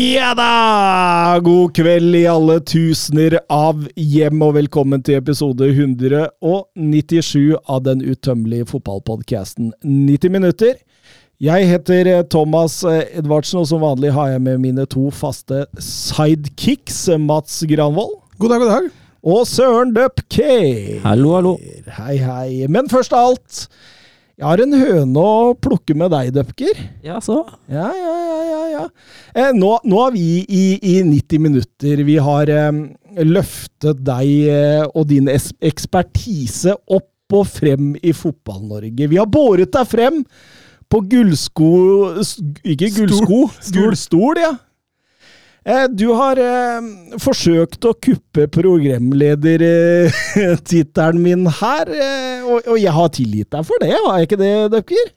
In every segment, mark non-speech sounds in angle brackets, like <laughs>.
Ja da! God kveld i alle tusener av hjem, og velkommen til episode 197 av den utømmelige fotballpodkasten 90 minutter. Jeg heter Thomas Edvardsen, og som vanlig har jeg med mine to faste sidekicks, Mats Granvold God dag, god dag. og Søren Dupke. Hallo, hallo. Hei, hei. Men først av alt, jeg har en høne å plukke med deg, Dupker. Ja, så. Ja, ja, ja, ja. ja. Eh, nå, nå er vi i, i 90 minutter. Vi har eh, løftet deg eh, og din ekspertise opp og frem i Fotball-Norge. Vi har båret deg frem på gullsko... Ikke gullsko, gullstol, ja. Eh, du har eh, forsøkt å kuppe programledertittelen <laughs> min her, eh, og, og jeg har tilgitt deg for det, har jeg ikke det, Døpker?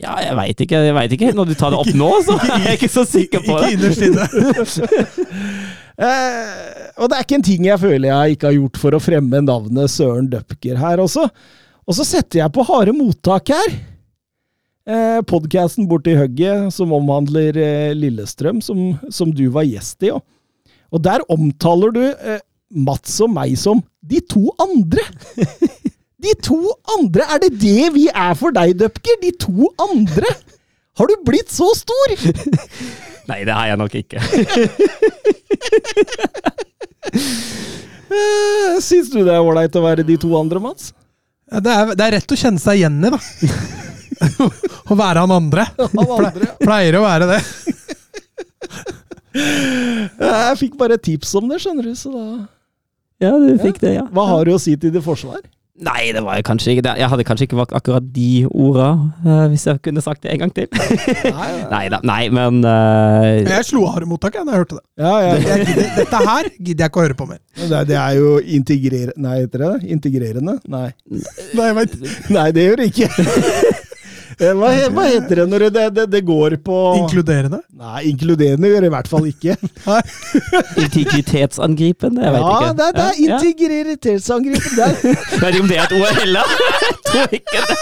Ja, jeg veit ikke. Jeg vet ikke. Når du tar det opp nå, så er jeg ikke så sikker på det. Ikke innerst inne. <laughs> Eh, og det er ikke en ting jeg føler jeg ikke har gjort for å fremme navnet Søren Døpker her også. Og så setter jeg på harde mottak her. Eh, Podkasten Borti hugget, som omhandler eh, Lillestrøm, som, som du var gjest i. Og, og der omtaler du eh, Mats og meg som de to andre. <laughs> De to andre! Er det det vi er for deg, Dupker? De to andre! Har du blitt så stor? <laughs> Nei, det har jeg nok ikke. Eh, Syns du det er ålreit å være de to andre, Mats? Ja, Det er, det er rett å kjenne seg igjen i, da. <laughs> Å være han andre. <laughs> Han andre, ja. Pleier å være det. <laughs> Jeg fikk bare et tips om det, skjønner du, så da Ja, du fikk det, ja. Hva har du å si til ditt forsvar? Nei, det var jo kanskje ikke. Jeg hadde kanskje ikke valgt akkurat de orda, eh, hvis jeg kunne sagt det en gang til. <laughs> Nei da. Nei, men uh, Jeg slo av harde mottak da jeg hørte det. Ja, ja. Jeg gidder, dette her gidder jeg ikke å høre på mer. Det, er- det er jo integrer... Nei, heter det det? Integrerende? Nei. Nei. Nei, det gjør det ikke. Eh, Hva, hva heter det når det, det, det går på Inkluderende. Nei, inkluderende gjør det i hvert fall ikke. <laughs> <laughs> integritetsangripende? Jeg veit Ja, ikke. det, det er Ja, er- Vet ikke om det er et ord heller. Jeg tror ikke det.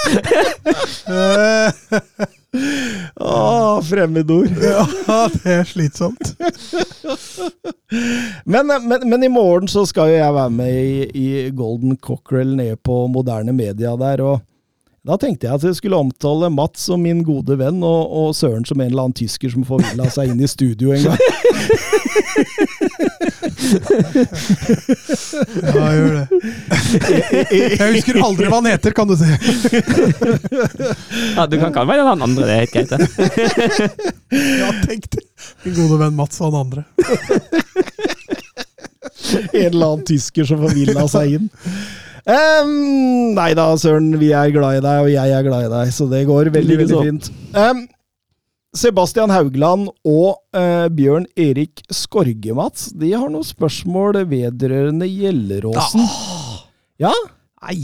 <laughs> Å, fremmedord. Ja, det er slitsomt. Men, men, men i morgen så skal jo jeg være med i, i Golden Cockerel nede på moderne media der, og da tenkte jeg at jeg skulle omtale Mats som min gode venn, og, og Søren som en eller annen tysker som forvilla seg inn i studio en gang. Ja, gjør det. Jeg husker aldri hva han heter, kan du si. Ja, du kan kalle meg den andre, det er helt greit. det. Ja, tenk det. Min gode venn Mats og han andre. En eller annen tysker som forvilla seg inn. Um, nei da, Søren, vi er glad i deg, og jeg er glad i deg, så det går veldig, veldig fint. Um, Sebastian Haugland og uh, Bjørn Erik Skorge, Mats, de har noen spørsmål vedrørende Gjelleråsen. Ja? Nei.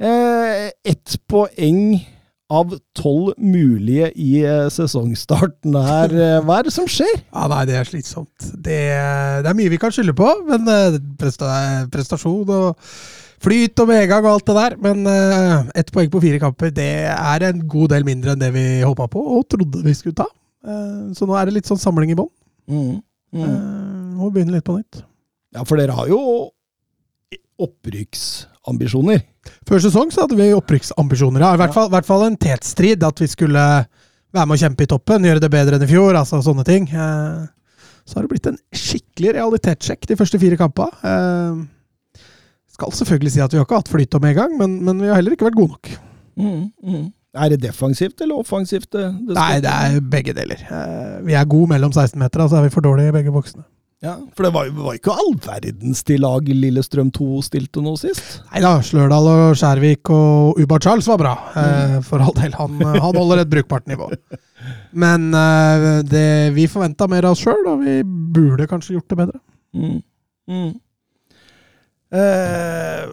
Uh, ett poeng av tolv mulige i uh, sesongstarten her. Hva er det som skjer? Ja, nei, det er slitsomt. Det, det er mye vi kan skylde på, men presta, prestasjon og flyt og medgang og alt det der. Men uh, ett poeng på fire kamper, det er en god del mindre enn det vi håpa på og trodde vi skulle ta. Uh, så nå er det litt sånn samling i bånn. Mm. Mm. Uh, må begynne litt på nytt. Ja, for dere har jo opprykksambisjoner. Før sesong så hadde vi opprykksambisjoner. Ja, I hvert fall, hvert fall en tetstrid. At vi skulle være med å kjempe i toppen, gjøre det bedre enn i fjor. altså Sånne ting. Eh, så har det blitt en skikkelig realitetssjekk de første fire kampene. Eh, skal selvfølgelig si at vi har ikke hatt flyt og medgang, men, men vi har heller ikke vært gode nok. Mm. Mm. Er det defensivt eller offensivt? Det, det Nei, det er begge deler. Eh, vi er gode mellom 16-metera, så er vi for dårlige i begge boksene. Ja, For det var jo ikke all verdens til lag Lillestrøm 2 stilte nå sist. Nei da, Slørdal og Skjærvik og Ubar Charles var bra, mm. for all del. Han, eh, han holder et brukbart nivå. Men eh, det, vi forventa mer av oss sjøl, og vi burde kanskje gjort det bedre. Mm. Mm. Eh,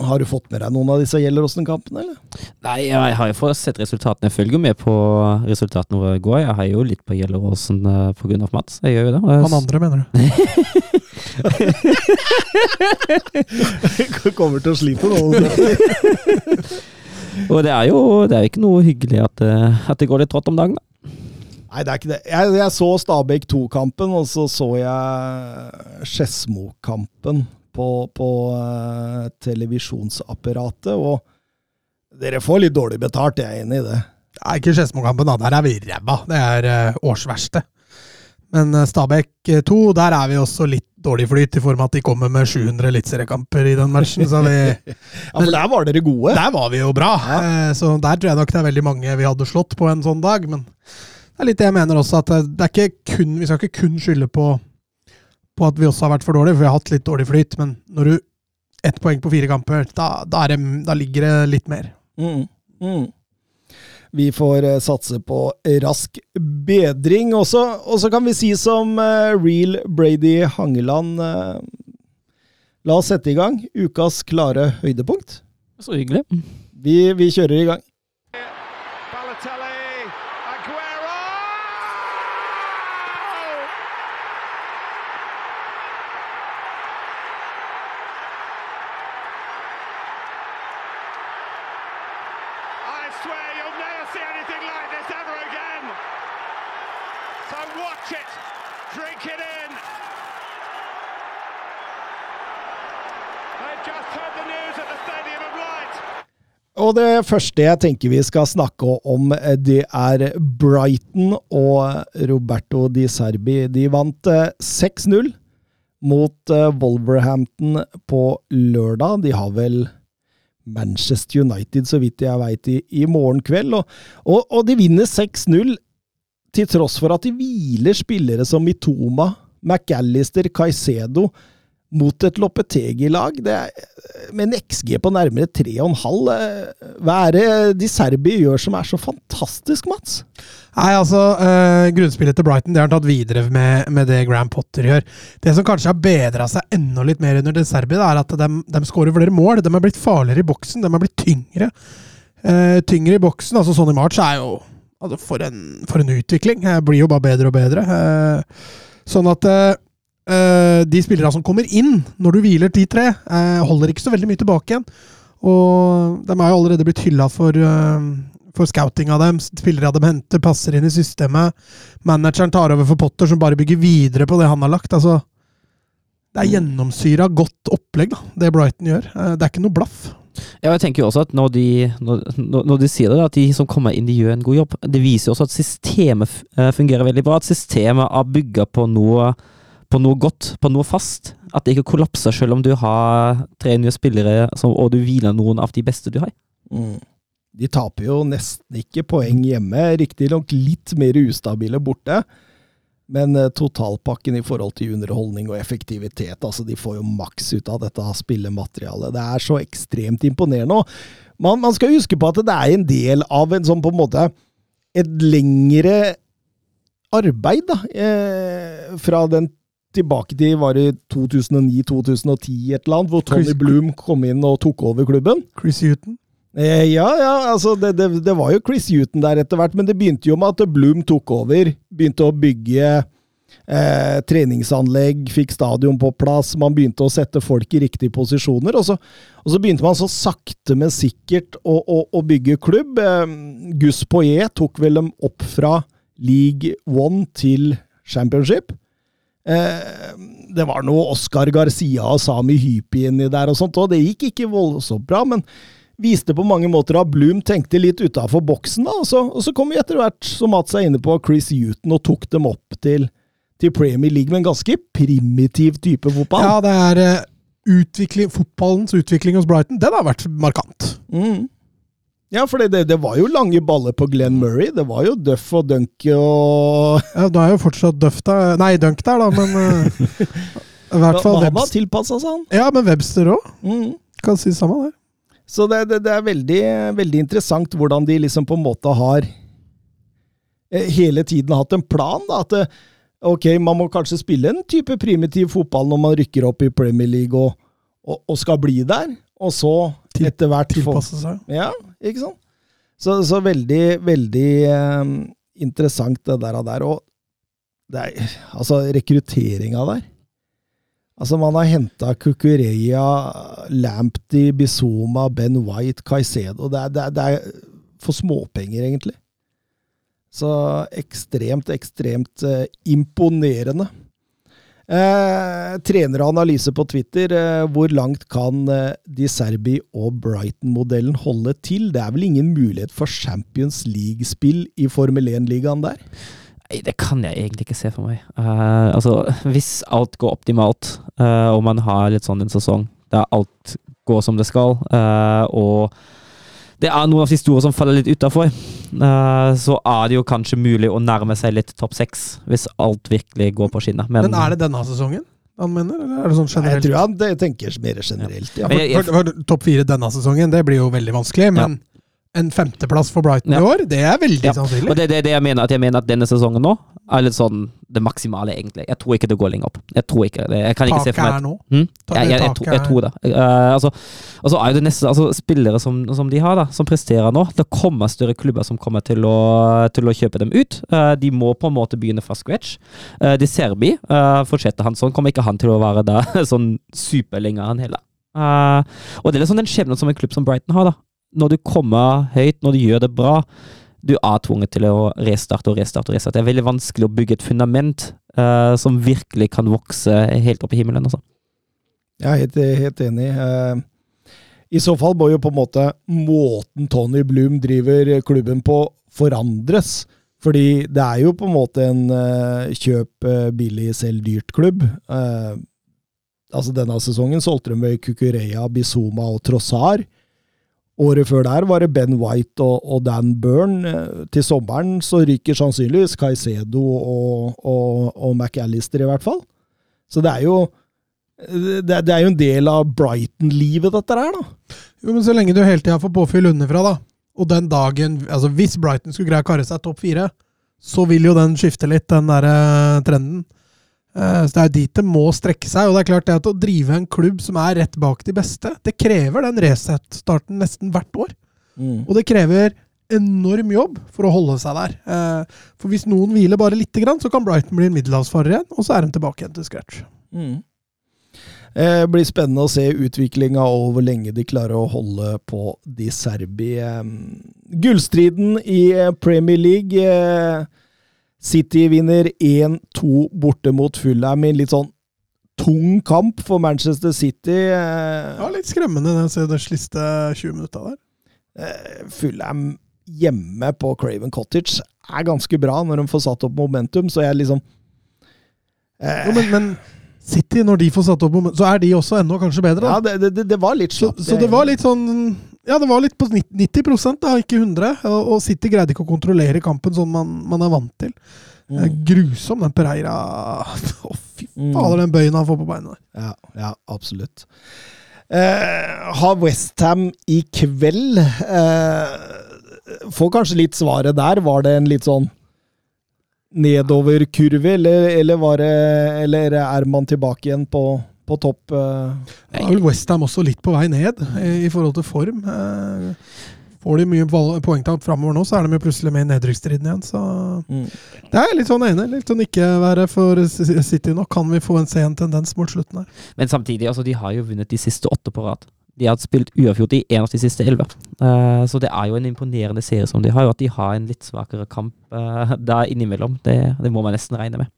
har du fått med deg noen av disse Gjelleråsen-kampene, eller? Nei, jeg har jo fått sett resultatene. Jeg følger med på resultatene hvor i går. Jeg har jo litt på Gjelleråsen pga. på grunn av Mats. Jeg gjør jo det. Han andre, mener du? <laughs> Kommer til å slite nå. <laughs> Og det er jo det er ikke noe hyggelig at, eh, at det går litt trått om dagen. da. Nei, det er ikke det. Jeg, jeg så Stabæk 2-kampen, og så så jeg Skedsmo-kampen på, på uh, televisjonsapparatet. Og dere får litt dårlig betalt, jeg er enig i det. Nei, ikke Skedsmokampen, da. Der er vi ræva. Det er uh, årsverste. Men uh, Stabæk 2, der er vi også litt dårlig flyt, i form av at de kommer med 700 eliteseriekamper i den matchen. Så vi, <laughs> Ja, For der var dere gode. der var vi jo bra. Eh, Så der tror jeg nok det er veldig mange vi hadde slått på en sånn dag. Men det er litt det jeg mener også, at det er ikke kun, vi skal ikke kun skylde på, på at vi også har vært for dårlige, for vi har hatt litt dårlig flyt. Men når du ett poeng på fire kamper, da, da, er det, da ligger det litt mer. Mm. Mm. Vi får eh, satse på rask bedring også. Og så kan vi si som eh, Real Brady Hangeland eh, La oss sette i gang ukas klare høydepunkt. Så hyggelig. Vi, vi kjører i gang. Og det første jeg tenker vi skal snakke om, eh, det er Brighton og Roberto Di Serbi. De vant eh, 6-0 mot eh, Wolverhampton på lørdag. De har vel Manchester United, så vidt jeg veit, i, i morgen kveld. Og, og, og de vinner 6-0 til tross for at de hviler spillere som Mitoma, McAllister, Caicedo mot et Loppetegi-lag. Er med en XG på nærmere 3,5. eh, Hva er det de Serbi gjør som er så fantastisk, Mats? Nei, altså, eh, Grunnspillet til Brighton det har han tatt videre med, med det Graham Potter gjør. Det som kanskje har bedra seg enda litt mer under de Serbi, er at de, de skårer flere mål. De er blitt farligere i boksen, de er blitt tyngre. Eh, tyngre i boksen. altså i March er jo altså, for, en, for en utvikling. Jeg blir jo bare bedre og bedre. Eh, sånn at eh, eh, de spillerne som kommer inn når du hviler de tre, eh, holder ikke så veldig mye tilbake igjen. Og de er jo allerede blitt hylla for, eh, for scouting av dem. Spillere de henter, passer inn i systemet. Manageren tar over for Potter, som bare bygger videre på det han har lagt. Altså, det er gjennomsyra godt opplegg, da, det Brighton gjør. Eh, Det er ikke noe blaff. Ja, jeg tenker jo også at når de, når, når de sier det, at de som kommer inn, de gjør en god jobb. Det viser jo også at systemet eh, fungerer veldig bra. At systemet er bygga på noe, på noe godt, på noe fast. At det ikke kollapser selv om du har tre nye spillere, og du hviler noen av de beste du har. De taper jo nesten ikke poeng hjemme, riktignok litt mer ustabile borte. Men eh, totalpakken i forhold til underholdning og effektivitet, altså de får jo maks ut av dette spillematerialet. Det er så ekstremt imponerende. Man, man skal huske på at det er en del av en sånn på en måte et lengre arbeid, da. Eh, fra den tilbake til var det 2009-2010 et eller annet, hvor Tony Chris- Bloom kom inn og tok over klubben. Chris Huton. Eh, ja, ja, altså det, det, det var jo Chris Huton der etter hvert, men det begynte jo med at Bloom tok over. Begynte å bygge eh, treningsanlegg, fikk stadion på plass, man begynte å sette folk i riktige posisjoner. Og så, og så begynte man så sakte, men sikkert å, å, å bygge klubb. Eh, Gus Poyet tok vel dem opp fra League One til Championship. Eh, det var noe Oscar Garcia og Sami Hypi inni der og sånt, og det gikk ikke voldsomt bra, men viste på mange måter at Bloom tenkte litt utafor boksen. da, og så, og så kom vi etter hvert, som Mats er inne på, Chris Huton og tok dem opp til, til Premier League med en ganske primitiv type fotball. Ja, det er eh, utvikling, fotballens utvikling hos Brighton. Den har vært markant. Mm. Ja, for det, det var jo lange baller på Glenn Murray. Det var jo Duff og Dunk og <laughs> Ja, Da er jo fortsatt Duff der Nei, Dunk der, da, men eh, <laughs> I hvert fall Han har tilpassa seg, han. Ja, men Webster òg. Mm. Kan si samme det. Så det, det, det er veldig, veldig interessant hvordan de liksom på en måte har eh, hele tiden hatt en plan. da, at eh, ok, Man må kanskje spille en type primitiv fotball når man rykker opp i Premier League og, og, og skal bli der, og så etter hvert Tilpasse seg. Ja, ikke sant? Så, så veldig, veldig eh, interessant det der. og der, Og det er, altså, rekrutteringa der Altså, man har henta Kukureya, Lamptey, Bizoma, Ben White, Caicedo det er, det, er, det er for småpenger, egentlig. Så ekstremt, ekstremt eh, imponerende. Eh, trener analyse på Twitter. Eh, hvor langt kan eh, De Serbi og Brighton-modellen holde til? Det er vel ingen mulighet for Champions League-spill i Formel 1-ligaen der? Det kan jeg egentlig ikke se for meg. Uh, altså, hvis alt går optimalt, uh, og man har litt sånn en sesong der alt går som det skal, uh, og det er noen av de store som faller litt utafor, så er det jo kanskje mulig å nærme seg litt topp seks, hvis alt virkelig går på skinner. Men er det denne sesongen han mener, eller er det sånn generelt? Nei, Jeg tror han det tenker mer generelt. Ja. Ja, for, for, for, Topp fire denne sesongen, det blir jo veldig vanskelig. Men en femteplass for Brighton Ja. i år, det er veldig Ja, sannsynlig. Og det er det, det jeg mener, at jeg mener at denne sesongen nå er litt sånn det maksimale, egentlig. Jeg tror ikke det går lenger opp. Jeg tror ikke det. Jeg kan ikke se for meg er nå. Hmm? Jeg, jeg, jeg, tror- jeg tror det. Uh, altså, og så er det neste altså, Spillere som, som de har, da, som presterer nå. Det kommer større klubber som kommer til å, til å kjøpe dem ut. Uh, de må på en måte begynne fra scratch. Uh, de Serbi, uh, fortsetter han sånn, kommer ikke han til å være der <laughs> sånn superlenge, han heller. Eh, og det er sånn den skjebnen som en klubb som Brighton har, da. Når du kommer høyt, når du gjør det bra, du er tvunget til å restarte og restarte. og restarte. Det er veldig vanskelig å bygge et fundament uh, som virkelig kan vokse helt opp i himmelen. Også. Jeg er helt, helt enig. Uh, I så fall må jo på en måte måten Tony Bloom driver klubben på, forandres. Fordi det er jo på en måte en uh, kjøp billig, selv dyrt-klubb. Altså Denne sesongen solgte de med Kukureya, Bizuma og Trossar. Året før der var det Ben White og, og Dan Byrne. Eh, Til sommeren så ryker sannsynligvis Caicedo og, og, og McAllister, i hvert fall. Så det er jo det, det er jo en del av Brighton-livet, dette her, da. Jo, men så lenge du hele tida får påfyll underfra, da, og den dagen altså Hvis Brighton skulle greie å karre seg topp fire, så vil jo den skifte litt, den der eh, trenden. Eh, så Det er dit det må strekke seg. Og det er klart det at å drive en klubb som er rett bak de beste, det krever den Resett-starten nesten hvert år. Og det krever enorm jobb for å holde seg der. Eh, For hvis noen hviler bare lite grann, så kan Brighton bli en middelhavsfarer igjen, og så er de tilbake igjen til scratch. Mm. Det blir spennende å se utviklinga og hvor lenge de klarer å holde på de serbi. Eh, gullstriden i eh, Premier League. City vinner 1-2 borte mot Fulham i en litt sånn tung kamp for Manchester City. Eh, Ja, litt skremmende den siste 20 minutta der. eh, Fulham hjemme på Craven Cottage er ganske bra når de får satt opp momentum, så jeg liksom eh, Jo, men, men City, når de får satt opp momentum, så er de også enda kanskje bedre. Ja, Da. det, det, det var litt Så, så det var litt sånn Ja, det var litt på 90% da, ikke 100 og, og City greide ikke å kontrollere kampen sånn man, man er vant til. Mm. grusom, den Pereira. Å, fy Mm. fader, den bøyen han får på beina der. Ja, ja absolutt. Eh, har Westham i kveld eh, Får kanskje litt svaret der. Var det en litt sånn nedoverkurve, eller, eller, var det, eller er man tilbake igjen på, på topp? Det er vel Westham også litt på vei ned i, i forhold til form. Eh, får de mye poengtap framover nå, så er de jo plutselig med i nedrykksstriden igjen. Så Mm. det er litt sånn ene, Litt sånn ikke være for City nå. Kan vi få en sen tendens mot slutten her? Men samtidig, altså, de har jo vunnet de siste åtte på rad. De har spilt uavgjort i én av de siste elleve. Uh, så det er jo en imponerende serie som de har. Og at de har en litt svakere kamp uh, <laughs> der innimellom, det, det må man nesten regne med.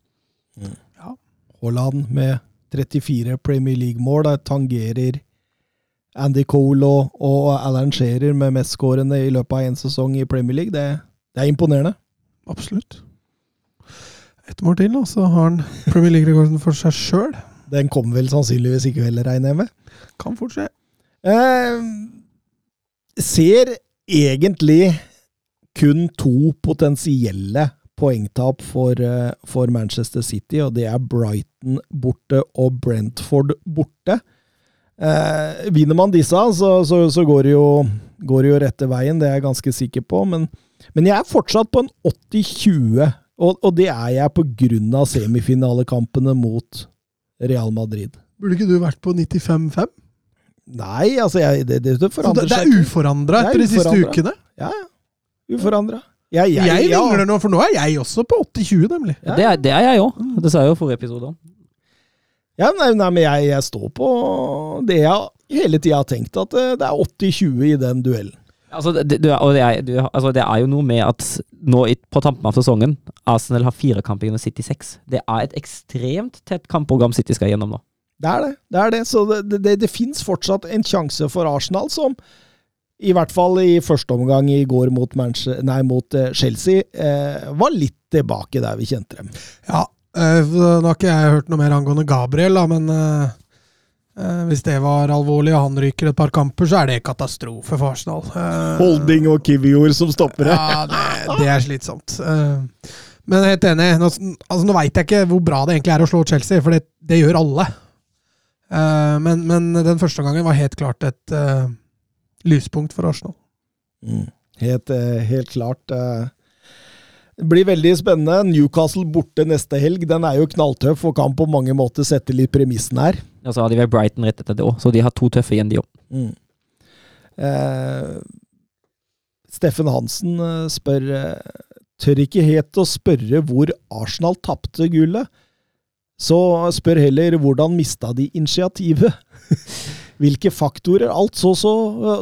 Haaland med 34 Premier League-mål der tangerer Andy Cole og, og Alan Shearer med mestskårende i løpet av én sesong i Premier League. Det, det er imponerende. Absolutt. Ett mål til, og så har han Premier League-rekorden for seg sjøl. Den kommer vel sannsynligvis ikke heller, regner jeg med. Kan fort skje. Eh, ser egentlig kun to potensielle poengtap for, eh, for Manchester City, og det er Brighton borte og Brentford borte. Eh, vinner man disse, så, så, så går, det jo, går, det jo, rette veien, det er jeg ganske sikker på. Men, men jeg er fortsatt på en 80-20, og, og, det er jeg på grunn av semifinalekampene mot Real Madrid. Burde ikke du vært på 95-5? Nei, altså jeg, det, det, forandrer seg. Det er uforandra etter de siste ukene? Ja, ja. Uforandra. Jeg, jeg, jeg vingler nå, for nå er jeg også på 80-20, nemlig. Ja. Det, er, det, er, jeg òg. Det sa jeg jo forrige episode. Ja, nei, nei men jeg, jeg, står på det jeg hele tida har tenkt, at eh, det er 80-20 i den duellen. Altså det, det, er, du, altså det, er, jo noe med at nå på tampen av sesongen Arsenal har fire kamper gjennom City 6. Det er et ekstremt tett kampprogram City skal gjennom nå. Det er det. det, er det. Så det, det, det fins fortsatt en sjanse for Arsenal, som i hvert fall i første omgang i går mot, nei, mot eh, Chelsea, eh, var litt tilbake der vi kjente dem. Ja, eh, nå har ikke jeg hørt noe mer angående Gabriel, da, men eh, hvis det var alvorlig og han ryker et par kamper, så er det katastrofe for Arsenal. Uh, Holding og Kivior som stopper det. Ja, det, det er slitsomt. Men helt enig. Nå, altså, nå veit jeg ikke hvor bra det egentlig er å slå Chelsea, for det, det gjør alle. Men, men, den første gangen var helt klart et lyspunkt for Arsenal. Mm. Helt, eh, helt, klart. Eh. Det blir veldig spennende. Newcastle borte neste helg. Den er jo knalltøff og kan på mange måter sette litt premissen her. Ja, Så har de vel Brighton rett etter det òg, så de har to tøffe igjen, de òg. Mm. Eh, Steffen Hansen eh, spør Tør ikke helt å spørre hvor Arsenal tapte gullet. Så spør heller hvordan mista de initiativet? <laughs> hvilke faktorer. Alt så, så,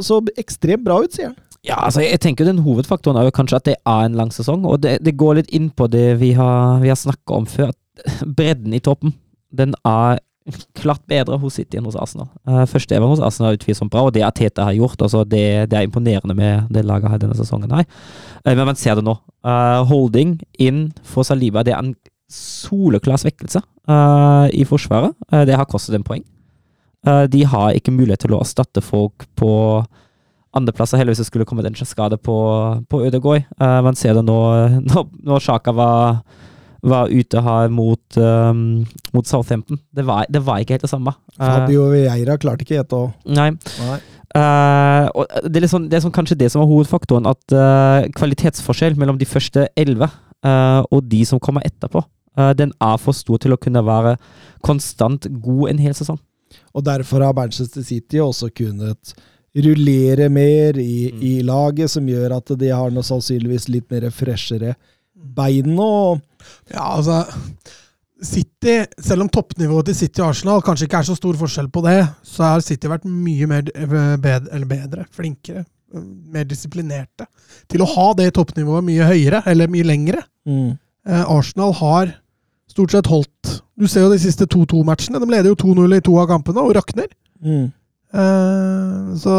så ekstremt bra ut, sier han. Ja, altså jeg tenker den Hovedfaktoren er jo kanskje at det er en lang sesong, og det, det går litt inn på det vi har, vi har snakka om før. at Bredden i toppen den er klart bedre hos City enn hos Arsenal. Uh, første evang hos Arsenal er utvilsomt bra, og det Tete har gjort, altså det, det, er imponerende med det laget her denne sesongen. her. Uh, men man ser det nå. Uh, holding inn for Saliba, det er en soleklar svekkelse i Forsvaret. det har kostet en poeng. Eh, de har ikke mulighet til å erstatte folk på andreplasser, heller hvis det skulle kommet en skade på, på Ødegård. Uh, man ser det nå når, når Sjaka var, var ute her mot, um, mot Southampton. Det var, det var, ikke helt det samme. Uh, Fabio Vieira klarte ikke helt å Nei. nei. Uh, og det er, liksom, det er sånn, kanskje det som er hovedfaktoren, at kvalitetsforskjell mellom de første elleve og de som kommer etterpå, den er for stor til å kunne være konstant god en hel sesong. Og derfor har Manchester City også kunnet rullere mer i, mm. i laget, som gjør at de har noe sannsynligvis litt mer freshere bein nå. Ja, altså City, selv om toppnivået til City og Arsenal kanskje ikke er så stor forskjell på det, så har City vært mye mer bedre, eller bedre flinkere, mer disiplinerte til å ha det toppnivået mye høyere, eller mye lengre. Mm. Eh, Arsenal har stort sett holdt Du ser jo de siste 2-2-matchene. De leder jo 2-0 i to av kampene og rakner. Mm. Uh, så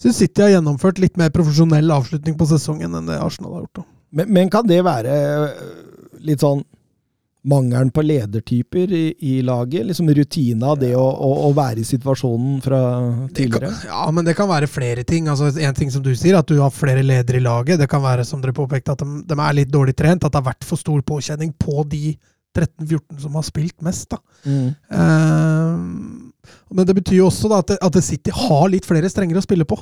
syns City har gjennomført litt mer profesjonell avslutning på sesongen enn det Arsenal har gjort. Men, men, kan det være eh, litt sånn mangelen på ledertyper i, i laget? Liksom rutina, det å, å, å, være i situasjonen fra tidligere? Kan, ja, men det kan være flere ting. Altså, en ting som du sier, at du har flere ledere i laget. Det kan være, som dere påpekte, at de, de er litt dårlig trent. At det har vært for stor påkjenning på de 13-14 som har spilt mest. da. Mm. Uh, men det betyr jo også da, at, at City har litt flere strenger å spille på.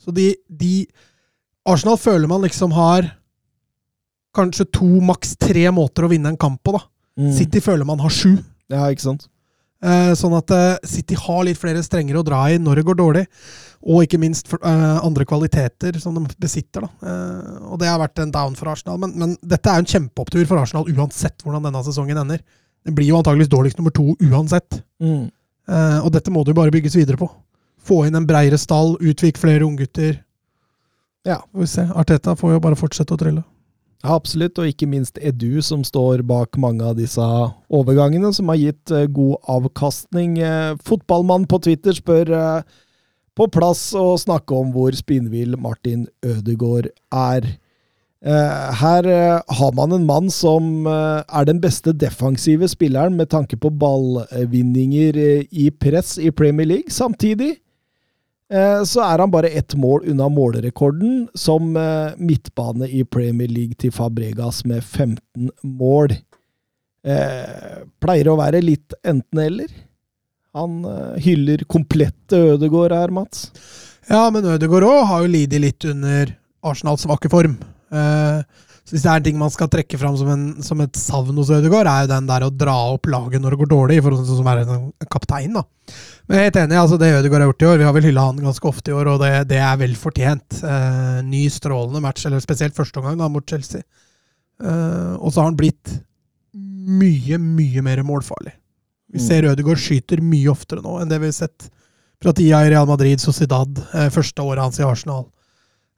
Så de, de Arsenal føler man liksom har kanskje to, maks tre måter å vinne en kamp på. da. Mm. City føler man har sju. Ja, ikke sant? Eh, sånn at eh, City har litt flere strenger å dra i når det går dårlig. Og ikke minst for, eh, andre kvaliteter som de besitter. Da. Eh, og det har vært en down for Arsenal. Men, men dette er en kjempeopptur for Arsenal uansett hvordan denne sesongen ender. Den blir jo antakeligvis dårligst nummer to uansett. Mm. Eh, og dette må det jo bare bygges videre på. Få inn en breiere stall, utvik flere unggutter. Ja, får vi se. Arteta får jo bare fortsette å trylle. Ja, absolutt, og ikke minst Edu, som står bak mange av disse overgangene, som har gitt uh, god avkastning. Uh, fotballmann på Twitter spør uh, på plass å snakke om hvor spinnvill Martin Ødegaard er. her har man en mann som er den beste defensive spilleren med tanke på ballvinninger i press i Premier League. Samtidig eh, så er han bare ett mål unna målrekorden som eh, midtbane i Premier League til Fabregas med 15 mål. Eh, pleier å være litt enten-eller. Han eh, hyller komplette Ødegård her, Mats. Ja, men Ødegård òg har jo lidd litt under Arsenals svake form. Eh, så Hvis det er en ting man skal trekke fram som, en, som et savn hos Ødegaard, er jo den der å dra opp laget når det går dårlig, for sånn som er en kaptein. da. Men jeg er helt enig, altså det Ødegaard har gjort i år, vi har vel hylla han ganske ofte i år, og det, det er vel fortjent. Eh, ny, strålende match, eller spesielt første omgang mot Chelsea. Eh, og så har han blitt mye, mye mer målfarlig. Vi Mm. ser Ødegaard skyter mye oftere nå enn det vi har sett fra tida i Real Madrid, Sociedad, eh, første året hans i Arsenal.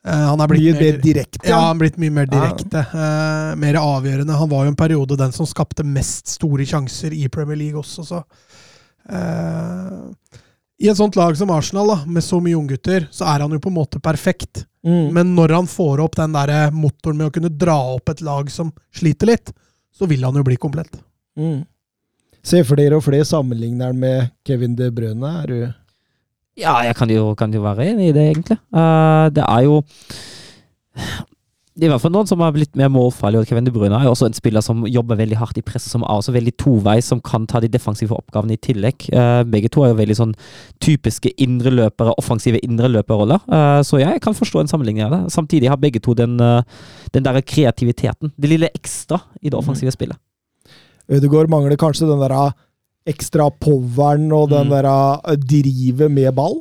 Eh, han er blitt Mye mer, direkte. ja, han er blitt mye mer Ja. direkte. eh, mer avgjørende. Han var jo en periode den som skapte mest store sjanser i Premier League også, så uh, I et sånt lag som Arsenal, da, med så mye unggutter, så er han jo på en måte perfekt. Mm. Men når han får opp den der motoren med å kunne dra opp et lag som sliter litt, så vil han jo bli komplett. Mm. Se flere og flere sammenligner han med Kevin De Brøne. Er du Ja, jeg kan jo, kan jo være enig i det, egentlig. Uh, det er jo det i hvert fall noen som har blitt mer målfarlig, og Kevin De Bruyne er jo også en spiller som jobber veldig hardt i presset, som er også veldig toveis, som kan ta de defensive oppgavene i tillegg. Uh, begge to er jo veldig sånn typiske indreløpere, offensive indreløperroller. Uh, så jeg kan forstå en sammenligning av det. Samtidig har begge to den, uh, den der kreativiteten, det lille ekstra i det offensive spillet. Ødegaard mangler kanskje den der ah, ekstra poweren og den Mm. der ah, drivet med ball.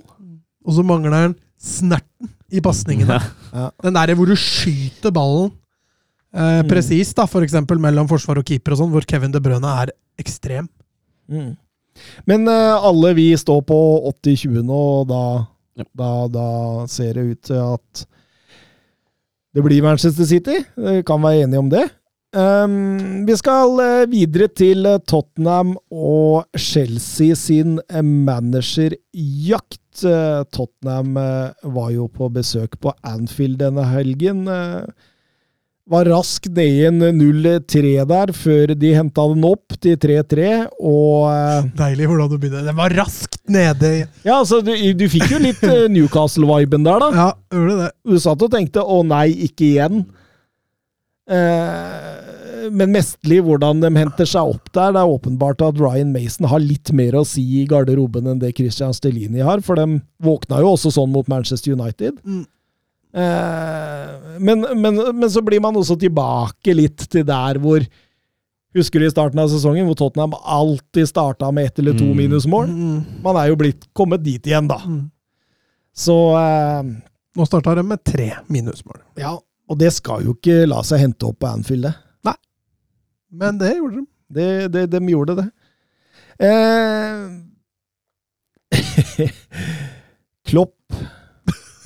Og så mangler han snerten i pasningene. Ja. Den der hvor du skyter ballen eh, Mm. presist, da, f.eks. mellom forsvar og keeper, og sånn, hvor Kevin De Bruyne er ekstrem. Mm. Men eh, alle vi står på 80-20 nå, og da, Ja. da, da ser det ut til at det blir Manchester City. Vi kan være enige om det. Um, vi skal eh, videre til eh, Tottenham og Chelsea sin eh, managerjakt. Tottenham var jo på besøk på Anfield denne helgen. var rask nede i en 0-3 der, før de henta den opp til 3-3. Og <laughs> Deilig hvordan du begynner. Den var raskt nede. Ja, altså, du, du fikk jo litt Newcastle-viben der, da. Ja, gjorde det. Du satt og tenkte 'å nei, ikke igjen'. Eh, men mestlig hvordan de henter seg opp der. Det er åpenbart at Ryan Mason har litt mer å si i garderoben enn det Christian Stelini har, for de våkna jo også sånn mot Manchester United. Mm. Eh, men, men, men så blir man også tilbake litt til der hvor Husker du i starten av sesongen hvor Tottenham alltid starta med ett eller to Mm. minusmål? Mm. Man er jo blitt kommet dit igjen, da. Mm. Så eh, Nå starta de med tre minusmål. Ja, og det skal jo ikke la seg hente opp på Anfield, det. Nei, Men det gjorde de. det, det de gjorde det. Eh, <laughs> Klopp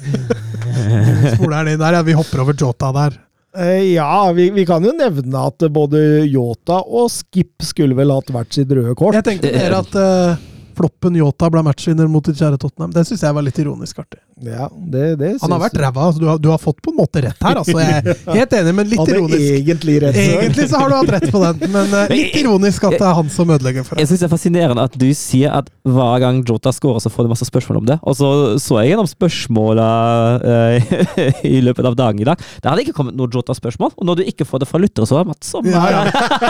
<laughs> Spoler den inn der. Ja, vi hopper over Jota der. eh, Ja, vi, vi kan jo nevne at både Yota og Skip skulle vel hatt hvert sitt røde kort. Jeg tenkte mer at eh, floppen Yota ble matchvinner mot ditt kjære Tottenham. Det syns jeg var litt ironisk artig. Ja, det, det Han har vært jeg. ræva. Altså, du, har, du har fått på en måte rett her. Altså, jeg er helt enig, men litt han ironisk. egentlig rett. Egentlig så har du hatt rett på den, men uh, litt ironisk at det er han som ødelegger for Jeg deg. syns det er fascinerende at du sier at hver gang Jota scorer, så får du masse spørsmål om det. Og så så jeg gjennom spørsmåla uh, <laughs> i løpet av dagen i dag. Det hadde ikke kommet noe Jota-spørsmål. Og når du ikke får det fra lyttere, så er det Mats som Ja, ja.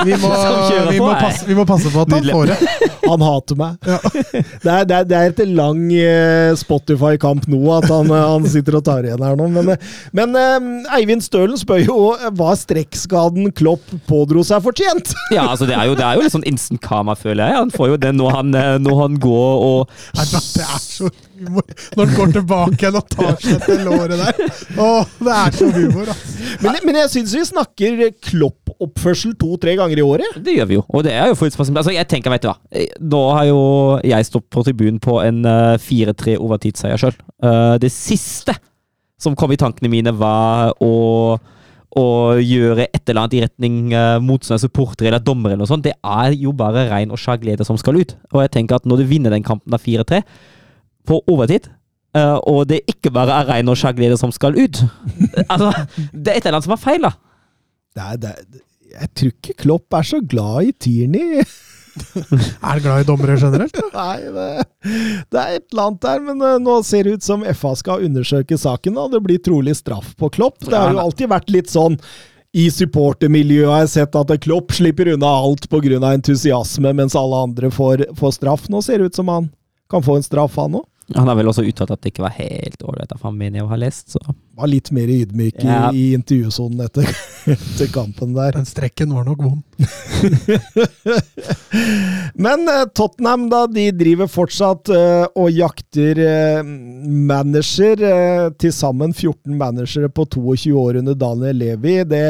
Vi, må, <laughs> Som vi, må passe, vi må passe på at han får det. Han hater meg. Ja. Det, er, det, er, det er etter lang eh, Spotify-kamp nå at han, eh, han sitter og tar igjen her nå. Men, eh, men Eivind Stølen spør jo hva strekkskaden Klopp pådro seg fortjent. Ja, altså det er, jo, det er jo litt sånn instant karma, føler jeg. Han får jo det når han, når han går og Det er så Når han går tilbake igjen og tar seg til låret der. Åh, det er så humor, altså. Men, men jeg syns vi snakker Klopp-oppførsel to-tre ganger i året. Det gjør vi jo. Og det er jo fascinerende. Altså, jeg tenker, vet du hva. Eh, Nå har jo jeg stått på tribunen på en eh, 4-3 overtidsseier sjøl. det siste som kom i tankene mine, var å å gjøre et eller annet i retning uh, motstanders supportere eller dommer eller det er jo bare rein og skjær glede som skal ut. Og jeg tenker at når du vinner den kampen av 4-3 på overtid, Uh, og det ikke bare er rein og skjær glede som skal ut <laughs> Altså, det er et eller annet som er feil, da. Det er, det er, jeg tror ikke Klopp er så glad i Tierney. <laughs> Er han glad i dommere generelt? Nei, det, det er et eller annet der, men eh, nå ser det ut som FA skal undersøke saken, og det blir trolig straff på Klopp. Det har jo alltid vært litt sånn i supportermiljøet har jeg sett at Klopp slipper unna alt pga. entusiasme, mens alle andre får, får straff. Nå ser det ut som han kan få en straff, han òg. Han har vel også uttalt at det ikke var helt ålreit av ham, mener jeg å ha lest. Så. Var litt mer ydmyk i, Ja. i intervjusonen etter, <laughs> etter kampen der. Den strekken var nok vond. <laughs> Men eh, Tottenham da, de driver fortsatt eh, og jakter eh, manager. Eh, Til sammen 14 managere på 22 år under Daniel Levi. Det,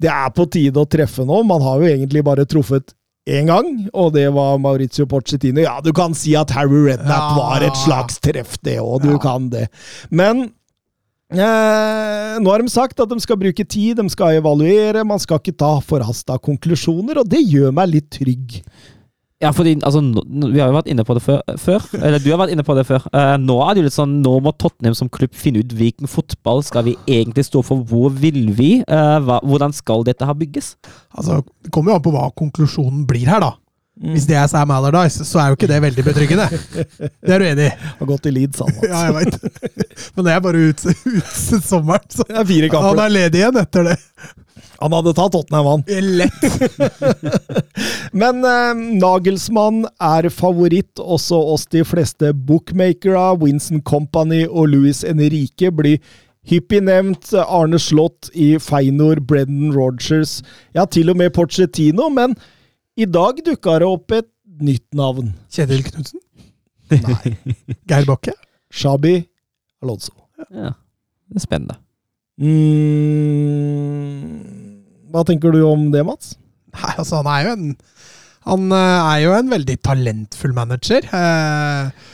det er på tide å treffe nå. Man har jo egentlig bare truffet én gang, og det var Maurizio Pochettino. Ja, du kan si at Harry Redknapp Ja. var et slags treff, det òg. Du Ja. kan det. Men Eh, nå har de sagt at de skal bruke tid, de skal evaluere, man skal ikke ta forhasta konklusjoner, og det gjør meg litt trygg. Ja, fordi altså, Vi har jo vært inne på det før. før eller du har vært inne på det før. Uh, nå er det jo litt sånn, nå må Tottenham som klubb finne ut hvilken fotball skal vi egentlig stå for. Hvor vil vi? Uh, hva, hvordan skal dette her bygges? Altså, det kommer jo an på hva konklusjonen blir her, da. Mm. Hvis det er Sam Allardyce, så er jo ikke det veldig betryggende. Det er du enig i? <laughs> Har gått i Leeds, han. <laughs> Ja, jeg veit. <laughs> Men det er bare ut, ut sommeren, så Det er fire kamper. han er ledig igjen etter det. Han hadde tatt Tottenham, han. Lett. Men eh, Nagelsmann er favoritt, også oss de fleste bookmakere. Winston Company og Louis Enrique blir hyppig nevnt. Arne Slott i Feinor, Brendan Rogers, ja, til og med Porcetino. Men i dag dukka det opp et nytt navn. Kjetil Knutsen? Nei. Geir Bakke? Shabi Alonso. Ja, det er spennende. Mm, hva tenker du om det, Mats? Nei, altså, han er jo en Han eh, er jo en veldig talentfull manager. Eh,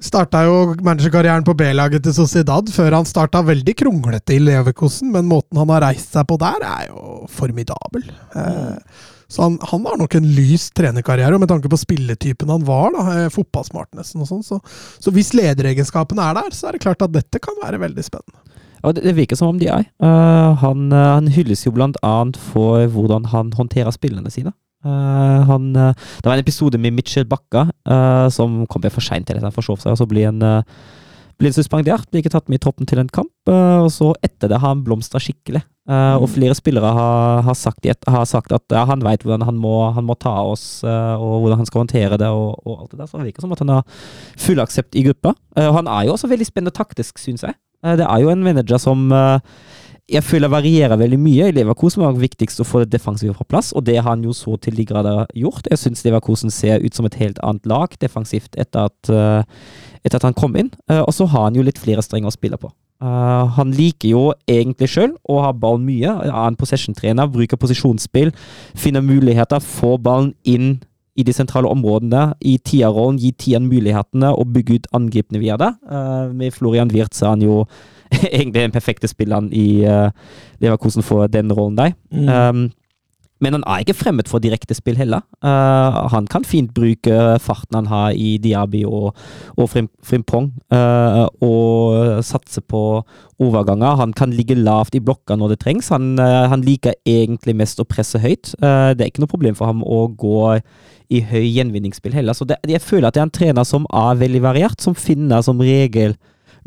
starta jo managerkarrieren på B-laget til Sociedad før han starta veldig kronglete i Leverkosen, men måten han har reist seg på der, er jo formidabel. Eh, så han, han har nok en lys trenerkarriere, og med tanke på spilletypen han var, da, fotballsmart nesten og sånn, så, så hvis lederegenskapene er der, så er det klart at dette kan være veldig spennende. Og det, det virker som om de er. Uh, han, eh, han hylles jo blant annet for hvordan han håndterer spillene sine. Eh, han, eh, det var en episode med Mitchell Bakka uh, som kom for seint til at han forsov seg, og så blir han eh, blir suspendert, blir ikke tatt med i troppen til en kamp, eh, og så etter det har han blomstra skikkelig. Eh, Og flere spillere har, har, sagt, har sagt at ja, han vet hvordan han må, han må ta oss, eh, og hvordan han skal håndtere det, og, og alt det der. Så det virker som at han har full aksept i gruppa. Eh, og han er jo også veldig spennende taktisk, syns jeg. Eh, Det er jo en manager som eh, jeg føler varierer veldig mye. I Leverkosen var det viktigst å få det defensive på plass, og det har han jo så til de grader gjort. Jeg syns Leverkosen ser ut som et helt annet lag defensivt etter at, eh, etter at han kom inn. Eh, Og så har han jo litt flere strenger å spille på. Uh, han liker jo egentlig sjøl å ha ballen mye. Er en possession-trener, bruker posisjonsspill, finner muligheter, får ballen inn i de sentrale områdene, i tierrollen, gi tieren mulighetene og bygge ut angripene via det. Uh, med Florian Wirtz er han jo <laughs> egentlig den perfekte spilleren i uh, Leverkosen for den rollen der. Um, men han er ikke fremmed for direktespill heller. Uh, han kan fint bruke farten han har i Diaby og, og Frim, Frimpong, eh, og satse på overganger. Han kan ligge lavt i blokka når det trengs. Han, uh, han liker egentlig mest å presse høyt. Eh, det er ikke noe problem for ham å gå i høy gjenvinningsspill heller. Så det, jeg føler at det er en trener som er veldig variert, som finner som regel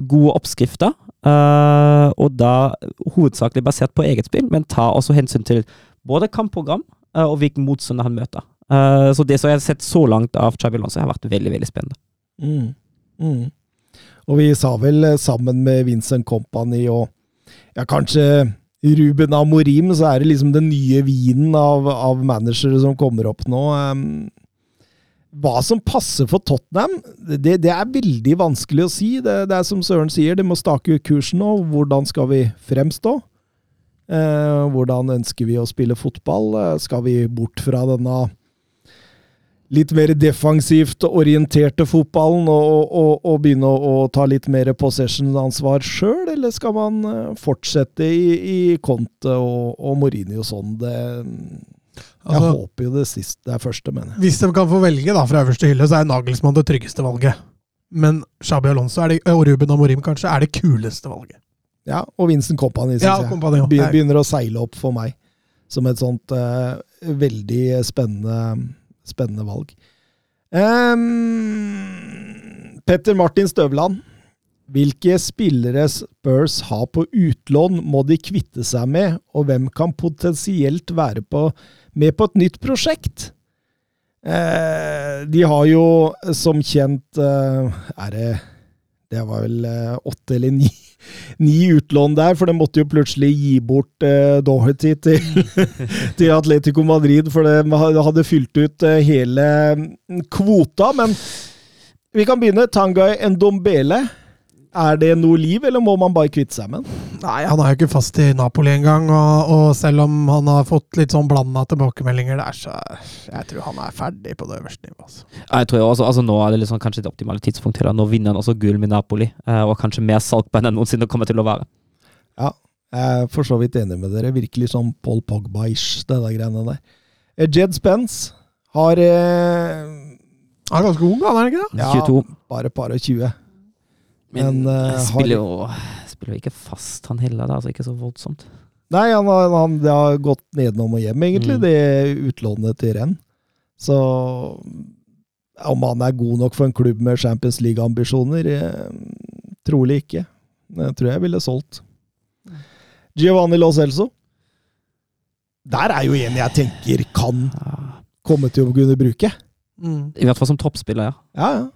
gode oppskrifter. Eh, og da hovedsakelig basert på eget spill, men ta også hensyn til både kampprogram uh, og hvilken motstander han møter. Uh, så det som jeg har sett så langt av Chavi Lonzo, har vært veldig veldig spennende. Mm. Mm. Og vi sa vel sammen med Vincent Company og ja, kanskje Ruben Amorim, så er det liksom den nye vinen av, av managere som kommer opp nå. Um, hva som passer for Tottenham, det, det er veldig vanskelig å si. Det, det er som Søren sier, det må stake ut kursen nå. Hvordan skal vi fremstå? Eh, hvordan ønsker vi å spille fotball? Eh, skal vi bort fra denne litt mer defensivt orienterte fotballen og, og, og begynne å, å ta litt mer possession-ansvar sjøl, eller skal man eh, fortsette i, i Conte og, og Mourinho sånn? Det, jeg Altså- håper jo det siste, det er første, mener jeg. Hvis de kan få velge da, fra øverste hylle, så er Nagelsmann det tryggeste valget. Men Shabi Alonso er det, og Ruben Amorim kanskje er det kuleste valget. Ja, og Vincent Company, syns Ja, jeg. Kompani. Begynner, begynner å seile opp for meg som et sånt uh, veldig spennende spennende valg. Um, Petter Martin Støvland. Hvilke spillere Spurs har på utlån, må de kvitte seg med, og hvem kan potensielt være på, med på et nytt prosjekt? Eh, de har jo som kjent eh, Er det Det var vel eh, åtte eller ni, <laughs> ni utlån der, for de måtte jo plutselig gi bort eh, Doherty til, <laughs> til Atletico Madrid, for de hadde fylt ut eh, hele mm, kvota. Men vi kan begynne. Tangay Ndombele. Er det noe liv, eller må man bare kvitte seg med den? Nei, han er jo ikke fast i Napoli engang, og, og selv om han har fått litt sånn blanda tilbakemeldinger der, så jeg tror han er ferdig på det øverste nivået. Altså. Jeg tror jo også, altså Nå er det liksom kanskje det optimale tidspunktet. å Nå vinner han også gull med Napoli, eh, og kanskje mer salg enn noensinne kommer til å være. Ja, jeg er for så vidt enig med dere. Virkelig sånn Paul Pogba-ish, det der greiene der. Eh, Jed Spence har eh, Han er ganske ung, han er ikke det? ja, 22. bare et par og 20. Men, Men, eh, spiller jo spiller jo ikke fast, han heller. da, altså Ikke så voldsomt. Nei, han har, han, det har gått nedenom og hjem, egentlig, Mm. det utlånet til renn. Så om han er god nok for en klubb med Champions League-ambisjoner, eh, trolig ikke. Jeg tror jeg ville solgt. Giovanni Lo Celso. Der er jo en jeg tenker kan komme til å kunne bruke. Mm. I hvert fall som toppspiller, ja. Ja, ja.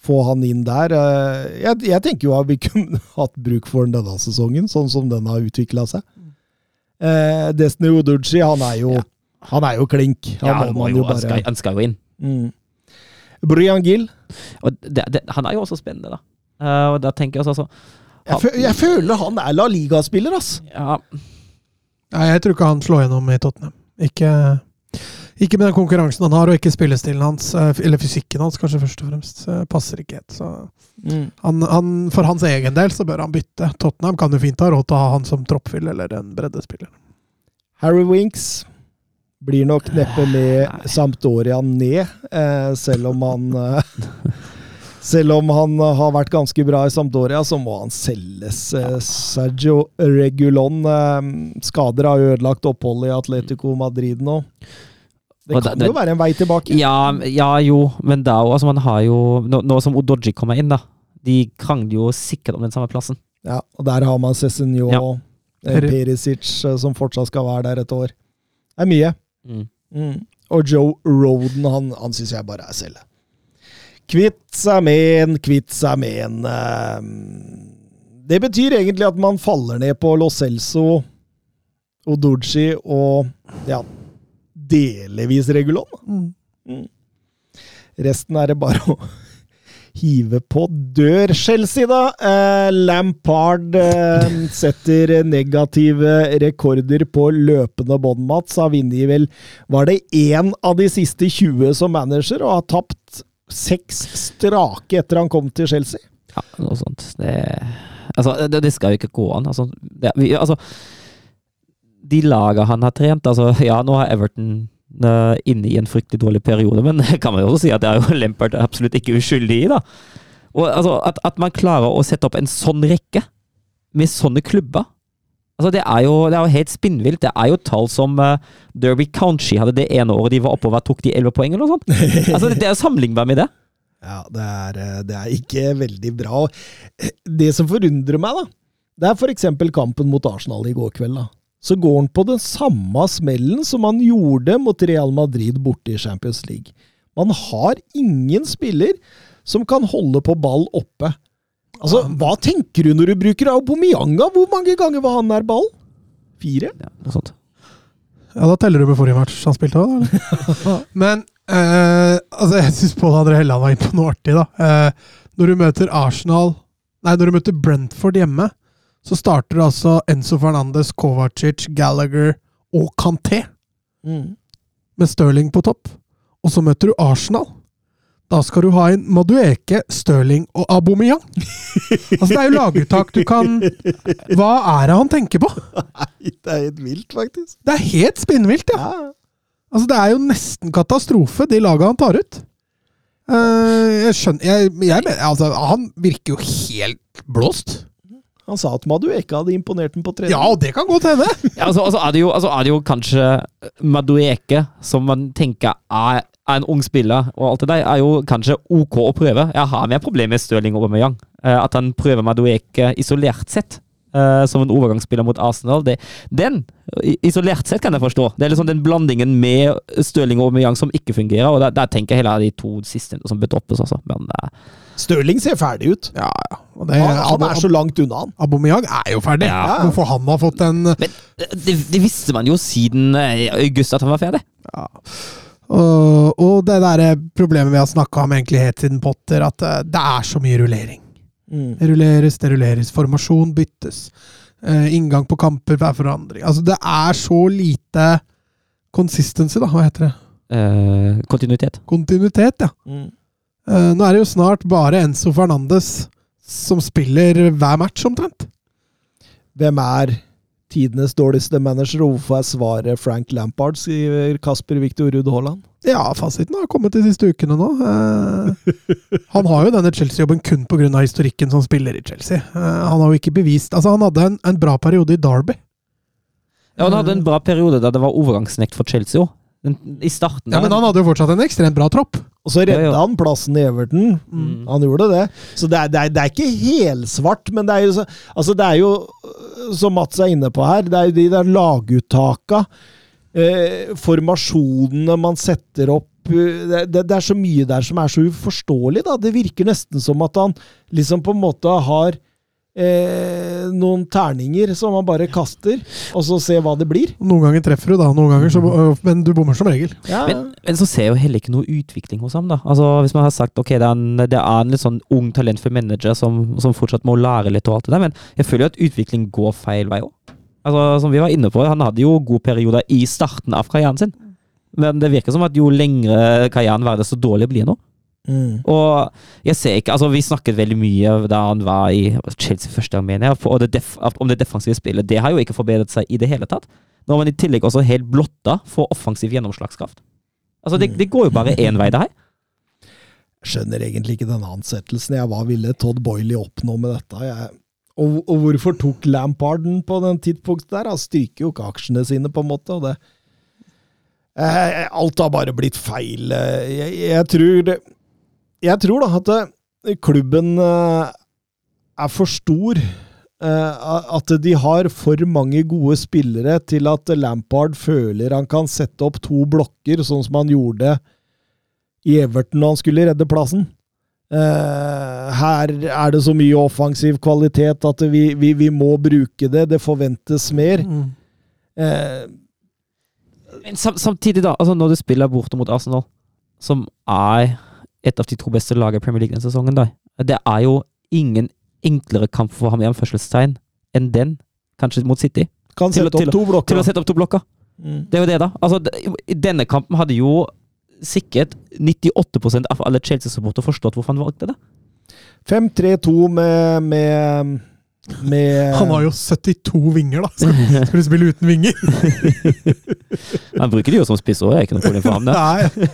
Få han inn der. eh, Jeg, jeg tenker jo at vi <laughs> kunne hatt bruk for den denne sesongen, sånn som den har utvikla seg. Eh, Destiny Uduchi, han er jo Ja. Han er jo klink. Han ja han, må man jo, han, bare skal, han skal jo inn. mm. Brian Gill. Og det, det, han er jo også spennende, da. Uh, og da tenker jeg også altså, Jeg, jeg føler han er La Liga-spiller, ass! ja, Nei, jeg tror ikke han slår gjennom i Tottenham. Ikke, ikke med den konkurransen han har, og ikke spillestilen hans, eh, eller fysikken hans, kanskje først og fremst. Passer ikke helt. Så han, han, for hans egen del så bør han bytte. Tottenham kan jo fint ha råd til å ha han som troppfyll eller en breddespiller. Harry Winks blir nok neppe med Sampdoria ned, eh, selv om han eh, <laughs> Selv om han har vært ganske bra i Sampdoria, så må han selges. Sergio Regulon skader har ødelagt oppholdet i Atletico Madrid nå. Det kan det- jo være en vei tilbake. ja, ja jo, men da òg. Altså, man har jo Nå, nå som Odoji kommer inn, da. De krangler jo sikkert om den samme plassen. Ja, og der har man Cezinio Ja. og eh, Perisic, eh, som fortsatt skal være der et år. Det er mye. Mm. Mm. Og Joe Roden, han, han syns jeg bare er selv. Kvitt seg med en, kvitt seg med en eh, Det betyr egentlig at man faller ned på Lo Celso, Odoji og ja, delvis Regulon. Mm. Resten er det bare å <laughs> hive på dør. Chelsea, da. Eh, Lampard eh, <laughs> setter negative rekorder på løpende bånd, Mats. Har vunnet vel Var det én av de siste 20 som manager, og har tapt seks strake etter han kom til Chelsea? Ja, noe sånt. Det, altså, det, det skal jo ikke gå an. Altså, det, vi, altså De laga han har trent altså, Ja, nå har Everton uh, inne i en fryktelig dårlig periode, men <laughs> det kan man jo også si at det er jo <laughs> Lampard absolutt ikke uskyldig i. da. Og altså, at, at man klarer å sette opp en sånn rekke med sånne klubber Altså, det er jo, det er jo helt spinnvilt. Det er jo tall som uh, Derby County hadde det ene året de var oppover, tok de elleve poeng eller noe sånt. <laughs> Altså, det, det er sammenlignbart med det. Ja, det er, eh, det er ikke veldig bra. Det som forundrer meg, da, det er f.eks. kampen mot Arsenal i går kveld. da. Så går han på den samme smellen som han gjorde mot Real Madrid borte i Champions League. Man har ingen spiller som kan holde på ball oppe. Altså, Hva tenker du når du bruker Aubameyanga? Hvor mange ganger var han nær ball? Fire? Ja, noe sånt. Ja, da teller du med forrige match han spilte òg, da. <laughs> Men eh, altså, jeg syns Pål André Helland var inne på noe artig, da. Eh, når du møter Arsenal Nei, når du møter Brentford hjemme, så starter altså Enzo Fernandes, Kovacic, Gallagher og Kanté med Stirling på topp. Og så møter du Arsenal. Da skal du ha inn Madueke, Stirling og Aubameyang. altså, det er jo laguttak du kan Hva er det han tenker på? Nei, det er helt vilt, faktisk. Det er helt spinnvilt, ja. Ja. Altså, det er jo nesten katastrofe, de laga han tar ut. Uh, jeg skjønner jeg, jeg altså, Han virker jo helt blåst. Han sa at Madueka hadde imponert ham på trening. Ja, og det kan godt hende! <laughs> Ja, altså, altså, er det jo, altså er det jo kanskje Madueke som man tenker er er en ung spiller, og alt det der er jo kanskje ok å prøve. Jeg har mer problemer med Stirling Aubameyang. Eh, at han prøver Madueke isolert sett, eh, som en overgangsspiller mot Arsenal, det, den isolert sett kan jeg forstå. Det er liksom den blandingen med Støling og Aubameyang som ikke fungerer, og der, der tenker jeg heller de to siste som bør droppes, altså. Men uh, Støling ser ferdig ut. Ja, ja. Og det, Han, han er så langt unna, han. Aubameyang er jo ferdig. Ja. Hvorfor han har fått en Men det, det visste man jo siden eh, august at han var ferdig. ja. og, og det der problemet vi har snakka om egentlig helt siden Potter, at eh, det er så mye rullering. Mm. Rulleres, det rulleres. Formasjon byttes. Eh, inngang på kamper, hver forandring. Altså, det er så lite consistency, da. Hva heter det? Eh, kontinuitet. Kontinuitet, ja. Mm. Eh, nå er det jo snart bare Enzo Fernandes som spiller hver match, omtrent. Hvem er tidenes dårligste manager, og hvorfor er svaret Frank Lampard, skriver Kasper Victor Ruud Haaland. Ja, fasiten har kommet de siste ukene nå. Eh, han har jo denne Chelsea-jobben kun pga. historikken som spiller i Chelsea. Eh, han har jo ikke bevist Altså, han hadde en, en bra periode i Derby. Ja, han hadde en bra periode da det var overgangsnekt for Chelsea òg. I starten. Ja, Men han hadde jo fortsatt en ekstremt bra tropp. Og så redda Ja, ja. han plassen i Everton. Mm. Han gjorde det. Så det er, det er, det er ikke helsvart, men det er jo så, altså det er jo, øh, som Mats er inne på her, det er jo de der laguttaka, eh, formasjonene man setter opp øh, det, det, det er så mye der som er så uforståelig, da. Det virker nesten som at han liksom på en måte har eh, noen terninger som han bare kaster, og så ser hva det blir. Noen ganger treffer du, da. Noen ganger så, men du bommer som regel. Ja, Men, men så ser jeg jo heller ikke noe utvikling hos ham. da. Altså Hvis man har sagt ok, det er en, det er en litt sånn ung, talentfull manager som, som fortsatt må lære litt, og alt det der, men jeg føler jo at utvikling går feil vei òg. Altså, som vi var inne på, Han hadde jo gode perioder i starten av karrieren sin, men det virker som at jo lengre karrieren var, desto dårligere blir han nå. Mm. Og jeg ser ikke, altså Vi snakket veldig mye da han var i Chelsea første gang, mener jeg, på- og det def, om det defensive spillet. Det har jo ikke forbedret seg i det hele tatt. Nå er man i tillegg også helt blotta for offensiv gjennomslagskraft. Altså Det, det går jo bare én vei, det her. skjønner egentlig ikke denne ansettelsen. Jeg, hva ville Todd Boiley oppnå med dette? Jeg, og, og hvorfor tok Lampard den på den tidspunktet der? Han styrker jo ikke aksjene sine, på en måte. og det eh, Alt har bare blitt feil. Eh, Jeg, jeg tror Jeg tror da at eh, klubben eh, er for stor. Eh, At de har for mange gode spillere til at Lampard føler han kan sette opp to blokker, sånn som han gjorde i Everton når han skulle redde plassen. Eh, her er det så mye offensiv kvalitet at vi, vi, vi må bruke det. Det forventes mer. Eh, Men sam, samtidig, da, altså når du spiller borte mot Arsenal, som er et av de to beste lagene i Premier League denne sesongen, da, det er jo ingen enklere kamp for ham i anførselstegn enn den, kanskje mot City, kan Til å- sette opp til til å sette opp to blokker. Mm. Det er jo det, da. Altså, denne kampen hadde jo sikkert 98% av alle Chelsea-supportere forstått hvorfor han valgte det. 5-3-2 med, med, med Han har jo 72 vinger, da! Skal, skal du spille uten vinger? <laughs> Han bruker de jo som spiss òg, er ikke noe problem for ham. det. Nei.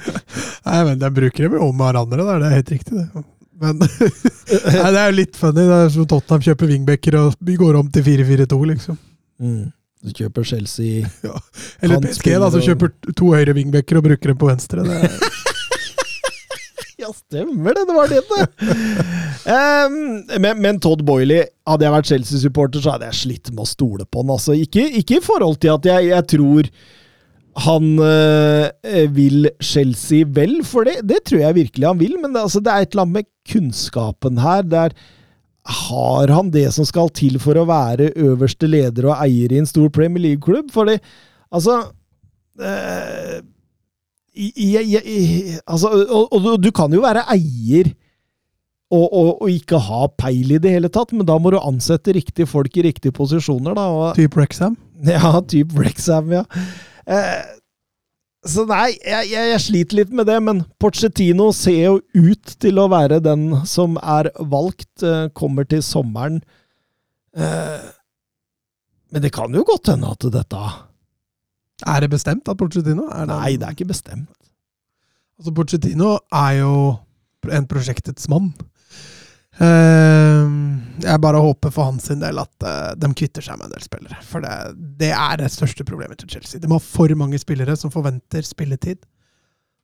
Nei, men de bruker dem jo om hverandre, det er helt riktig, det. Men Nei, det er jo litt funny. Det er som Tottenham kjøper wingbacker og går om til 4-4-2, liksom. mm. Du kjøper Chelsea <laughs> Eller Han PSG, da, som kjøper to høyre wingbacker og bruker dem på venstre. Det er, <laughs> Ja, stemmer det! Det var det, det! <laughs> Um, men, men Todd Boiley, hadde jeg vært Chelsea-supporter, så hadde jeg slitt med å stole på han. Altså, ikke, ikke i forhold til at jeg, jeg tror han øh, vil Chelsea vel, for det, det tror jeg virkelig han vil. Men det, altså, det er et eller annet med kunnskapen her. Der har han det som skal til for å være øverste leder og eier i en stor Premier League-klubb? Fordi, altså eh, jeg, jeg, i, altså, og, og, og du kan jo være eier og, og, og ikke ha peil i det hele tatt, men da må du ansette riktige folk i riktige posisjoner, da. Og, typ Rexham. ja, typ Rexham, ja. Eh, så nei, jeg, jeg, jeg sliter litt med det, men Porcetino ser jo ut til å være den som er valgt, eh, kommer til sommeren. Eh, men det kan jo godt hende at dette Er det bestemt at Pochettino er det? Nei, det er ikke bestemt. Altså, Pochettino er jo en prosjektets mann. Ehm, jeg bare håper for hans del at eh, de kvitter seg med en del spillere. For det, det er det største problemet til Chelsea. De har for mange spillere som forventer spilletid.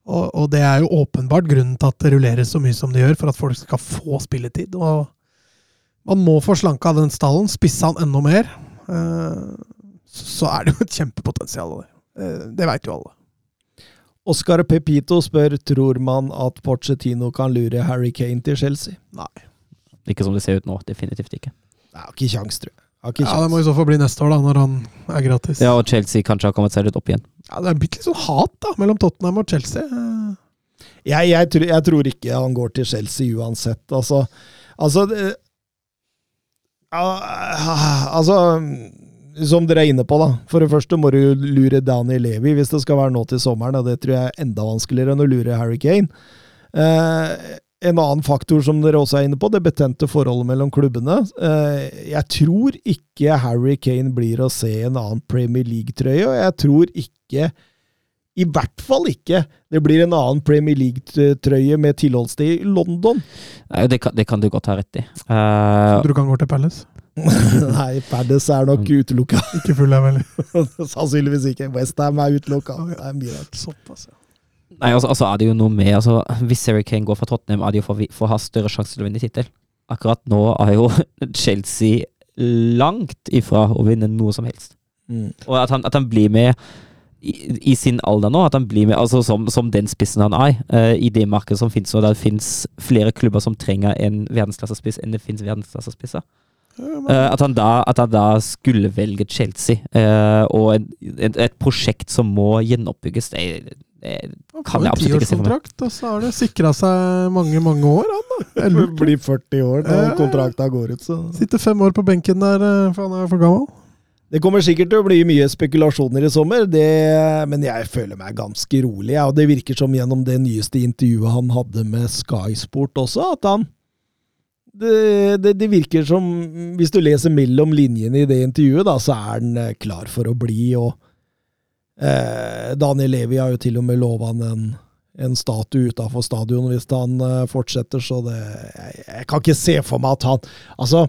Og, og det er jo åpenbart grunnen til at det rulleres så mye som det gjør, for at folk skal få spilletid. Og man må få slanka den stallen, spisse han enda mer. Eh, så er det jo et kjempepotensial. Eh, det veit jo alle. Oscar Pepito spør tror man at Pochettino kan lure Harry Kane til Chelsea. Nei. Ikke som det ser ut nå. Definitivt ikke. Jeg har ikke kjangs, tror jeg. har ikke Ja, Det må i så fall bli neste år, da, når han er gratis. Ja, og Chelsea kanskje har kommet seg litt opp igjen. Ja, det er blitt litt sånn hat da, mellom Tottenham og Chelsea. Jeg, jeg, tror, jeg tror ikke han går til Chelsea uansett. Altså, altså det, Ah, altså Som dere er inne på, da. For det første må du lure Dani Levi hvis det skal være nå til sommeren, og det tror jeg er enda vanskeligere enn å lure Harry Kane. Eh, en annen faktor som dere også er inne på, det betente forholdet mellom klubbene. Eh, jeg tror ikke Harry Kane blir å se en annen Premier League-trøye, og jeg tror ikke i hvert fall ikke det blir en annen Premier League-trøye med tilholdssted i London. Nei, det, kan, det kan du godt ha rett i. Uh, Så du kan gå til Palace? <laughs> Nei, Palace er nok utelukka. Ikke full av heller. <laughs> Sannsynligvis ikke. Westham er utelukka. Det er mye rart. Såpass, ja. Nei, altså, altså er det jo noe med altså, Hvis Harry Kane går fra Tottenham, er det jo for, for å ha større sjanse til å vinne tittel. Akkurat nå er jo <laughs> Chelsea langt ifra å vinne noe som helst. Mm. Og at han, at han blir med i, i sin alder nå, at han blir med altså som, som den spissen han er, uh, i det markedet som finnes, og det finnes flere klubber som trenger en verdensklassespiss enn det finnes verdensklassespisser. Uh, at, han da, at han da skulle velge Chelsea, uh, og en, et, et prosjekt som må gjenoppbygges, det, det kan jeg absolutt ikke se for meg. tiårskontrakt, og så har det sikra seg mange, mange år. Han, da. Lurt. Blir 40 år Ja. kontrakta går ut, så Sitter fem år på benken der, eh, for han er for gammel. Det kommer sikkert til å bli mye spekulasjoner i sommer, det, men jeg føler meg ganske rolig. Ja, og det virker som gjennom det nyeste intervjuet han hadde med Sky Sport også, at han det, det, det virker som, hvis du leser mellom linjene i det intervjuet, da, så er han eh, klar for å bli. og eh, Daniel Levi har jo til og med lova han en, en statue utafor stadion hvis han eh, fortsetter, så det jeg, jeg kan ikke se for meg at han Altså,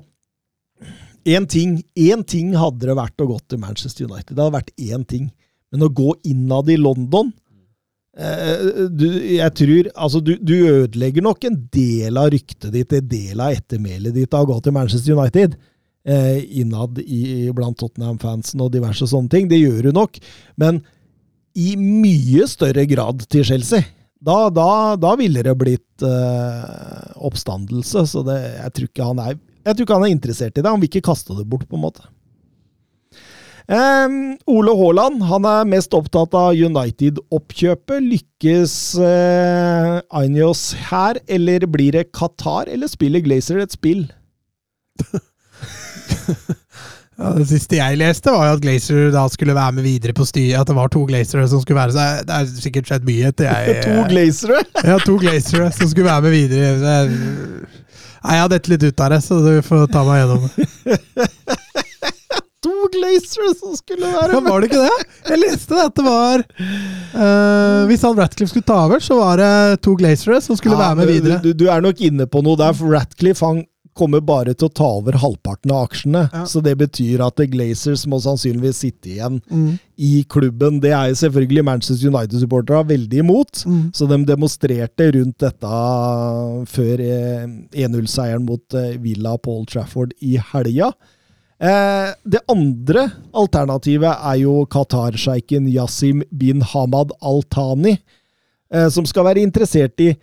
én ting, én ting hadde det vært å gå til Manchester United. Det hadde vært én ting. Men å gå innad i London eh, du, Jeg tror Altså, du, du ødelegger nok en del av ryktet ditt, en del av ettermælet ditt av å gå til Manchester United. Eh, innad i, blant Tottenham-fansen og diverse sånne ting. Det gjør hun nok. Men i mye større grad til Chelsea. Da, da, da ville det blitt eh, oppstandelse, så det, jeg tror er jeg tror ikke han er interessert i det. Han vil ikke kaste det bort, på en måte. Um, Ole Haaland han er mest opptatt av United-oppkjøpet. Lykkes uh, Ainios her, eller blir det Qatar, eller spiller Glazer et spill? <laughs> <laughs> Ja, det siste jeg leste, var jo at Glazer da skulle være med videre på styret. At det var to Glazere som skulle være så Det er sikkert skjedd mye etter jeg <laughs> to Glazere! <laughs> Ja, to Glazere som skulle være med videre. Nei, jeg har dette litt ut av det, så du får ta meg gjennom det. To Glazere som skulle være Ja, var det ikke det? Jeg leste det at det var uh, Hvis han Ratcliffe skulle ta over, så var det to Glazere som skulle Ja, være med videre. Du, du er nok inne på noe der, for Ratcliffe han kommer bare til å ta over halvparten av aksjene. Ja. Så det betyr at The Glazers må sannsynligvis sitte igjen Mm, i klubben. Det er jo selvfølgelig Manchester United-supporterne veldig imot. mm. Så de demonstrerte rundt dette før eh, 1-0-seieren mot eh, Villa Paul Trafford i helga. Eh, det andre alternativet er jo Qatar-sjeiken Yasim bin Hamad Al-Thani, eh, som skal være interessert i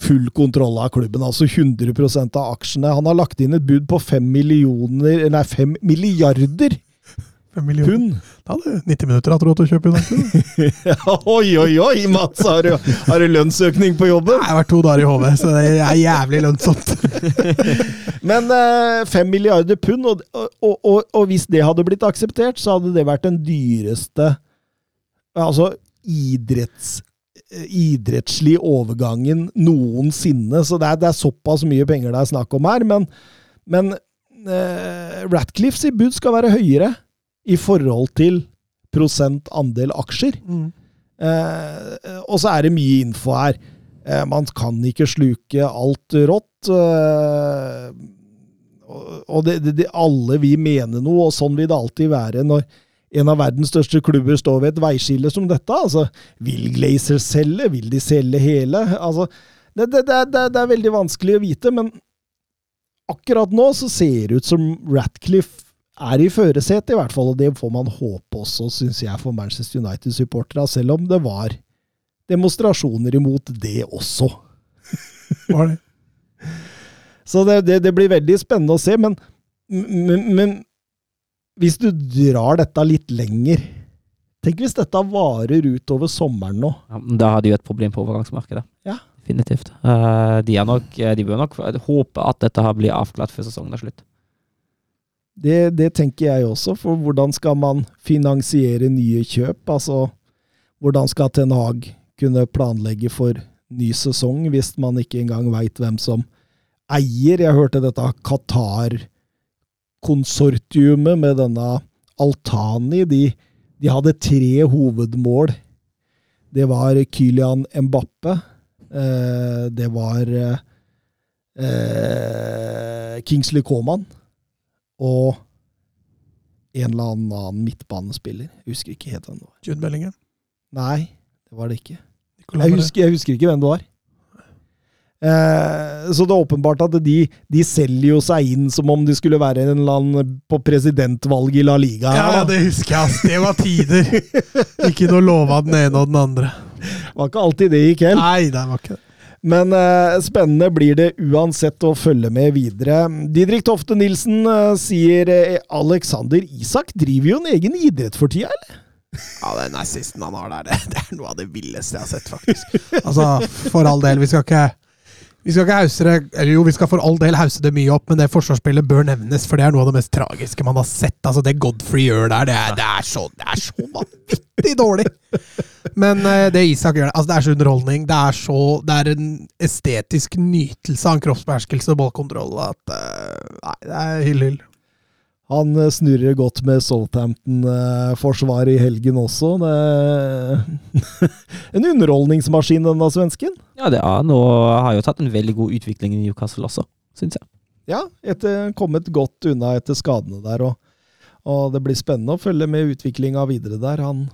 full kontroll av klubben, altså 100% av aksjene. Han har lagt inn et bud på 5 millioner, nei 5 milliarder pund. Da hadde 90 minutter hatt råd til å kjøpe United. <laughs> oi, oi, oi, Mats! Har du, har du lønnsøkning på jobben? Jeg har vært to dager i HV, så det er jævlig lønnsomt. <laughs> Men eh, fem milliarder pund, og, og, og, og hvis det hadde blitt akseptert, så hadde det vært den dyreste Altså idretts, idrettslig overgangen noensinne. Så det er, det er såpass mye penger det er snakk om her. Men, men eh, Ratcliffes i bud skal være høyere i forhold til prosent andel aksjer. Mm. Eh, og så er det mye info her. Eh, man kan ikke sluke alt rått. Eh, og det, det, alle vi mener noe, og sånn vil det alltid være når en av verdens største klubber står ved et veiskille som dette. altså, Vil Glazer selge? Vil de selge hele? altså, det, det, det, det, er veldig vanskelig å vite, men akkurat nå så ser det ut som Ratcliffe er i førersetet, i hvert fall. Og det får man håpe også, syns jeg, for Manchester United-supporterne. selv om det var demonstrasjoner imot det også. <laughs> Var det? Så det, det, det blir veldig spennende å se, men, men, men hvis du drar dette litt lenger Tenk hvis dette varer utover sommeren nå. Ja, da har de jo et problem på overgangsmarkedet. Ja. Definitivt. Eh, de, nok, de bør nok håpe at dette har blitt avklart før sesongen er slutt. Det, det tenker jeg også, for hvordan skal man finansiere nye kjøp? Altså, hvordan skal Ten Hag kunne planlegge for ny sesong hvis man ikke engang veit hvem som eier? Jeg hørte dette Qatar-konsortiumet med denne Altani. De, de hadde tre hovedmål. Det var Kylian Mbappe. Eh, det var eh, Kingsley Coman. Og en eller annen midtbanespiller. Jeg husker ikke helt hvem det var. Jude Bellingham. Nei, det var det ikke. Jeg husker, jeg husker ikke hvem det var. Eh, så det er åpenbart at de, de selger jo seg inn som om de skulle være en eller annen på presidentvalget i La Liga. Ja, ja, det husker jeg. Det var tider. <laughs> Ikke noe lova den ene og den andre. Det var ikke alltid det gikk helt. Nei, det var ikke det. Men eh, spennende blir det uansett å følge med videre. Didrik Tofte Nilsen eh, sier eh, Alexander Isak driver jo en egen idrett for tida, eller? Ja, den nazisten han har der, det, det er noe av det villeste jeg har sett, faktisk. Altså, for all del, vi skal ikke vi skal ikke hause det eller Jo, vi skal for all del hause det mye opp, men det forsvarsspillet bør nevnes, for det er noe av det mest tragiske man har sett. Altså, Det Godfrey gjør der, det er, det er, så, det er så vanvittig dårlig! Men uh, det Isak gjør, altså det er så underholdning. Det er så Det er en estetisk nytelse av en kroppsbeherskelse og ballkontroll at uh, Nei, det er hyll-hyll. Han eh, snurrer godt med Southampton-forsvaret i helgen også. Det <laughs> en underholdningsmaskin, denne svensken. Ja, det er han, og har jo tatt en veldig god utvikling i Newcastle også, syns jeg. Ja, etter, kommet godt unna etter skadene der, og, og det blir spennende å følge med utviklinga videre der. Han,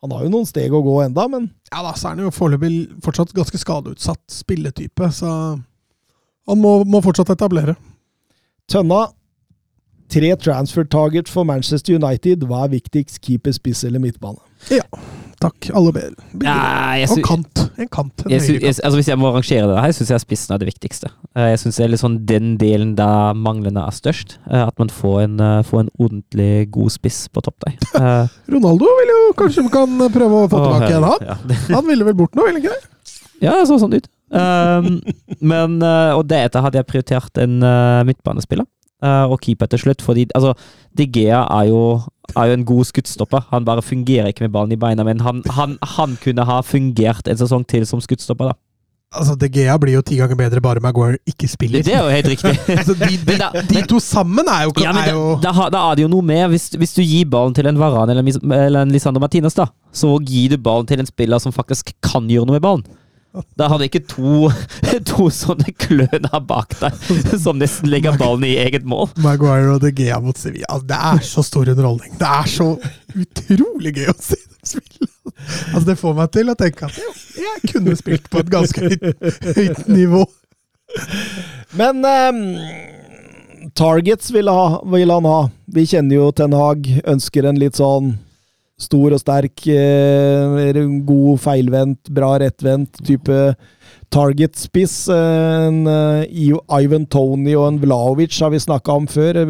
han har jo noen steg å gå enda, men Ja da, så er han jo foreløpig fortsatt ganske skadeutsatt spilletype, så han må, må fortsatt etablere. Tønna Tre transfer target for Manchester United. Hva er viktigst? Keeper, spiss eller midtbane? Ja, Takk, alle ber. Ja, Og kant. En kant. En Jeg synes, jeg, altså Hvis jeg må rangere det her, syns jeg spissen er det viktigste. Eh, Jeg syns det er litt sånn den delen der manglene er størst. eh, At man får en, eh, får en ordentlig god spiss på topp der. <laughs> Ronaldo vil jo kanskje vi kan prøve å få tilbake en, han. ja, <laughs> Han ville vel bort nå, ville han ikke det? Ja, det så sånn ut. Um, men, og deretter hadde jeg prioritert en midtbanespiller. Eh, og keeper til slutt, fordi altså, De Gea er jo, er jo en god skuddstopper. Han bare fungerer ikke med ballen i beina, men han, han, han kunne ha fungert en sesong til som skuddstopper. da. Altså, De Gea blir jo ti ganger bedre bare Maguire ikke spiller. Det er jo helt riktig. <laughs> altså, de, de, Men da- de to sammen er jo, Ja, men er jo da, da, da er det jo noe med hvis, hvis du gir ballen til en Varan eller, eller en Lisandro Martinez, da, så gir du ballen til en spiller som faktisk kan gjøre noe med ballen. Da hadde ikke to, <laughs> to sånne kløner bak deg som nesten legger ballen i eget mål. Maguire og De Gea mot Sevilla. Altså, det er så stor underholdning. Det er så utrolig gøy å se dem spille. Altså, det får meg til å tenke at jeg kunne spilt på et ganske høyt, høyt nivå. Men um, targets vil, ha, vil han ha. Vi kjenner jo Ten Hag. Ønsker en litt sånn stor og sterk, eh, god feilvendt, bra rettvendt type target-spiss. En eh, Ivan Tony og en Vlaovic har vi snakka om før.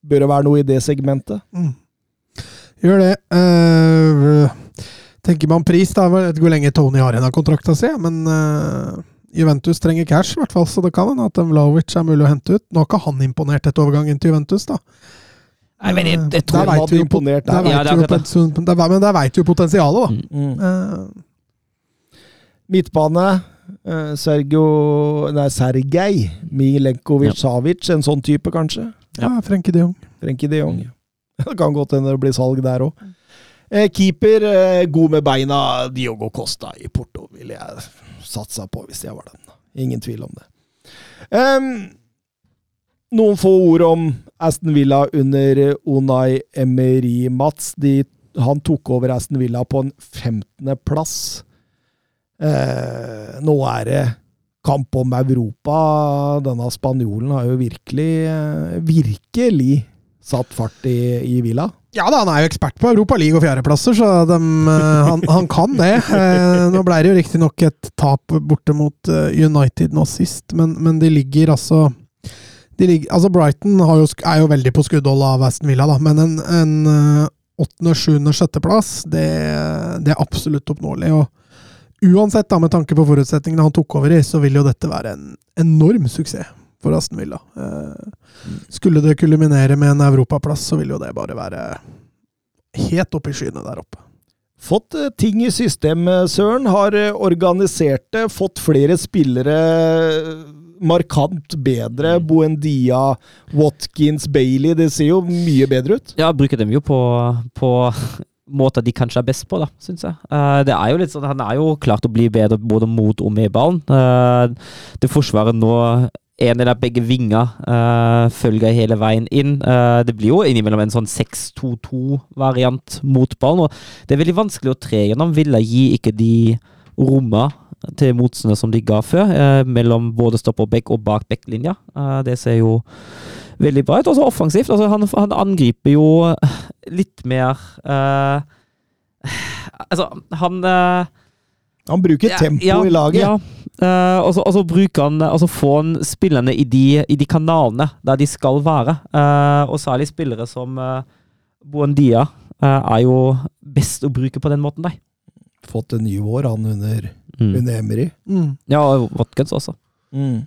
Bør det være noe i det segmentet? Mm. Gjør det. Uh, tenker man pris, da. Jeg vet ikke hvor lenge Tony har igjen av kontrakta si, men uh, Juventus trenger cash, i hvert fall, så det kan hende at en Vlaovic er mulig å hente ut. Nå har ikke han imponert etter overgangen til Juventus, da. Nei, men jeg, jeg tror hadde vi jo imponert Der der. vet Ja, det er jo der- Men der veit vi jo potensialet, da. Mm. Mm. Eh, Midtbane. eh, Sergio Nei, Sergej Milenkovic-Savic. En sånn type, kanskje? ja, Frenkie de Jong. Frenkie de Jong. <laughs> Det kan godt hende det blir salg der òg. Eh, keeper, eh, god med beina. Diogo Costa i Porto ville jeg satsa på hvis jeg var den. Ingen tvil om det. Ehm, noen få ord om Aston Villa under Unai Emery, Mats. De, han tok over Aston Villa på en 15.-plass. Eh, nå er det kamp om Europa. Denne spanjolen har jo virkelig, eh, virkelig satt fart i, i Villa. Ja da, han er jo ekspert på Europa League og fjerdeplasser, så dem, eh, han, han, kan det. Eh, nå ble det jo riktignok et tap borte mot United nå sist, men, men de ligger altså de ligger, altså Brighton jo, er jo veldig på skuddhold av Aston Villa, da, men en, en åttende, sjuende, sjetteplass, det, det er absolutt oppnåelig. og Uansett, da, med tanke på forutsetningene han tok over i, så vil jo dette være en enorm suksess for Aston Villa. Eh, skulle det kulminere med en europaplass, så vil jo det bare være helt oppe i skyene der oppe. Fått eh, ting i system, eh, Søren. Har organisert det. Fått flere spillere markant bedre. Mm. Buendia, Watkins, Bailey. Det ser jo mye bedre ut. Ja, bruker dem jo på, på <laughs> måter de kanskje er best på, da, syns jeg. Uh, det er jo litt sånn, Han er jo klart å bli bedre både mot og med ballen. Uh, det forsvaret nå en eller begge vinger uh, følger hele veien inn. Uh, det blir jo innimellom en sånn 6-2-2-variant mot ballen. og Det er veldig vanskelig å tre gjennom. Villa gi ikke de romma til motsene som de ga før, eh, mellom både stopp og back og bak backlinja. det ser jo veldig bra ut. Også offensivt. Altså, han, han, angriper jo litt mer Altså, han Han bruker tempo ja, i laget. Ja, Uh, og, så, og, så, bruker han og så får han spillerne i de, i de, kanalene der de skal være. Uh, og særlig spillere som uh, Buendia er jo best å bruke på den måten, de. Fått en ny vår, han under, mm. under Emery. Mm. Ja, og Watkins også. Mm.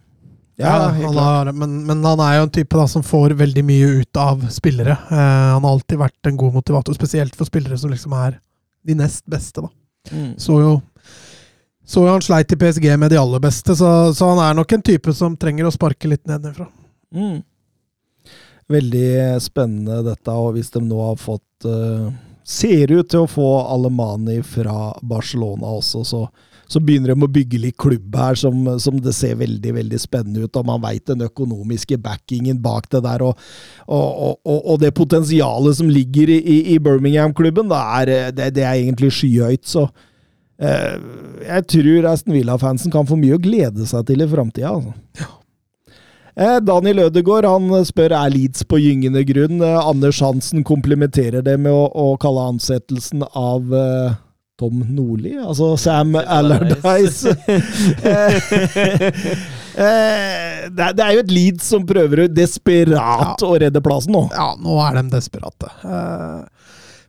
Ja, ja han har, men, men, han er jo en type da, som får veldig mye ut av spillere. han har alltid vært en god motivator, spesielt for spillere som liksom er de nest beste. da. Mm. Så jo så han sleit i PSG med de aller beste, så, så, han er nok en type som trenger å sparke litt nedenfra. Mm. Veldig spennende dette, og hvis de nå har fått uh, Ser ut til å få Alemani fra Barcelona også, så, så begynner de å bygge litt klubb her som, som det ser veldig veldig spennende ut. Og man veit den økonomiske backingen bak det der, og, og, og, og det potensialet som ligger i, i Birmingham-klubben, det, det, er egentlig skyhøyt. så Eh, jeg tror Aston Villa-fansen kan få mye å glede seg til i framtida. Altså. Ja. Eh, Daniel Ødegaard han spør er Leeds på gyngende grunn. Eh, Anders Hansen komplementerer det med å, å kalle ansettelsen av uh, Tom Nordli, altså Sam Allardyce. <laughs> det, er jo et Leeds som prøver desperat ja. å redde plassen nå. Ja, nå er de desperate. Uh,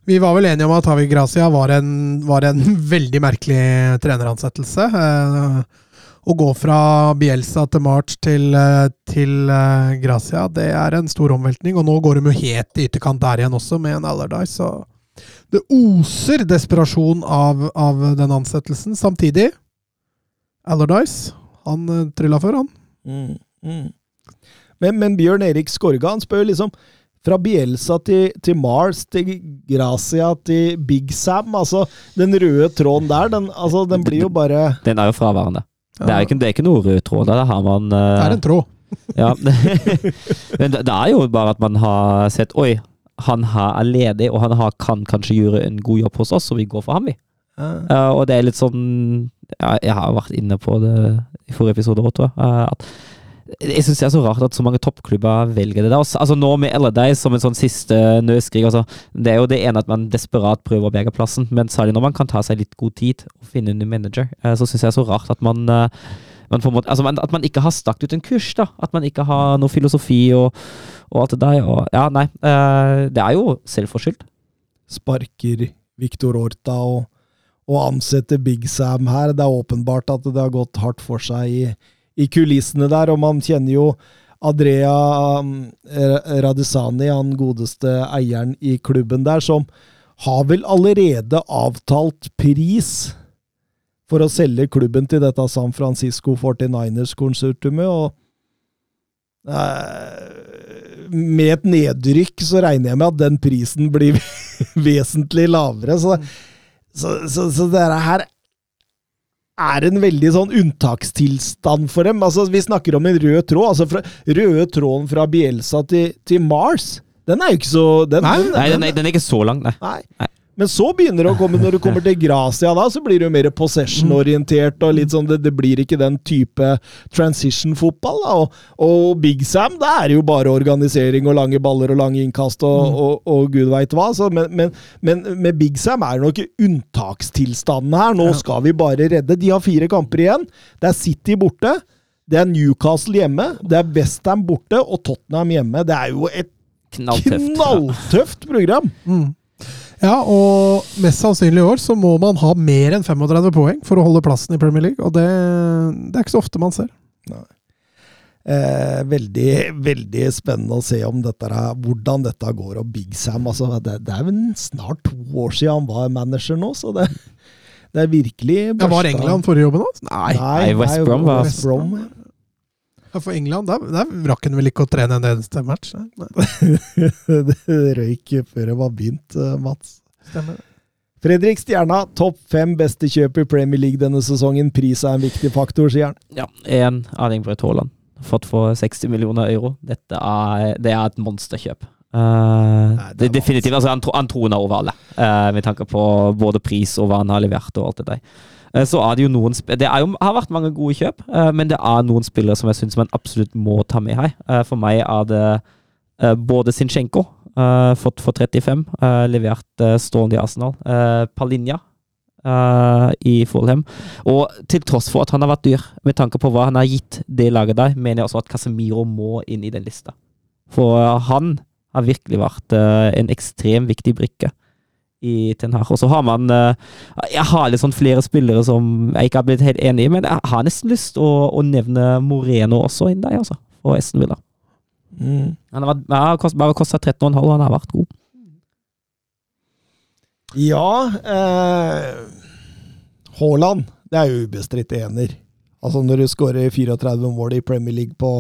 vi var vel enige om at Havi Gracia var en, var en <laughs> veldig merkelig treneransettelse. Eh, å gå fra Bielsa til March til, eh, til eh, Gracia, det er en stor omveltning. Og nå går de jo helt i ytterkant der igjen også, med en Allardyce. Så det oser desperasjon av, av den ansettelsen. Samtidig, Allardyce, han uh, trylla før, han. Mm, mm. Men, men, Bjørn Erik Skorga han spør liksom fra Bielsa til, til, Mars til Gracia til Big Sam. Altså, den røde tråden der, den, altså, den blir jo bare Den er jo fraværende. Ja. Det, er ikke, det, er ikke, noe rød tråd der. Har man, uh, det er en tråd. <laughs> ja. <laughs> Men det, det, er jo bare at man har sett Oi, han her er ledig, og han her kan kanskje gjøre en god jobb hos oss, så vi går for ham, vi. Uh, og det er litt sånn ja, Jeg har vært inne på det i forrige episode òg, tror jeg. Uh, at jeg syns det er så rart at så mange toppklubber velger det. der. Altså Nå med Allardyce som en sånn siste nødskrig. Altså, det er jo det ene at man desperat prøver å berge plassen, men særlig når man kan ta seg litt god tid og finne en ny manager, eh, så syns jeg det er så rart at man, eh, man måte, altså At man ikke har stakt ut en kurs, da. At man ikke har noe filosofi og, og alt det. Og, ja, nei. Eh, det er jo selvforskyldt. Sparker Victor Orta og, og ansetter Big Sam her. Det er åpenbart at det har gått hardt for seg i i kulissene der, og man kjenner jo Adrea um, Radisani, han godeste eieren i klubben der, som har vel allerede avtalt pris for å selge klubben til dette San Francisco 49ers konsertumet og eh, med et nedrykk så regner jeg med at den prisen blir <laughs> vesentlig lavere. Så, så, så, så dette her er en veldig sånn unntakstilstand for dem. Altså, vi snakker om en rød tråd. altså fra, Røde tråden fra Bielsa til, til Mars, den er jo ikke så den, Nei, den, Nei, den er, er ikke så lang, nei. Nei. Men så begynner det å komme, når du kommer til Gracia, da, så blir det jo mer possession-orientert. og litt sånn, det, det blir ikke den type transition-fotball. da, og, og Big Sam, da er det jo bare organisering og lange baller og lange innkast og, og, og gud veit hva. Så, men, men, men med Big Sam er det nok unntakstilstanden her. Nå skal vi bare redde. De har fire kamper igjen. Det er City borte. Det er Newcastle hjemme, det er Westham borte og Tottenham hjemme. Det er jo et Knalltøft. knalltøft program! Mm. Ja, og mest sannsynlig i år så må man ha mer enn 35 poeng for å holde plassen i Premier League, og det, det er ikke så ofte man ser. Eh, veldig, veldig spennende å se om dette, er- hvordan dette går. Og Big Sam altså, det, det er vel snart to år siden han var manager nå, så det, det er virkelig Ja, Var England forrige jobben hans? Nei. Nei, Nei, West Brom var- West Brom. Ja, For England, der, der rakk han vel ikke å trene en eneste match? Nei, <laughs> det røyk før det var begynt, eh, Mats. stemmer. Fredrik Stjerna, topp fem beste kjøp i Premier League denne sesongen. Pris er en viktig faktor, sier han. Ja, én Erling Braut Haaland. Fått for 60 millioner euro. Dette er, det er et monsterkjøp. Uh, Nei, det det er definitivt, altså Han, tro- han troner over alle, uh, med tanke på både pris og hva han har levert. og alt Det der. Eh, Så er det jo noen Det jo, har vært mange gode kjøp, eh, men det er noen spillere som jeg syns man absolutt må ta med her. Eh, For meg er det både Sinchenko, fått for 35, eh, levert stående i Arsenal. Palinja i Fulham. Og til tross for at han har vært dyr, med tanke på hva han har gitt det laget der, mener jeg også at Casemiro må inn i den lista. For han har virkelig vært en ekstremt viktig brikke i Ten Hag. Og så har man eh, Jeg har litt sånn flere spillere som jeg ikke har blitt helt enig i, men jeg har nesten lyst til å, å nevne Moreno også inn der, altså. Og Esten Villa. Mm. Han har vært, kost, bare kosta 13,5, og han har vært god. Ja eh, Haaland, det er jo ubestridt ener. Altså Når du skårer 34 mål i Premier League på,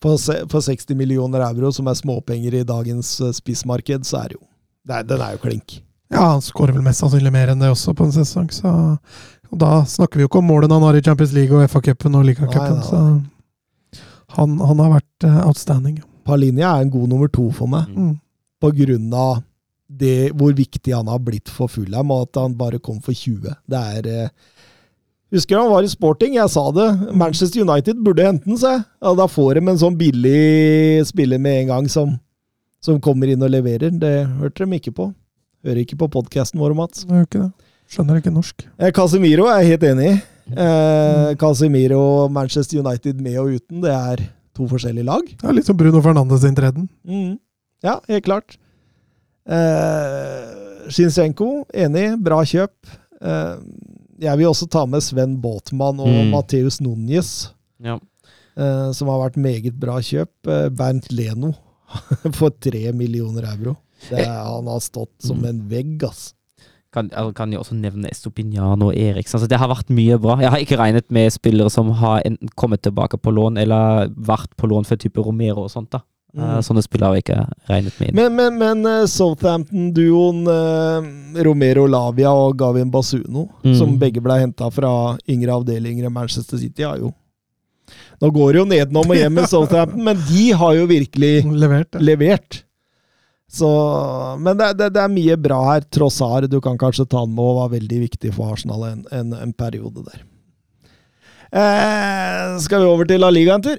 på, se- 60 millioner euro, som er småpenger i dagens eh, spissmarked, så er det jo er, Den er jo klink. Ja, han skårer vel mest sannsynlig mer enn det også på en sesong, så og Da snakker vi jo ikke om målene han har i Champions League og FA-cupen og Ligacupen, så han, han har vært eh, outstanding. Palinia er en god nummer to for meg, Mm. på grunn av det, hvor viktig han har blitt for Fulham, og at han bare kom for 20. Det er eh, Husker han var i sporting, jeg sa det. Manchester United burde hente den, sa jeg. Ja, da får de en sånn billig spiller med en gang som, som kommer inn og leverer. Det hørte de ikke på. Hører ikke på podkasten vår, Mats. Jeg ikke det. Skjønner ikke norsk. Eh, Casemiro er jeg helt enig i. Eh, Casemiro Manchester United med og uten, det er to forskjellige lag. Det er litt som Bruno Fernandes inntreden. Mm. Ja, helt klart. Eh, Shinsenko, enig. Bra kjøp. Eh, jeg vil også ta med Sven Båtmann og Mm. Mateus Núñez, Ja. eh, som har vært meget bra kjøp. Eh, Bernt Leno <laughs> for tre millioner euro. Det han har stått som Mm. en vegg, ass. Kan, eller kan jeg også nevne Estopinian og Eriksen. Altså, det har vært mye bra. Jeg har ikke regnet med spillere som har enten kommet tilbake på lån, eller vært på lån for type Romero og sånt. da. Mm. Sånne spillere har jeg ikke regnet med. Men, men, men eh, Southampton-duoen eh, Romero Lavia og Gavin Basuno, Mm. som begge ble henta fra yngre avdelinger i Manchester City, har jo Nå går det jo nedenom og hjem med <laughs> Southampton, men de har jo virkelig Levert. Ja. levert. Så, men det, det, det er mye bra her. Trossar, du kan kanskje ta den med, og var veldig viktig for Arsenal en, en, en periode der. Eh, skal vi over til La Liga en tur?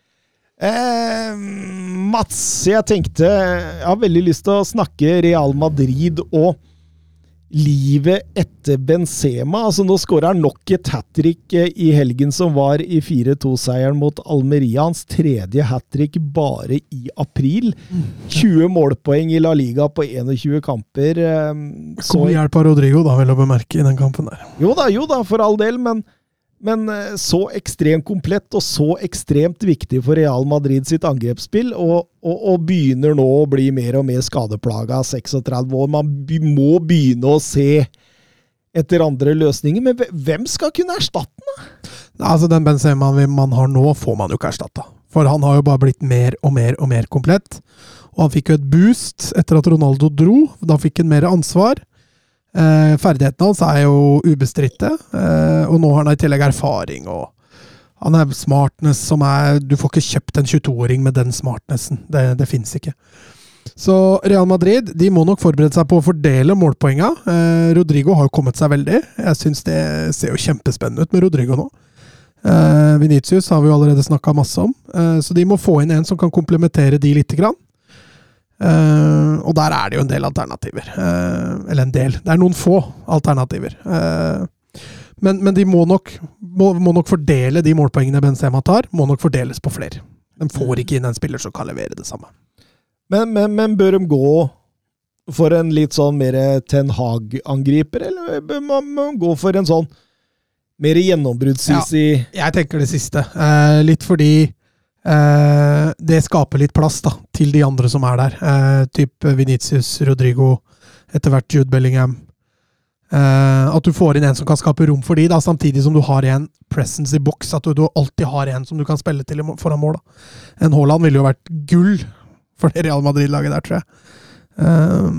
Eh, Mats, jeg tenkte Jeg har veldig lyst til å snakke Real Madrid og livet etter Benzema. Altså Nå skårer han nok et hat trick eh, i helgen som var i 4-2-seieren mot Almeria. Hans tredje hat trick bare i april. 20 målpoeng i La Liga på 21 kamper. eh, Så God hjelp av Rodrigo, da, vel å bemerke, i den kampen der. jo da, jo da, for all del, men Men eh, så ekstremt komplett og så ekstremt viktig for Real Madrid sitt angrepsspill, og, og, og begynner nå å bli mer og mer skadeplaga, 36 år. Man må begynne å se etter andre løsninger. Men hvem skal kunne erstatte den? Altså, Den Benzemaen man har nå, får man jo ikke erstatta. For han har jo bare blitt mer og mer og mer komplett. Og han fikk jo et boost etter at Ronaldo dro. Da fikk han mer ansvar. Eh, ferdighetene hans er jo ubestridte, eh, og nå har han i tillegg erfaring. og Han er smartness som er Du får ikke kjøpt en 22-åring med den smartnessen. Det, det fins ikke. Så Real Madrid de må nok forberede seg på å fordele målpoenga. Eh, Rodrigo har jo kommet seg veldig. Jeg syns det ser jo kjempespennende ut med Rodrigo nå. Eh, Vinicius har vi jo allerede snakka masse om, eh, så de må få inn en som kan komplementere de lite grann. Eh, og der er det jo en del alternativer. Uh, eller en del. Det er noen få alternativer. Uh, men, men de må nok, må, må nok fordele de målpoengene Benzema tar, må nok fordeles på flere. De får ikke inn en spiller som kan levere det samme. Men, men, men bør de gå for en litt sånn mer Ten Hag-angriper, eller bør man, gå for en sånn mer gjennombruddssissy Jeg tenker det siste. Litt fordi det skaper litt plass da, til de andre som er der. Eh, typ Venitius, Rodrigo, etter hvert Jude Bellingham. Eh, at du får inn en som kan skape rom for de, da, samtidig som du har en presence i boks. At du, du alltid har en som du kan spille til foran mål. Da. En Haaland ville jo vært gull for det Real Madrid-laget der, tror jeg. Eh,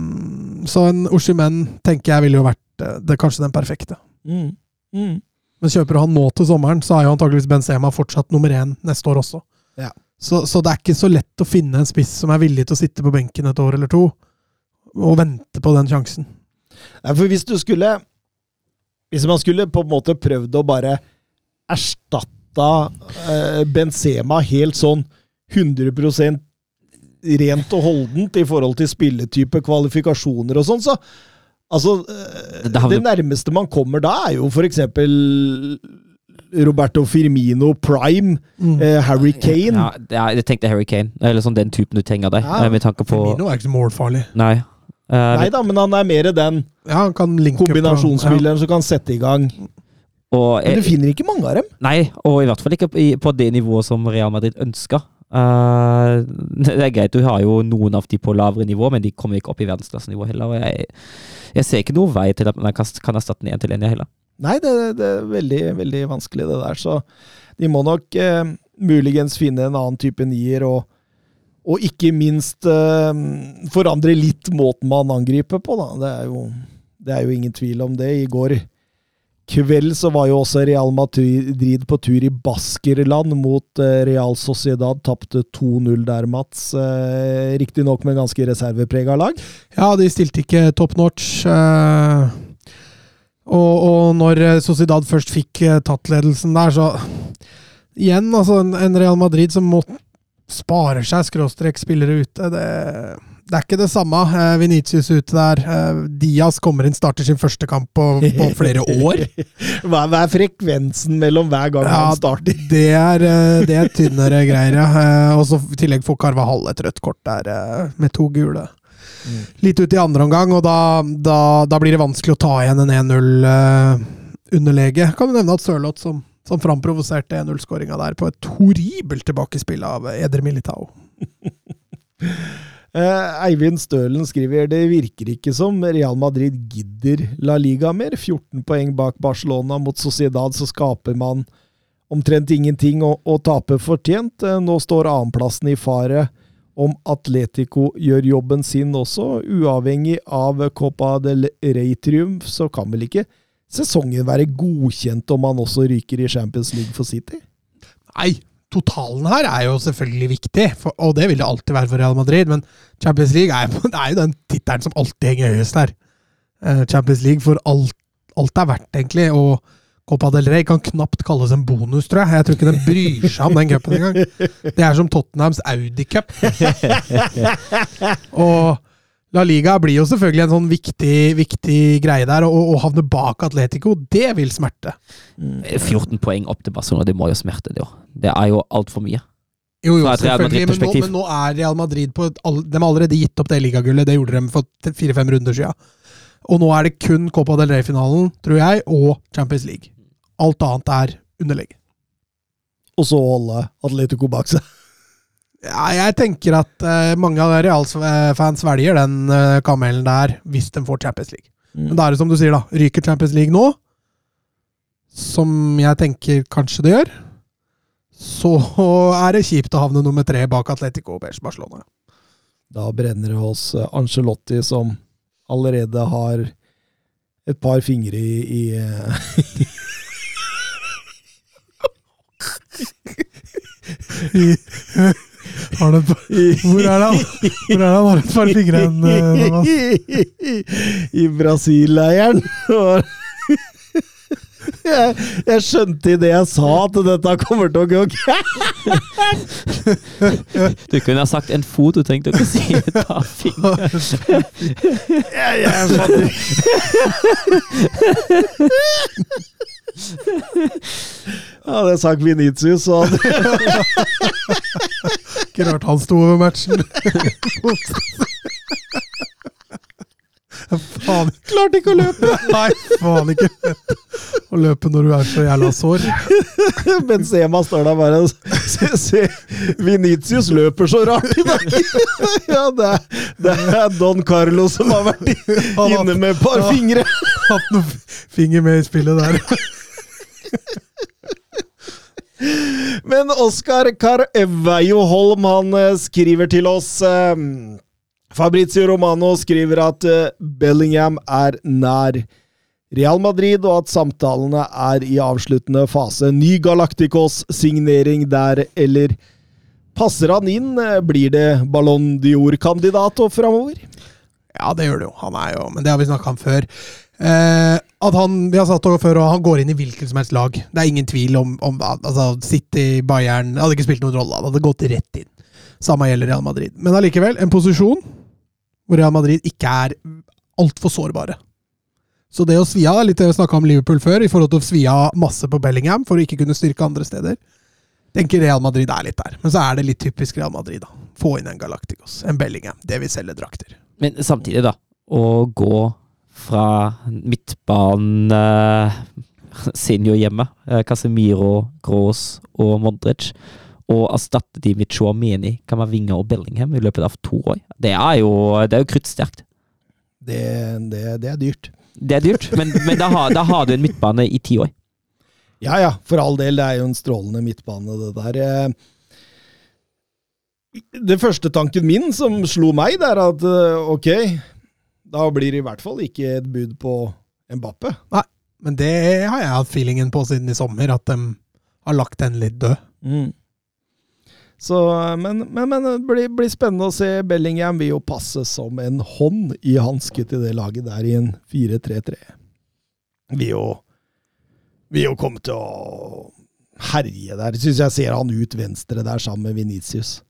så en Oshimen tenker jeg ville jo vært eh, det, kanskje den perfekte. mm. Mm. Men kjøper han nå til sommeren, så er jo antakeligvis Benzema fortsatt nummer én neste år også. Ja. Så, så det er ikke så lett å finne en spiss som er villig til å sitte på benken et år eller to, og vente på den sjansen. Nei, for hvis du skulle Hvis man skulle på en måte prøvd å bare erstatta eh, Benzema helt sånn 100% rent og holdent i forhold til spilletype, kvalifikasjoner og sånn, så Altså, eh, Det det nærmeste man kommer da, er jo for eksempel Roberto Firmino Prime, eh, Harry Kane. Ja, det jeg tenkte Harry Kane. Eller sånn den typen du trenger deg. Ja. eh, Med tanke på Firmino er ikke så målfarlig. Nei. Uh, Nei da, men han er mer den Ja, kombinasjonsspilleren som kan sette i gang. og Men du jeg, finner ikke mange av dem. nei, og i hvert fall ikke på, det nivået som Real Madrid ønska. Uh, det er greit, du har jo noen av de på lavere nivå, men de kommer ikke opp i verdensklassenivå heller. Og jeg, jeg ser ikke noen vei til at man kan, kan erstatte den én til én, jeg heller. Nei, det, det er veldig, veldig vanskelig det der, så de må nok eh, muligens finne en annen type nier, og, og ikke minst eh, forandre litt måten man angriper på, da. Det er, jo, det er jo ingen tvil om det. I går kveld så var jo også Real Madrid på tur i Baskerland mot eh, Real Sociedad. Tapte 2-0 der, Mats. Eh, Riktignok med ganske reserveprega lag. Ja, de stilte ikke top notch. eh, og, og når eh, Sociedad først fikk eh, tatt ledelsen der, så Igjen, altså, en, Real Madrid som må spare seg skråstrek spillere ute, det, det er ikke det samme. Eh, Venitius ute der. Eh, Diaz kommer inn, starter sin første kamp på, på flere år. <laughs> Hva, hva er frekvensen mellom hver gang Ja, han starter? <laughs> Det er, eh, det er tynnere greier, ja. Eh, Og så i tillegg får Carvahall et rødt kort der, eh, med to gule. Litt ut i andre omgang, og da, da, da blir det vanskelig å ta igjen en 1-0-underlege. Kan du nevne at Sørloth, som, som framprovoserte 1-0-skåringa der, på et horribelt tilbakespill av Eder Militao. <laughs> Eh, Eivind Stølen skriver det virker ikke som Real Madrid gidder La Liga mer. 14 poeng bak Barcelona mot Sociedad, så skaper man omtrent ingenting og, og taper fortjent. Eh, nå står annenplassen i fare om Atletico gjør jobben sin også. Uavhengig av Copa del Rey-triumf, så kan vel ikke sesongen være godkjent om han også ryker i Champions League for City? Nei, totalen her er jo selvfølgelig viktig, for, og det vil det alltid være for Real Madrid, men Champions League er, <laughs> er jo den tittelen som alltid henger høyest her. Eh, Champions League for alt, alt er verdt, egentlig, og Copa del Rey kan knapt kalles en bonus, tror jeg. Jeg tror ikke den bryr seg om den cupen engang. Det er som Tottenhams Audi Cup. <laughs> og La Liga blir jo selvfølgelig en sånn viktig, viktig greie der, og å havne bak Atletico, det vil smerte. 14 poeng opp til Barcelona, det må jo smerte, det òg. Det er jo altfor mye. Jo, jo, selvfølgelig, men nå, men nå er Real Madrid på et, De har allerede gitt opp det ligagullet. Det gjorde de for fire-fem runder siden. Og nå er det kun Copa del Rey-finalen, tror jeg, og Champions League. Alt annet er underlegg. Og så holde Atletico bak seg. Ja, jeg tenker at uh, mange av Real-fans velger den uh, kamelen der hvis de får Champions League. Men da er det som du sier, da. Ryker Champions League nå, som jeg tenker kanskje det gjør, så <laughs> er det kjipt å havne nummer tre bak Atletico og Barcelona. Da brenner det hos eh, Angelotti, som allerede har et par fingre i, i eh, Har du et par- Hvor er det han? Har et par fingre hen? eh, Thomas? I Brasil-leiren. Jeg, jeg skjønte i det jeg sa at dette kommer til å gå gærent. Du kunne ha sagt en fot, du trengte ikke å si et fingeren. Jeg, jeg Hadde jeg sagt Venitius, så hadde Ikke rart han sto over matchen. <laughs> faen. Klarte ikke å løpe! <laughs> Nei, faen ikke å løpe når du er så jævla sår. <laughs> Benzema står der bare se, se Venitius løper så rart i dag! <laughs> Ja, det er, det er Don Carlo som har vært inne med et par fingre. Hatt noen finger med i spillet der. Men Oskar Carveio Holm han eh, skriver til oss eh, Fabrizio Romano skriver at eh, Bellingham er nær Real Madrid, og at samtalene er i avsluttende fase. Ny Galacticos-signering der, eller passer han inn? Eh, Blir det Ballon d'Or-kandidat framover? Ja, det gjør det jo. Han er jo, men det har vi snakka om før. Eh, at han vi har over før, og han går inn i hvilket som helst lag. Det er ingen tvil om, om altså, City, Bayern hadde ikke spilt noen rolle. Han hadde gått rett inn. Samme gjelder Real Madrid. Men allikevel, en posisjon hvor Real Madrid ikke er altfor sårbare. Så det å svi av, litt det vi snakka om Liverpool før, i forhold til å svi av masse på Bellingham for å ikke kunne styrke andre steder, tenker Real Madrid er litt der. Men så er det litt typisk Real Madrid, da. Få inn en Galacticos, en Bellingham. Det vil selge drakter. Men samtidig, da. Å gå fra midtbanen eh, Senior hjemme, eh, Casemiro, Gross og Modric, og erstatte de med Chouameni, Kamavinga og Bellingham i løpet av to år. Det er jo, det er jo kruttsterkt. Det, det, det er dyrt. Det er dyrt, men, men da, har, da har du en midtbane i ti år. Ja ja, for all del. Det er jo en strålende midtbane, det der. Eh, Det første tanken min som slo meg, det er at eh, ok, da blir det i hvert fall ikke et bud på Mbappe. Nei, Men det har jeg hatt feelingen på siden i sommer, at de har lagt den litt død. Så, men, men, men det blir, blir spennende å se. Bellingham vil jo passe som en hånd i hanske til det laget der i en 4-3-3. Vil jo Vil jo komme til å herje der. Syns jeg ser han ut venstre der sammen med Venitius.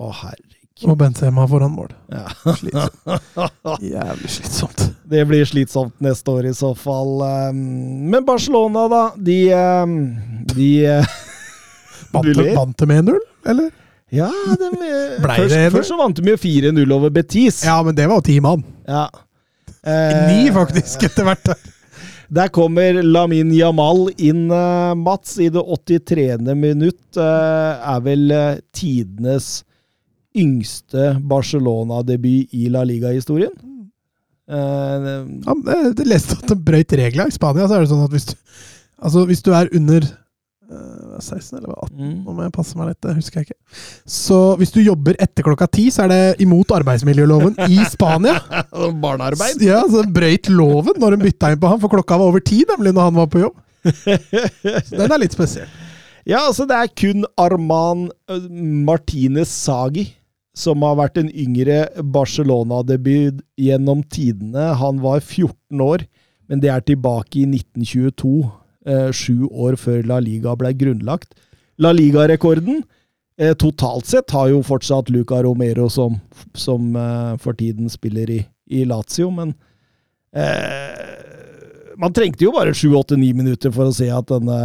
Å, herregud. Og Benzema foran mål. Ja. Slitsomt. <laughs> Jævlig slitsomt. Det blir slitsomt neste år i så fall. Um, Men Barcelona, da. De, de Vant de- vant de med 1-0, eller? Ja, de, <laughs> først, det først så vant de jo 4-0 over Betis. Ja, men det var jo ti mann. Ja. Eh, Ni, faktisk, <laughs> etter hvert. Der kommer Lamin Jamal inn, eh, Mats, i det 83. minutt. eh, er vel eh, tidenes yngste Barcelona-debut i La Liga-historien. Uh, Ja, jeg leste at de brøyt reglene. I Spania så er det sånn at hvis du, altså, hvis du er under 16 eller 18 mm. om jeg passer meg litt, det husker jeg ikke. Så hvis du jobber etter klokka ti, så er det imot arbeidsmiljøloven i <laughs> Spania. Barnearbeid. Ja, så brøyt loven når hun bytta inn på han, for klokka var over ti, nemlig, når han var på jobb. <laughs> Så den er litt spesiell. Ja, altså det er kun Arman eh, Martinez Sagi som har vært en yngre Barcelona-debut gjennom tidene. Han var 14 år, men det er tilbake i 1922, eh, sju år før La Liga ble grunnlagt. La Liga-rekorden eh, totalt sett har jo fortsatt Luca Romero som, som eh, for tiden spiller i, i Lazio, men eh, man trengte jo bare 7-8-9 minutter for å se at denne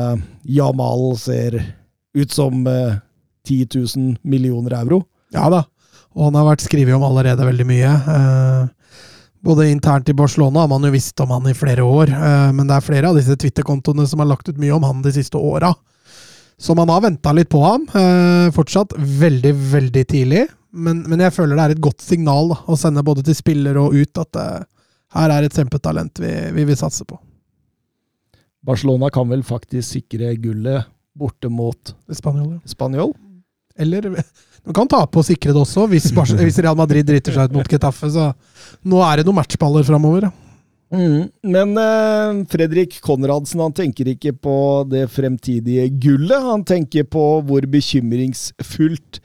Jamal ser ut som eh, 10 000 millioner euro. Ja da. Og han har vært skrevet om allerede veldig mye. Eh, Både internt i Barcelona har man jo visst om han i flere år, eh, men det er flere av disse Twitter-kontoene som har lagt ut mye om han de siste åra. Så man har venta litt på ham. eh, Fortsatt veldig, veldig tidlig. Men, men jeg føler det er et godt signal da, å sende både til spiller og ut at eh, her er et kjempetalent vi, vi vil satse på. Barcelona kan vel faktisk sikre gullet borte mot Spanjol, ja. Spanjol? Eller <laughs> man kan tape og sikre det også, hvis, <laughs> hvis Real Madrid driter seg ut mot Getafe. Så nå er det noen matchballer framover. Mm. Men eh, Fredrik Konradsen han tenker ikke på det fremtidige gullet. Han tenker på hvor bekymringsfullt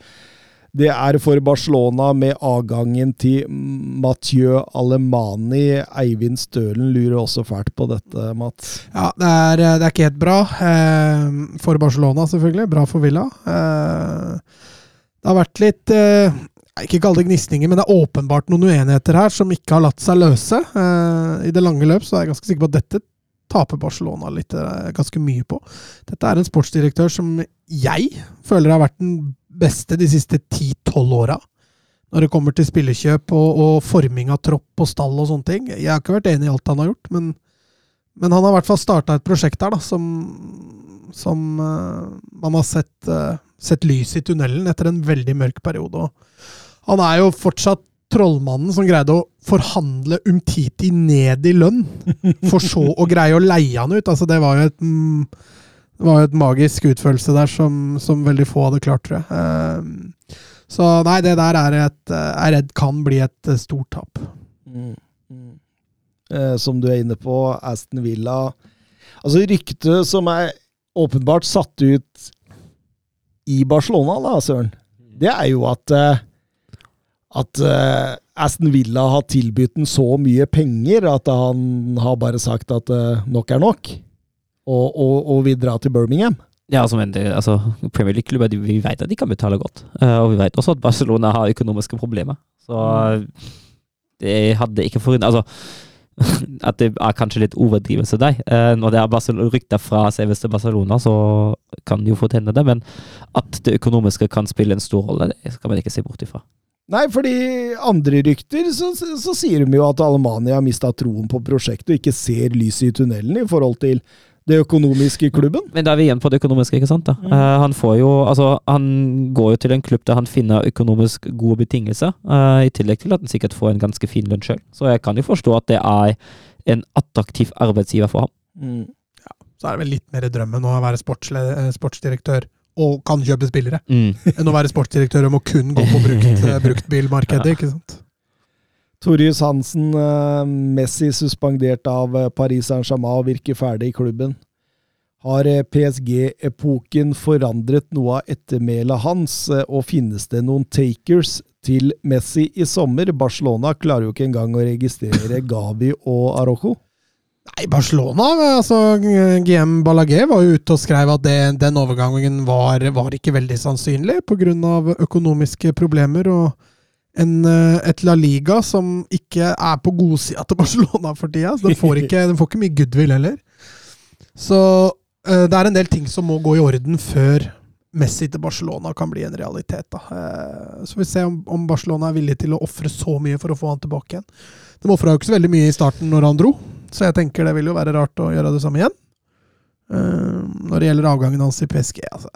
det er for Barcelona med avgangen til Mathieu Alemani. Eivind Stølen lurer også fælt på dette, Mats. Ja, det er, det er ikke helt bra. Eh, for Barcelona, selvfølgelig. Bra for Villa. Eh, det har vært litt eh, Ikke kall det gnisninger, men det er åpenbart noen uenigheter her som ikke har latt seg løse. Eh, I det lange løp så er jeg ganske sikker på at dette taper Barcelona litt, eh, ganske mye på. Dette er en sportsdirektør som jeg føler har vært den beste de siste 10-12 åra. Når det kommer til spillekjøp og, og forming av tropp og stall og sånne ting. Jeg har ikke vært enig i alt han har gjort, men men han har i hvert fall starta et prosjekt der da, som, som uh, man har sett, uh, sett lys i tunnelen etter en veldig mørk periode. Og han er jo fortsatt trollmannen som greide å forhandle Umtiti ned i lønn, for så å greie å leie han ut. Altså, det var jo et, mm, det var jo et magisk utførelse der som, som veldig få hadde klart, tror jeg. Eh, så nei, det der er et, jeg er redd kan bli et eh, stort tap. Mm. Mm. Eh, som du er inne på, Aston Villa Altså Ryktet som er åpenbart satt ut i Barcelona, da, Søren, det er jo at eh, at Aston Villa har tilbudt den så mye penger at han har bare sagt at nok er nok, og, og, og vil dra til Birmingham. Ja, altså, men det, altså, Premier League-klubber vi vet at de kan betale godt. Eh, og vi vet også at Barcelona har økonomiske problemer. Så det hadde ikke forundret Altså, <laughs> at det er kanskje litt overdrivelse der. Eh, når det er rykter fra til Barcelona, så kan det jo fort hende det. Men at det økonomiske kan spille en stor rolle, det skal man ikke se bort ifra. Nei, fordi andre rykter så, så, så sier de jo at Alemania har mista troen på prosjektet og ikke ser lyset i tunnelen i forhold til det økonomiske i klubben. Men da er vi igjen på det økonomiske, ikke sant? da? Uh, han får jo Altså, han går jo til en klubb der han finner økonomisk gode betingelser, uh, i tillegg til at han sikkert får en ganske fin lønn sjøl. Så jeg kan jo forstå at det er en attraktiv arbeidsgiver for ham. Så er det vel litt mer drømmen å være eh, sportsdirektør og kan kjøpe spillere, Mm. enn å være sportsdirektør og må kun gå på brukt, <laughs> bruktbilmarkedet. ikke sant? Torjus Hansen, eh, Messi suspendert av eh, Paris Saint-Germain og virker ferdig i klubben. Har eh, PSG-epoken forandret noe av ettermælet hans, og finnes det noen takers til Messi i sommer? Barcelona klarer jo ikke engang å registrere <laughs> Gavi og Arojo. Nei, Barcelona altså GM Balaguer var jo ute og skrev at det, den overgangen var, var ikke veldig sannsynlig pga. økonomiske problemer og en, eh, et La Liga som ikke er på godsida til Barcelona for tida. Så den får ikke, den får ikke mye goodwill heller. Så uh, det er en del ting som må gå i orden før Messi til Barcelona kan bli en realitet. Da. Uh, Så vi ser om, om Barcelona er villig til å ofre så mye for å få han tilbake igjen. De ofra jo ikke så veldig mye i starten når han dro, så jeg tenker det vil jo være rart å gjøre det samme igjen. Uh, når det gjelder avgangen hans i PSG, altså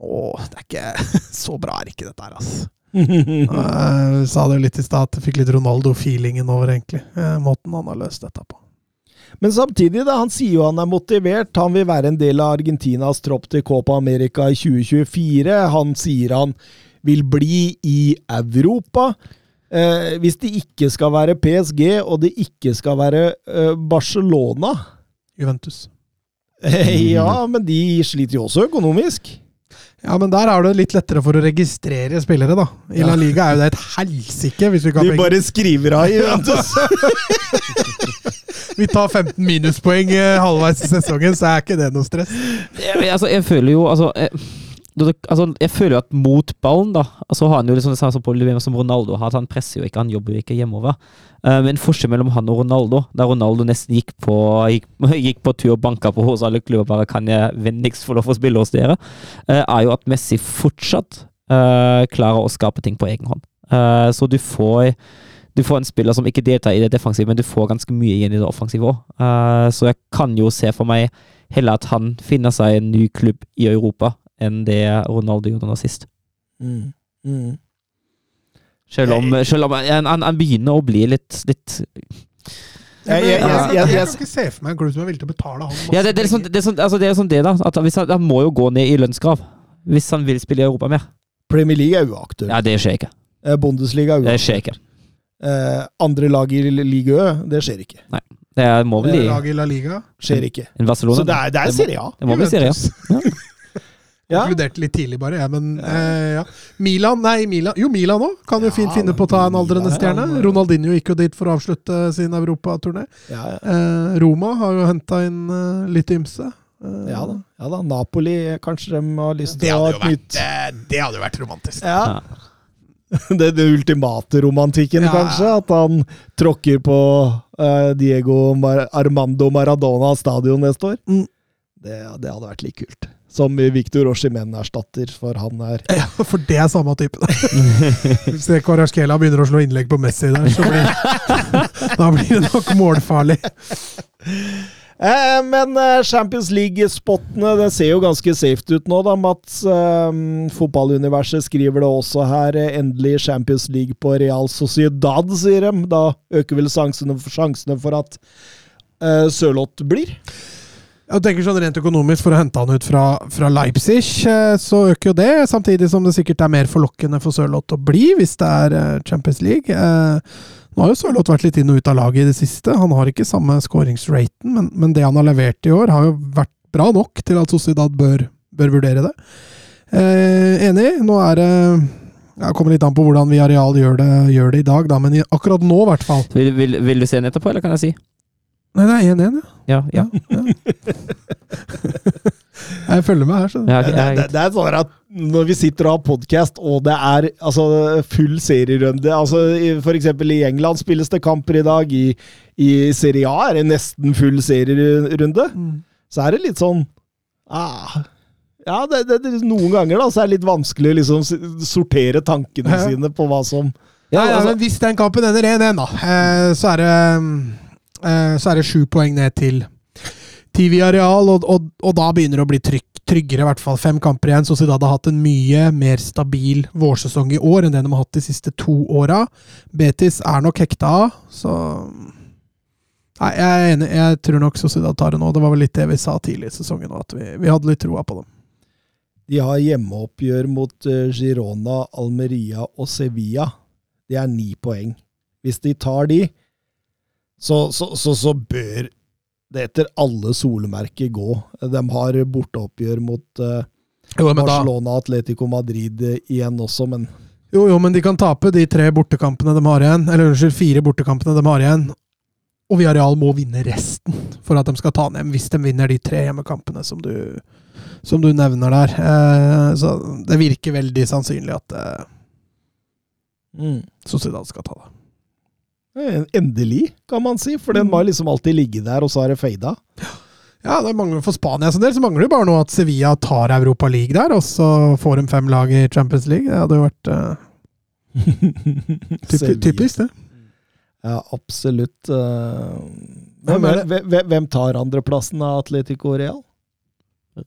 Å, det er ikke <laughs> Så bra er ikke dette her, altså. Jeg sa det jo litt i stad, at jeg fikk litt Ronaldo-feelingen over egentlig eh, måten han har løst dette på. Men samtidig, da, han sier jo han er motivert. Han vil være en del av Argentinas tropp til Copa America i 2024. Han sier han vil bli i Europa. Eh, hvis det ikke skal være PSG, og det ikke skal være eh, Barcelona Juventus. <laughs> Ja, men de sliter jo også økonomisk. Ja, men der er det litt lettere for å registrere spillere, da. I La Liga er jo det et helsike hvis vi kan De bare skriver av i Juventus. <laughs> Vi tar 15 minuspoeng eh, halvveis i sesongen, så er ikke det noe stress. Jeg, altså, jeg føler jo altså, jeg, det- altså, jeg føler jo at mot ballen, da Så har han jo liksom det samme Levin som Ronaldo har. Han presser jo ikke, han jobber jo ikke hjemover. Uh, men forskjellen mellom han og Ronaldo, der Ronaldo nesten gikk på gikk, <laughs> gikk på tur og banka på hos alle klubber bare kan jeg vennligst få lov å spille hos dere, Uh, er jo at Messi fortsatt uh, klarer å skape ting på egen hånd. Eh, så du får du får en spiller som ikke deltar i det defensive, men du får ganske mye igjen i det offensive òg. så jeg kan jo se for meg heller at han finner seg en ny klubb i Europa enn det Ronaldo gjorde nå sist. Mm. Mm. Selv om, selv om han, han, han begynner å bli litt, litt Jeg- jeg- jeg, jeg- jeg, jeg- kan ikke se for meg en klubb som er villig til å betale han Ja, det, det, er sånn, det, er sånn, altså det er sånn det, da. At hvis han, han må jo gå ned i lønnskrav hvis han vil spille i Europa mer. Premier League er uaktuelt. Ja, det skjer ikke. Eh, Bundesliga er Det skjer ikke. Eh, andre lag i Ligue det skjer ikke. Nei. Det er- må vel i Lag i La Liga. Skjer ikke. Barcelona. Så det er, det er Serie A. Det må bli Serie A. Juventus. Ja. Konkluderte litt tidlig, bare. Ja, men eh, ja. Milan Nei, Milan Jo, Milan òg. Kan jo Ja, fint finne på å ta en aldrende stjerne. Ronaldinho gikk jo dit for å avslutte sin europaturné. Ja, ja. Eh, Roma har jo henta inn eh, litt ymse. Eh, ja, da. ja da. Napoli, kanskje de har lyst til å ha et nytt eh, det hadde jo vært romantisk. Ja. <laughs> Det, det ultimate romantikken, Ja. kanskje. At han tråkker på uh, Diego Mar Armando Maradona stadion neste år. Mm. Det, det hadde vært litt kult. Som Victor Oshimen erstatter, for han er Ja, for det er samme type. <laughs> Hvis det Kvaratskhelia begynner å slå innlegg på Messi der, så blir <laughs> Da blir det nok målfarlig. Eh, men eh, Champions League-spottene det ser jo ganske safe ut nå, da, Mats. Eh, fotballuniverset skriver det også her. eh, Endelig Champions League på Real Sociedad, sier de. Da øker vel sjansene, sjansene for at eh, Sørloth blir. Jeg tenker sånn Rent økonomisk, for å hente han ut fra, fra Leipzig, eh, så øker jo det. Samtidig som det sikkert er mer forlokkende for Sørloth å bli, hvis det er eh, Champions League. Eh, Nå har jo Sørloth vært litt inn og ut av laget i det siste. Han har ikke samme skåringsraten, men, men det han har levert i år, har jo vært bra nok til at Sociedad bør, bør vurdere det. Eh, enig. Nå er det det kommer litt an på hvordan vi areal gjør det, gjør det i dag, da, men akkurat nå, i hvert fall. Vil, vil, vil du se den etterpå, eller kan jeg si? Nei, det er 1-1, ja. Ja. ja. <laughs> Jeg følger med her, skjønner ja, Det, det, det er sånn at når vi sitter og har podkast, og det er altså, full serierunde altså, F.eks. For eksempel i England spilles det kamper i dag. I, i Serie A er det nesten full serierunde. Mm. Så er det litt sånn ah, Ja, det, det, det, noen ganger da, så er det litt vanskelig å liksom sortere tankene Ja. sine på hva som Ja, ja, altså- men hvis den kampen ender 1-1, da, eh, så er det eh, Så er det sju poeng ned til Tivi Areal, og, og, og da begynner det å bli trygg, tryggere, i hvert fall. Fem kamper igjen. Sociedad har hatt en mye mer stabil vårsesong i år enn den de har hatt de siste to åra. Betis er nok hekta av, så Nei, jeg er enig. Jeg tror nok Sociedad tar det nå. Det var vel litt det vi sa tidlig i sesongen, at vi, vi hadde litt troa på dem. De har hjemmeoppgjør mot eh, Girona, Almeria og Sevilla. Det er ni poeng. Hvis de tar de, så, så, så, så bør det etter alle solemerker gå. De har borteoppgjør mot uh, Jo, Barcelona og Atletico Madrid eh, igjen også, men jo, jo, men de kan tape de tre bortekampene de har igjen. Eller unnskyld, fire bortekampene de har igjen. Og Villarreal må vinne resten for at de skal ta ned, hvis de vinner de tre hjemmekampene som du, som du nevner der. Eh, så det virker veldig sannsynlig at eh, mm. Sociedad skal ta det. Eh, Endelig, kan man si, for den må liksom alltid ligge der, og så har det fada. Ja, det mangler For Spania sin del så mangler det bare nå at Sevilla tar Europa League der, og så får de fem lag i Champions League. Det hadde jo vært uh, typ, typisk, det. Ja, absolutt. eh. Hvem Hvem, er hvem, tar andreplassen av Atletico Real?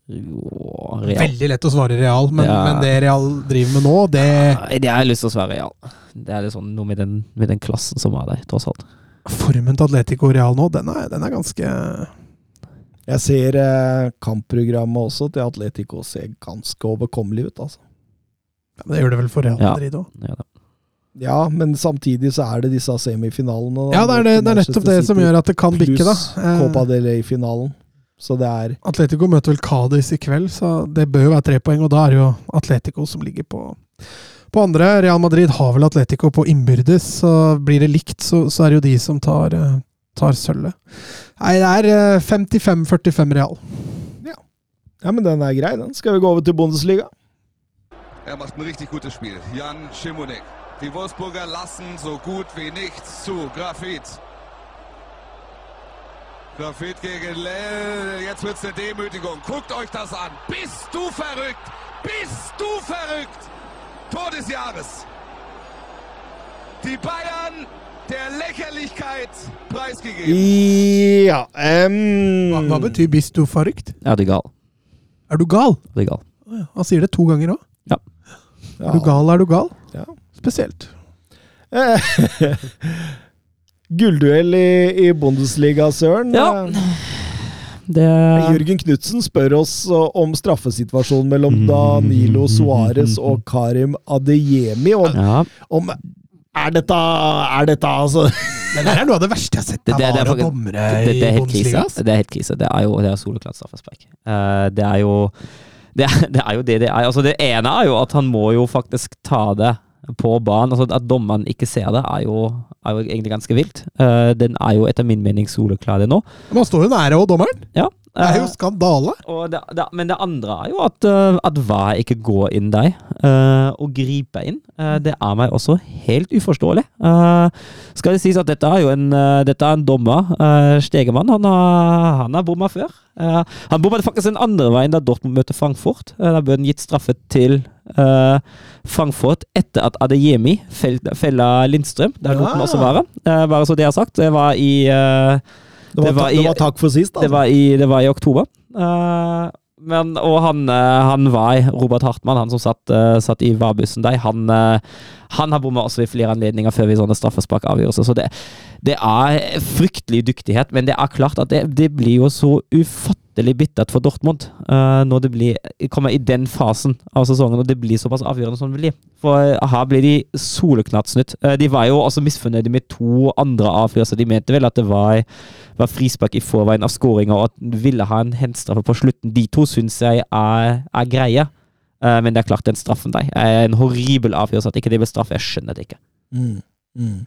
Real. Veldig lett å svare Real, men, Ja. men det Real driver med nå, det det har jeg lyst til å svare Real. Det er sånn noe med den, med den klassen som er der, tross alt. Formen til Atletico Real nå, den er, den er ganske Jeg ser eh, kampprogrammet også til Atletico ser ganske overkommelig ut, altså. ja, men Det gjør det vel for Real Madrid òg. Ja, ja, Ja, men samtidig så er det disse semifinalene. da, Ja, det er, det, det er nettopp det som gjør at det kan bikke, da. Pluss Copa del Rey-finalen. Så det er Atletico møter vel Cádiz i kveld, så det bør jo være tre poeng. Og da er det jo Atletico som ligger på, på andre. Real Madrid har vel Atletico på innbyrdes, så blir det likt, så, så er det jo de som tar, eh, tar sølvet. Nei, det er eh, 55-45 Real. Ja, men den er grei, den. Skal vi gå over til Bundesliga? Er macht ein richtig gutes Spiel. Jan Schimonek. Die Wolfsburger lassen so gut wie nichts zu. Grafit. Grafit gegen Lell. Jetzt wird's eine Demütigung. Guckt euch das an. Bist du verrückt? Bist du verrückt? Tor des Jahres. Die Bayern, der Lächerlichkeit preisgegeben. Ja em, Hva, hva betyr 'bist du verrückt'? Er du gal? Er du gal? Er gal? Å ja, Han sier det to ganger òg. ja. Er du gal, er du gal? Ja. Spesielt. Eh, <laughs> Gullduell i, i Bundesliga, Søren. Ja. Eh, Det Jørgen Knutsen spør oss uh, om straffesituasjonen mellom Mm. Danilo Suárez og Karim Adeyemi. Og Ja. om Er dette Er dette altså Men det er noe av det verste jeg har sett Det- det- det er faktisk- dommere det, det er helt krise. Det er helt krise. Det er jo det er soleklart straffespark. Uh, det er jo det er, <laughs> det er jo det det er. Altså det ene er jo at han må jo faktisk ta det på banen. Altså At dommeren ikke ser det, er jo, er jo egentlig ganske vilt. Uh, den er jo etter min mening soleklar, det nå. Men han står jo nære òg, dommeren. Ja. Det er jo eh, skandale. og det, det, men det andre er jo at, uh, at VAR ikke går inn deg uh, og griper inn. Uh, det er meg også helt uforståelig. Eh, skal det sies at dette er jo en, eh, dette er en dommer, uh, Stegemann. Han har, han har bomma før. Eh, han bomma faktisk den andre veien da Dortmund møtte Frankfurt. Uh, da ble han gitt straffe til eh, Frankfurt etter at Adeyemi fel- fella Lindstrøm. Der lot han Ah. også. Eh, bare så det er sagt. Det var i eh, Det var, Det var i- det var takk for sist, det altså. var i, det var i oktober. Uh, men, og han, eh, han var Robert Hartmann, han som satt, uh, satt i VAR-bussen der, han, uh, han har bommet også i flere anledninger før vi sånne straffesparkavgjørelser. Så det, det er fryktelig dyktighet, men det er klart at det, det blir jo så ufattelig bittert for Dortmund eh, når det blir, kommer i den fasen av sesongen og det blir såpass avgjørende som det blir. For eh, her blir de soleknatt snytt. Eh, de var jo også misfornøyde med to andre avgjørelser. De mente vel at det var var frispark i forveien av skåringa, og at de ville ha en henstraffe på slutten. De to syns jeg er, er greie. Men det er klart, den straffen der er en horribel avgjørelse. At ikke det blir straff, jeg skjønner det ikke. Mm, mm.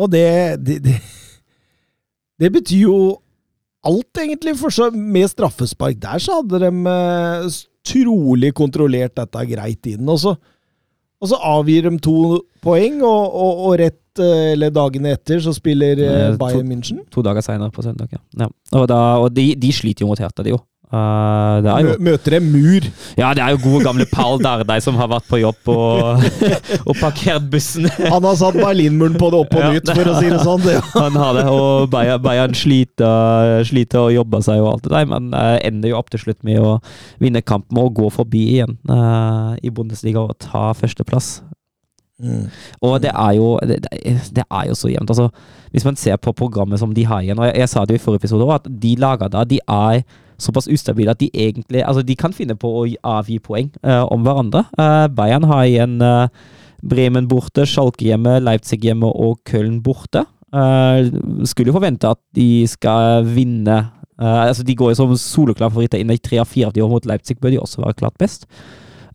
Og det, det, det <laughs> Det betyr jo alt, egentlig. For så med straffespark der, så hadde de eh, trolig kontrollert dette greit inn. Og så, og så avgir de to poeng, og, og, og rett eh, eller dagene etter så spiller eh, Eh, Bayern München. To dager seinere på søndag, ja. ja. Og, da, og de, de sliter jo mot Hertha, de jo. Er jo Møter en mur. Ja, det er jo gode gamle Paul Dardai som har vært på jobb og, <laughs> og parkert bussen. Han har satt Berlinmuren på det opp og Ja. nytt, for å si det sånn. Det, <laughs> Han har det, og Bayern, Bayern sliter, sliter og jobber seg og alt det der, men uh, ender jo opp til slutt med å vinne kampen og gå forbi igjen uh, i Bundesliga og ta førsteplass. Mm. Og det er jo, det, det er jo så jevnt. Altså, hvis man ser på programmet som de har igjen, og jeg, jeg sa det jo i forrige episode òg, at de lager da, de er såpass ustabile at de egentlig altså de kan finne på å avgi poeng uh, om hverandre. Uh, Bayern har igjen eh, Bremen borte, Schalke hjemme, Leipzig hjemme og Köln borte. Skulle jo forvente at de skal vinne altså De går jo som soloklar favoritter inn i tre av fire av de år mot Leipzig, bør de også være klart best.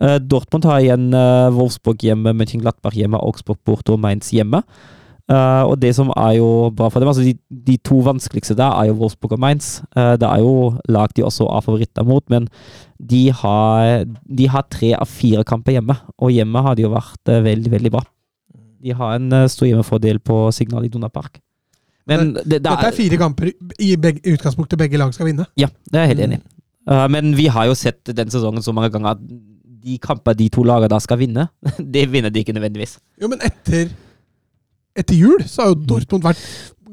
Dortmund har igjen Wolfsburg hjemme, Mönchengladbach hjemme, Augsburg borte og Mainz hjemme. Eh, og det som er jo bra for dem, altså de, de to vanskeligste der er jo Wolfsburg og Mainz. Uh, det er jo lag de også er favoritter mot, men de har, de har tre av fire kamper hjemme. Og hjemme har de jo vært uh, veldig, veldig bra. De har en uh, stor hjemmefordel på Signal Iduna Park. Men det, det Dette er fire kamper i begge, utgangspunktet begge lag skal vinne. Ja, det er jeg helt enig i. Eh, men vi har jo sett den sesongen så mange ganger at de kamper de to lagene da skal vinne, <laughs> det vinner de ikke nødvendigvis. Jo, men etter, etter jul så har jo Dortmund vært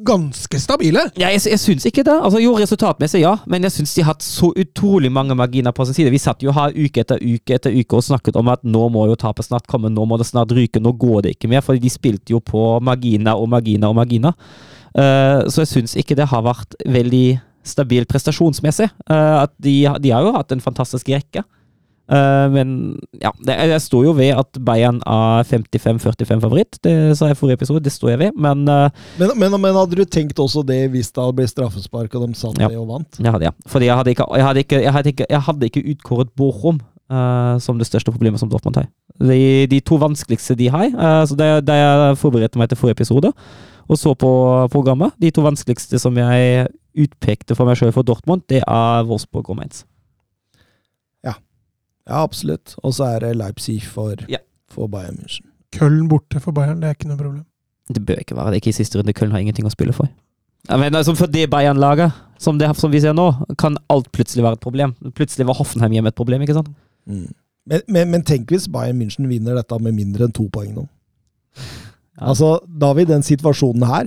ganske stabile. Ja, jeg, jeg syns ikke det. Altså, jo, resultatmessig, ja, men jeg syns de har hatt så utrolig mange marginer på sin side. Vi satt jo her uke etter uke etter uke og snakket om at nå må jo tapet snart komme, nå må det snart ryke, nå går det ikke mer. For de spilte jo på marginer og marginer og marginer. Uh, så jeg syns ikke det har vært veldig stabilt prestasjonsmessig. Uh, at de, de har jo hatt en fantastisk rekke. Eh, men ja, det, jeg står jo ved at Bayern er 55-45 favoritt. Det sa jeg i forrige episode, det står jeg ved. Men uh, Men, men, men hadde du tenkt også det hvis det hadde blitt straffespark og de satt Ja. det og vant? Jeg hadde, ja. Fordi jeg hadde ikke, jeg hadde ikke, jeg hadde ikke, jeg hadde ikke utkåret Bochum uh, som det største problemet som Dortmund har. De, de to vanskeligste de har, så det, det jeg forberedte meg til forrige episode, og så på programmet, de to vanskeligste som jeg utpekte for meg sjøl for Dortmund, det er Wolfsburg og Mainz. Ja, absolutt. Og så er det Leipzig for, Ja. for Bayern München. Køllen borte for Bayern, det er ikke noe problem. Det bør ikke være det. Ikke i siste runde. Køllen har ingenting å spille for. Jeg mener, altså For det Bayern-laget, som, som vi ser nå, kan alt plutselig være et problem. Plutselig var Hoffenheim hjemme et problem, ikke sant? Mm. Men, men, men tenk hvis Bayern München vinner dette med mindre enn to poeng nå. <laughs> Ja. Altså, David, den situasjonen her,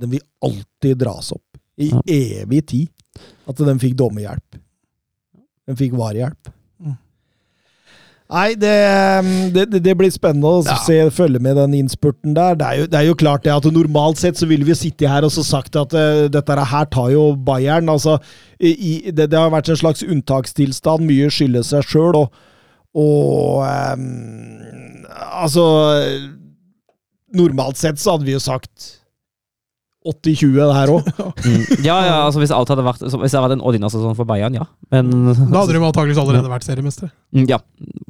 den vil alltid dras opp. I Ja. evig tid. At den fikk dommerhjelp. Den fikk varehjelp. Nei, det, det, det- blir spennende å se, følge med den innspurten der. Det er, jo, det er jo klart det at normalt sett så ville vi sittet her og så sagt at uh, dette her tar jo Bayern. altså i, det, det har vært en slags unntakstilstand. Mye skylder seg sjøl. Og, og um, altså Normalt sett så hadde vi jo sagt 80-20 det her òg. <laughs> Mm. Ja, ja, altså hvis alt hadde vært Hvis det hadde vært en ordinær sesong for Bayern, ja. Men Da hadde de antakeligvis allerede vært seriemestere. Mm, Ja,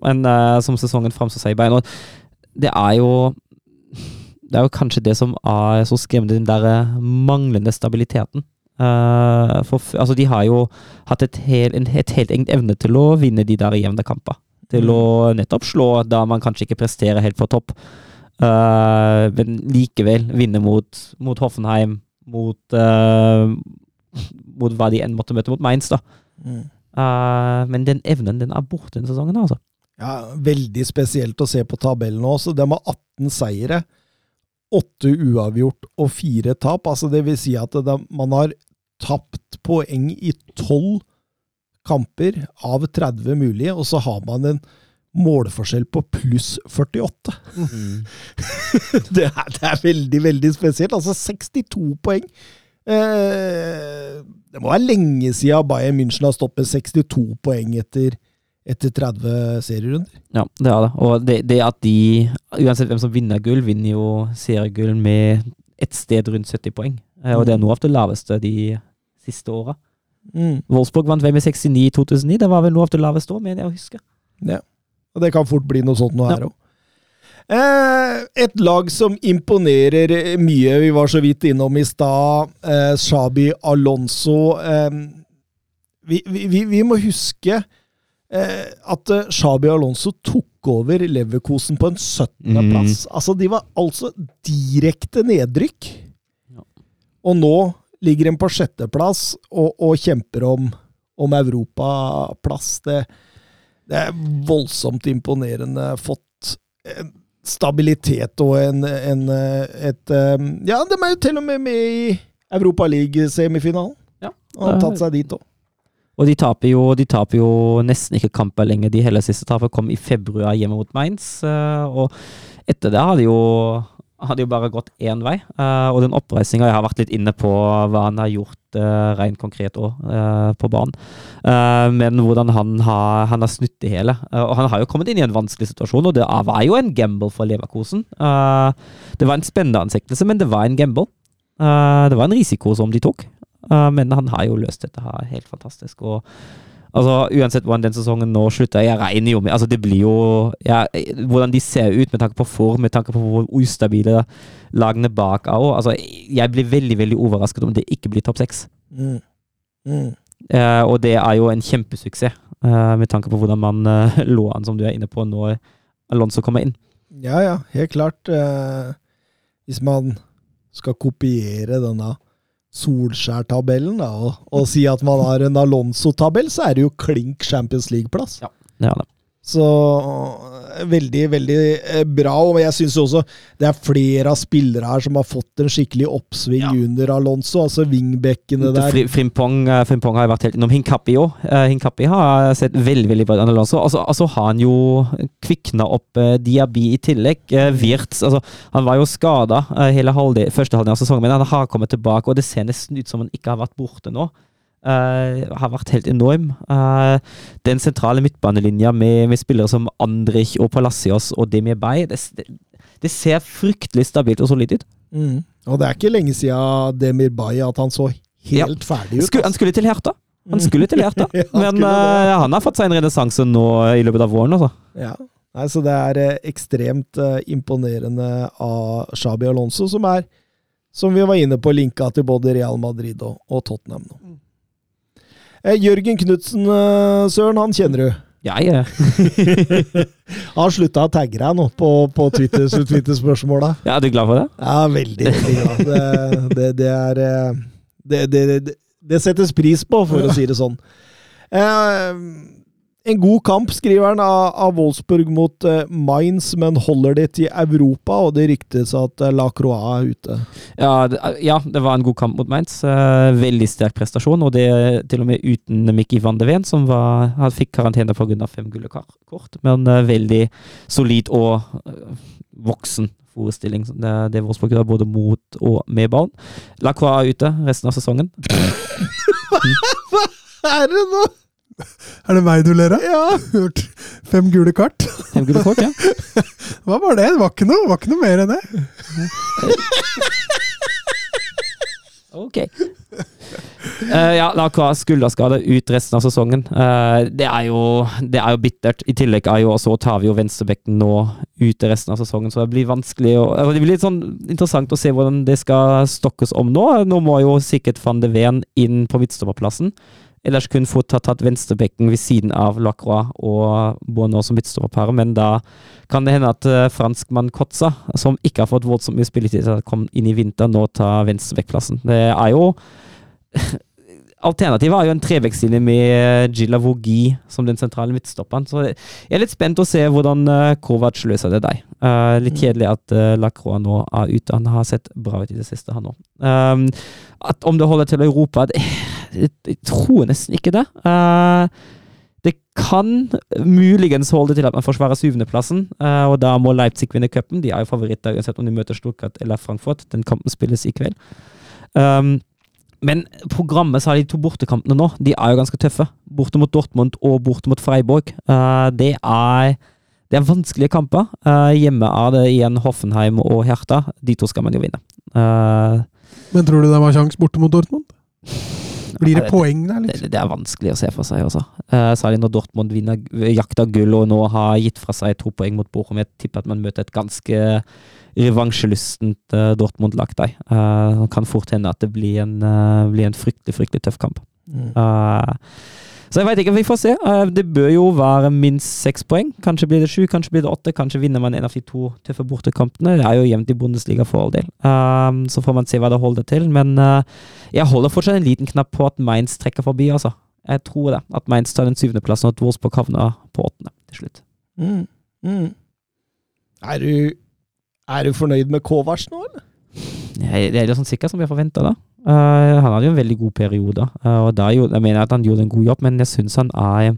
men uh, som sesongen framstår seg i Bayern Det er jo Det er jo kanskje det som er så skremmende, den der eh, manglende stabiliteten. Uh, for, altså, de har jo hatt et, hel, en, et helt eget evne til å vinne de der jevne kamper. Til å nettopp slå da man kanskje ikke presterer helt for topp. Eh, men likevel vinne mot, mot Hoffenheim, mot uh, Mot hva de enn måtte møte, mot Mainz, da. Eh, men den evnen, den er borte denne sesongen, altså. Ja, veldig spesielt å se på tabellen også. De har 18 seire, 8 uavgjort og 4 tap. Altså det vil si at de, man har tapt poeng i 12 kamper av 30 mulige, og så har man en målforskjell på pluss 48. <laughs> det, er, det er veldig, veldig spesielt. Altså 62 poeng. Eh, det må være lenge siden Bayern München har stått med 62 poeng etter, etter 30 serierunder. Ja, det er det. Og det, det at de, uansett hvem som vinner gull, vinner jo seriegull med et sted rundt 70 poeng. Eh, Og det er noe av det laveste de siste åra. Mm. Wolfsburg vant VM med 69 i 2009. Det var vel noe av det laveste òg, mener jeg å huske. Ja. Og det kan fort bli noe sånt Ja. her òg. Eh, et lag som imponerer mye, vi var så vidt innom i stad, eh, Shabi Alonso. Eh, vi, vi, vi- må huske eh, at eh, Shabi Alonso tok over Leverkosen på en 17. plass. Altså, de var altså direkte nedrykk. Ja. Og nå ligger de på sjetteplass og, og kjemper om, om europaplass. Det, det er voldsomt imponerende. Fått stabilitet og en, en et eh, Ja, de er jo til og med med i Europaliga-semifinalen. Ja. Og har tatt seg dit òg. Og de taper jo, de taper jo nesten ikke kamper lenger. De hele siste tapet kom i februar hjemme mot Mainz. eh, Og etter det har de jo, har de jo bare gått én vei. Eh, Og den oppreisinga Jeg har vært litt inne på hva han har gjort uh, rent konkret òg på banen. Eh, Men hvordan han har, han har snudd det hele. Eh, Og han har jo kommet inn i en vanskelig situasjon, og det var jo en gamble for Leverkosen. Eh, Det var en spennende ansiktelse, men det var en gamble. Eh, Det var en risiko som de tok. Men han har jo løst dette her helt fantastisk. Og altså, Uansett hvordan den sesongen nå slutter, jeg regner jo med altså Det blir jo ja, Hvordan de ser ut med tanke på form, med tanke på hvor ustabile lagene bak er. Altså, jeg blir veldig veldig overrasket om det ikke blir topp seks. Mm. Mm. Eh, og det er jo en kjempesuksess, eh, med tanke på hvordan man eh, <laughs> lå an, som du er inne på, når Alonso kommer inn. Ja, ja, helt klart. Eh, hvis man skal kopiere denne Solskjær-tabellen og, og si at man har en Alonso-tabell, så er det jo klink Champions League-plass. Ja. Det er det. Så eh, veldig, veldig eh, bra. Og jeg syns også det er flere av spillere her som har fått en skikkelig oppsving Ja. under Alonso. Altså wingbackene der. Fri- Frimpong, eh, Frimpong har vært helt innom Hinkapi òg. Hinkapi har sett veldig veldig bra ut. Altså, altså, altså har han jo kvikna opp eh, Diaby i tillegg. Eh, Wirtz altså, Han var jo skada hele halvdel, første halvdel av sesongen, men han har kommet tilbake, og det ser nesten ut som han ikke har vært borte nå. Eh, har vært helt enorm. Uh, den sentrale midtbanelinja med, med spillere som Andrich og Palacios og Demir Bay, det, det, det ser fryktelig stabilt og solid ut. Mm. Og det er ikke lenge siden Demir Bay at han så helt ferdig ut. Skulle, han skulle til Herta. Han skulle til <laughs> Herta, Ja, han men uh, han har fått seg en renessanse nå i løpet av våren. Altså. Ja. Nei, så det er ekstremt imponerende av Shabi Alonso, som er, som vi var inne på, linka til både Real Madrid og, og Tottenham nå. Eh, Jørgen Knutsen, eh, Søren, han kjenner du. Ja, ja. <laughs> Han har slutta å tagge deg nå på, på Twitter, Twitter-spørsmåla. ja, er du glad for det? Ja, veldig, veldig glad. Det, det, det er eh, det, det, det, det settes pris på, for å si det sånn. Eh, En god kamp, skriver han, av, av Wolfsburg mot uh, Mainz, men holder det til Europa, og det ryktes at uh, La Croix er ute. Ja det, ja, det var en god kamp mot Mainz. Uh, veldig sterk prestasjon, og det til og med uten Mikki van de Ven, som var, han fikk karantene pga. fem gulle kort. Men veldig solid og voksen forestilling. Det, det Wolfsburg gjør både mot og med barn. La Croix er ute resten av sesongen. <laughs> Hva er det nå? <laughs> Er det meg du ler av? Ja. <laughs> Hørt fem gule kart. Fem gule kort, ja. <laughs> Hva var det? Det var ikke noe, var ikke noe mer enn det. Ok. Uh, ja, La Croix skulderskade ut resten av sesongen. Uh, det, er jo, det er jo bittert. I tillegg er jo også, tar vi jo venstrebekken nå ute resten av sesongen, så det blir vanskelig å, Det blir litt sånn interessant å se hvordan det skal stokkes om nå. Nå må jo sikkert van de Ven inn på midtstopperplassen. Ellers kunne fått ha tatt venstrebekken ved siden av Lacroix og Bonneau som midtstopperpar, men da kan det hende at uh, franskmann Kotza, som ikke har fått voldsomt mye spilletid, til å komme inn i vinter, nå tar venstrebekkplassen. Det er jo <laughs> Alternativet er jo en trevekslinje med Gilla Vogi som den sentrale midtstopperen. Så jeg er litt spent å se hvordan uh, Kovac løser det der. Uh, litt kjedelig at uh, Lacroix nå er ute. Han har sett bra ut i det siste, han òg. Um, om det holder til Europa det, <laughs> jeg, tror nesten ikke det. Uh, det kan muligens holde til at man forsvarer syvendeplassen, uh, og da må Leipzig vinne cupen. De er jo favoritter uansett om de møter Stuttgart eller Frankfurt. Den kampen spilles i kveld. Um, men programmet, så har de to bortekampene nå, de er jo ganske tøffe. Borte mot Dortmund og borte mot Freiburg. Uh, det, er, det er vanskelige kamper. Uh, hjemme er det igjen Hoffenheim og Hertha. De to skal man jo vinne. Uh, Men tror du det var kjangs borte mot Dortmund? Blir det, det poeng der, liksom? Det, det, er vanskelig å se for seg også. Uh, særlig når Dortmund vinner, jakta gull og nå har gitt fra seg to poeng mot Bochum. Jeg tipper at man møter et ganske revansjelystent uh, Dortmund-lag der. Uh, kan fort hende at det blir en, uh, blir en fryktelig, fryktelig tøff kamp. Mm. Så jeg veit ikke, vi får se. det bør jo være minst seks poeng. Kanskje blir det sju, kanskje blir det åtte. Kanskje vinner man en av de to tøffe bortekampene. Det er jo jevnt i Bundesliga for all del. så får man se hva det holder til. Men jeg holder fortsatt en liten knapp på at Mainz trekker forbi, altså. Jeg tror det. At Mainz tar den syvendeplassen, og at Wolfsburg havner på åttende til slutt. Mm. Mm. Er du er du fornøyd med Kovac nå, eller? Jeg, det er litt sånn sikkert som vi har forventa, da. Uh, han hadde jo en veldig god periode, uh, og gjorde, jeg mener at han gjorde en god jobb, men jeg syns han er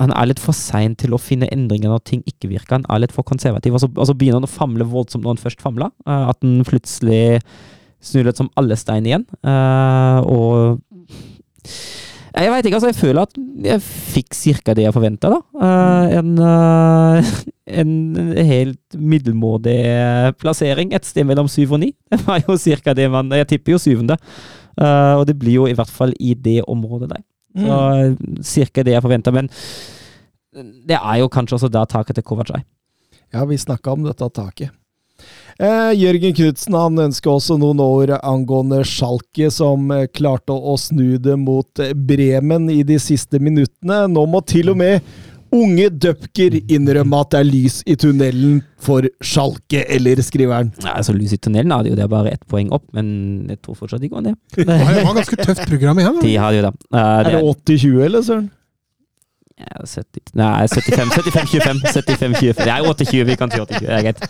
han er litt for sein til å finne endringer når ting ikke virker. Han er litt for konservativ. Og så, og så begynner han å famle voldsomt når han først famler. Uh, at han plutselig snur litt som alle stein igjen. og jeg veit ikke, altså. Jeg føler at jeg fikk cirka det jeg forventa, da. Uh, en, uh, en, helt middelmådig plassering. Et sted mellom syv og ni. <laughs> Det var jo cirka det man Jeg tipper jo syvende. Uh, og det blir jo i hvert fall i det området der. Så mm. cirka det jeg forventa. Men det er jo kanskje også da taket til Kovac er. Ja, vi snakka om dette taket. Eh, Jørgen Knutsen han ønsker også noen ord angående Schalke, som eh, klarte å snu det mot eh, Bremen i de siste minuttene. Nå må til og med unge Dupker innrømme at det er lys i tunnelen for Schalke, eller skriver han? Ja, altså Lys i tunnelen hadde jo det bare ett poeng opp, men jeg tror fortsatt de går ned. Det var ganske tøft program igjen. De hadde jo det. Uh, er det 80-20, eller søren? Ja, 70, nei, 75-25. 75-25. Det er 28, vi kan si 28. Det er greit.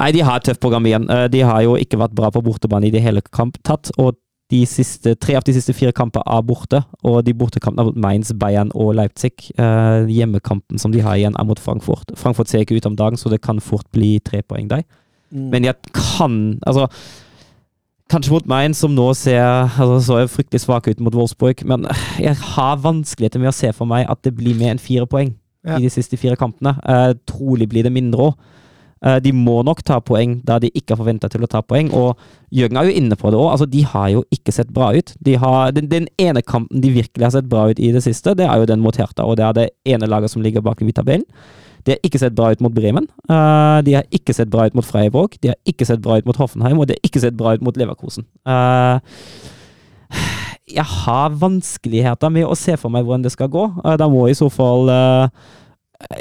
Nei, de har et tøft program igjen. Eh, de har jo ikke vært bra på bortebane i det hele kamp tatt. og de siste, tre av de siste fire kamper er borte, og de bortekampene er mot Mainz, Bayern og Leipzig. Uh, hjemmekampen som de har igjen, er mot Frankfurt. Frankfurt ser ikke ut om dagen, så det kan fort bli tre poeng der. Mm. Men jeg kan Altså, Kanskje mot Mainz, som nå ser altså, så fryktelig svak ut mot Wolfsburg, men jeg har vanskeligheter med å se for meg at det blir mer enn fire poeng ja. i de siste fire kampene. Uh, trolig blir det mindre òg. Uh, de må nok ta poeng da de ikke har forventa til å ta poeng, og Jørgen er jo inne på det òg. Altså, de har jo ikke sett bra ut. De har, den, den, ene kampen de virkelig har sett bra ut i det siste, det er jo den mot Hertha, og det er det ene laget som ligger bak i tabellen. De har ikke sett bra ut mot Bremen. Uh, de har ikke sett bra ut mot Freiburg. De har ikke sett bra ut mot Hoffenheim, og de har ikke sett bra ut mot Leverkosen. Uh, jeg har vanskeligheter med å se for meg hvordan det skal gå. Uh, da må i så fall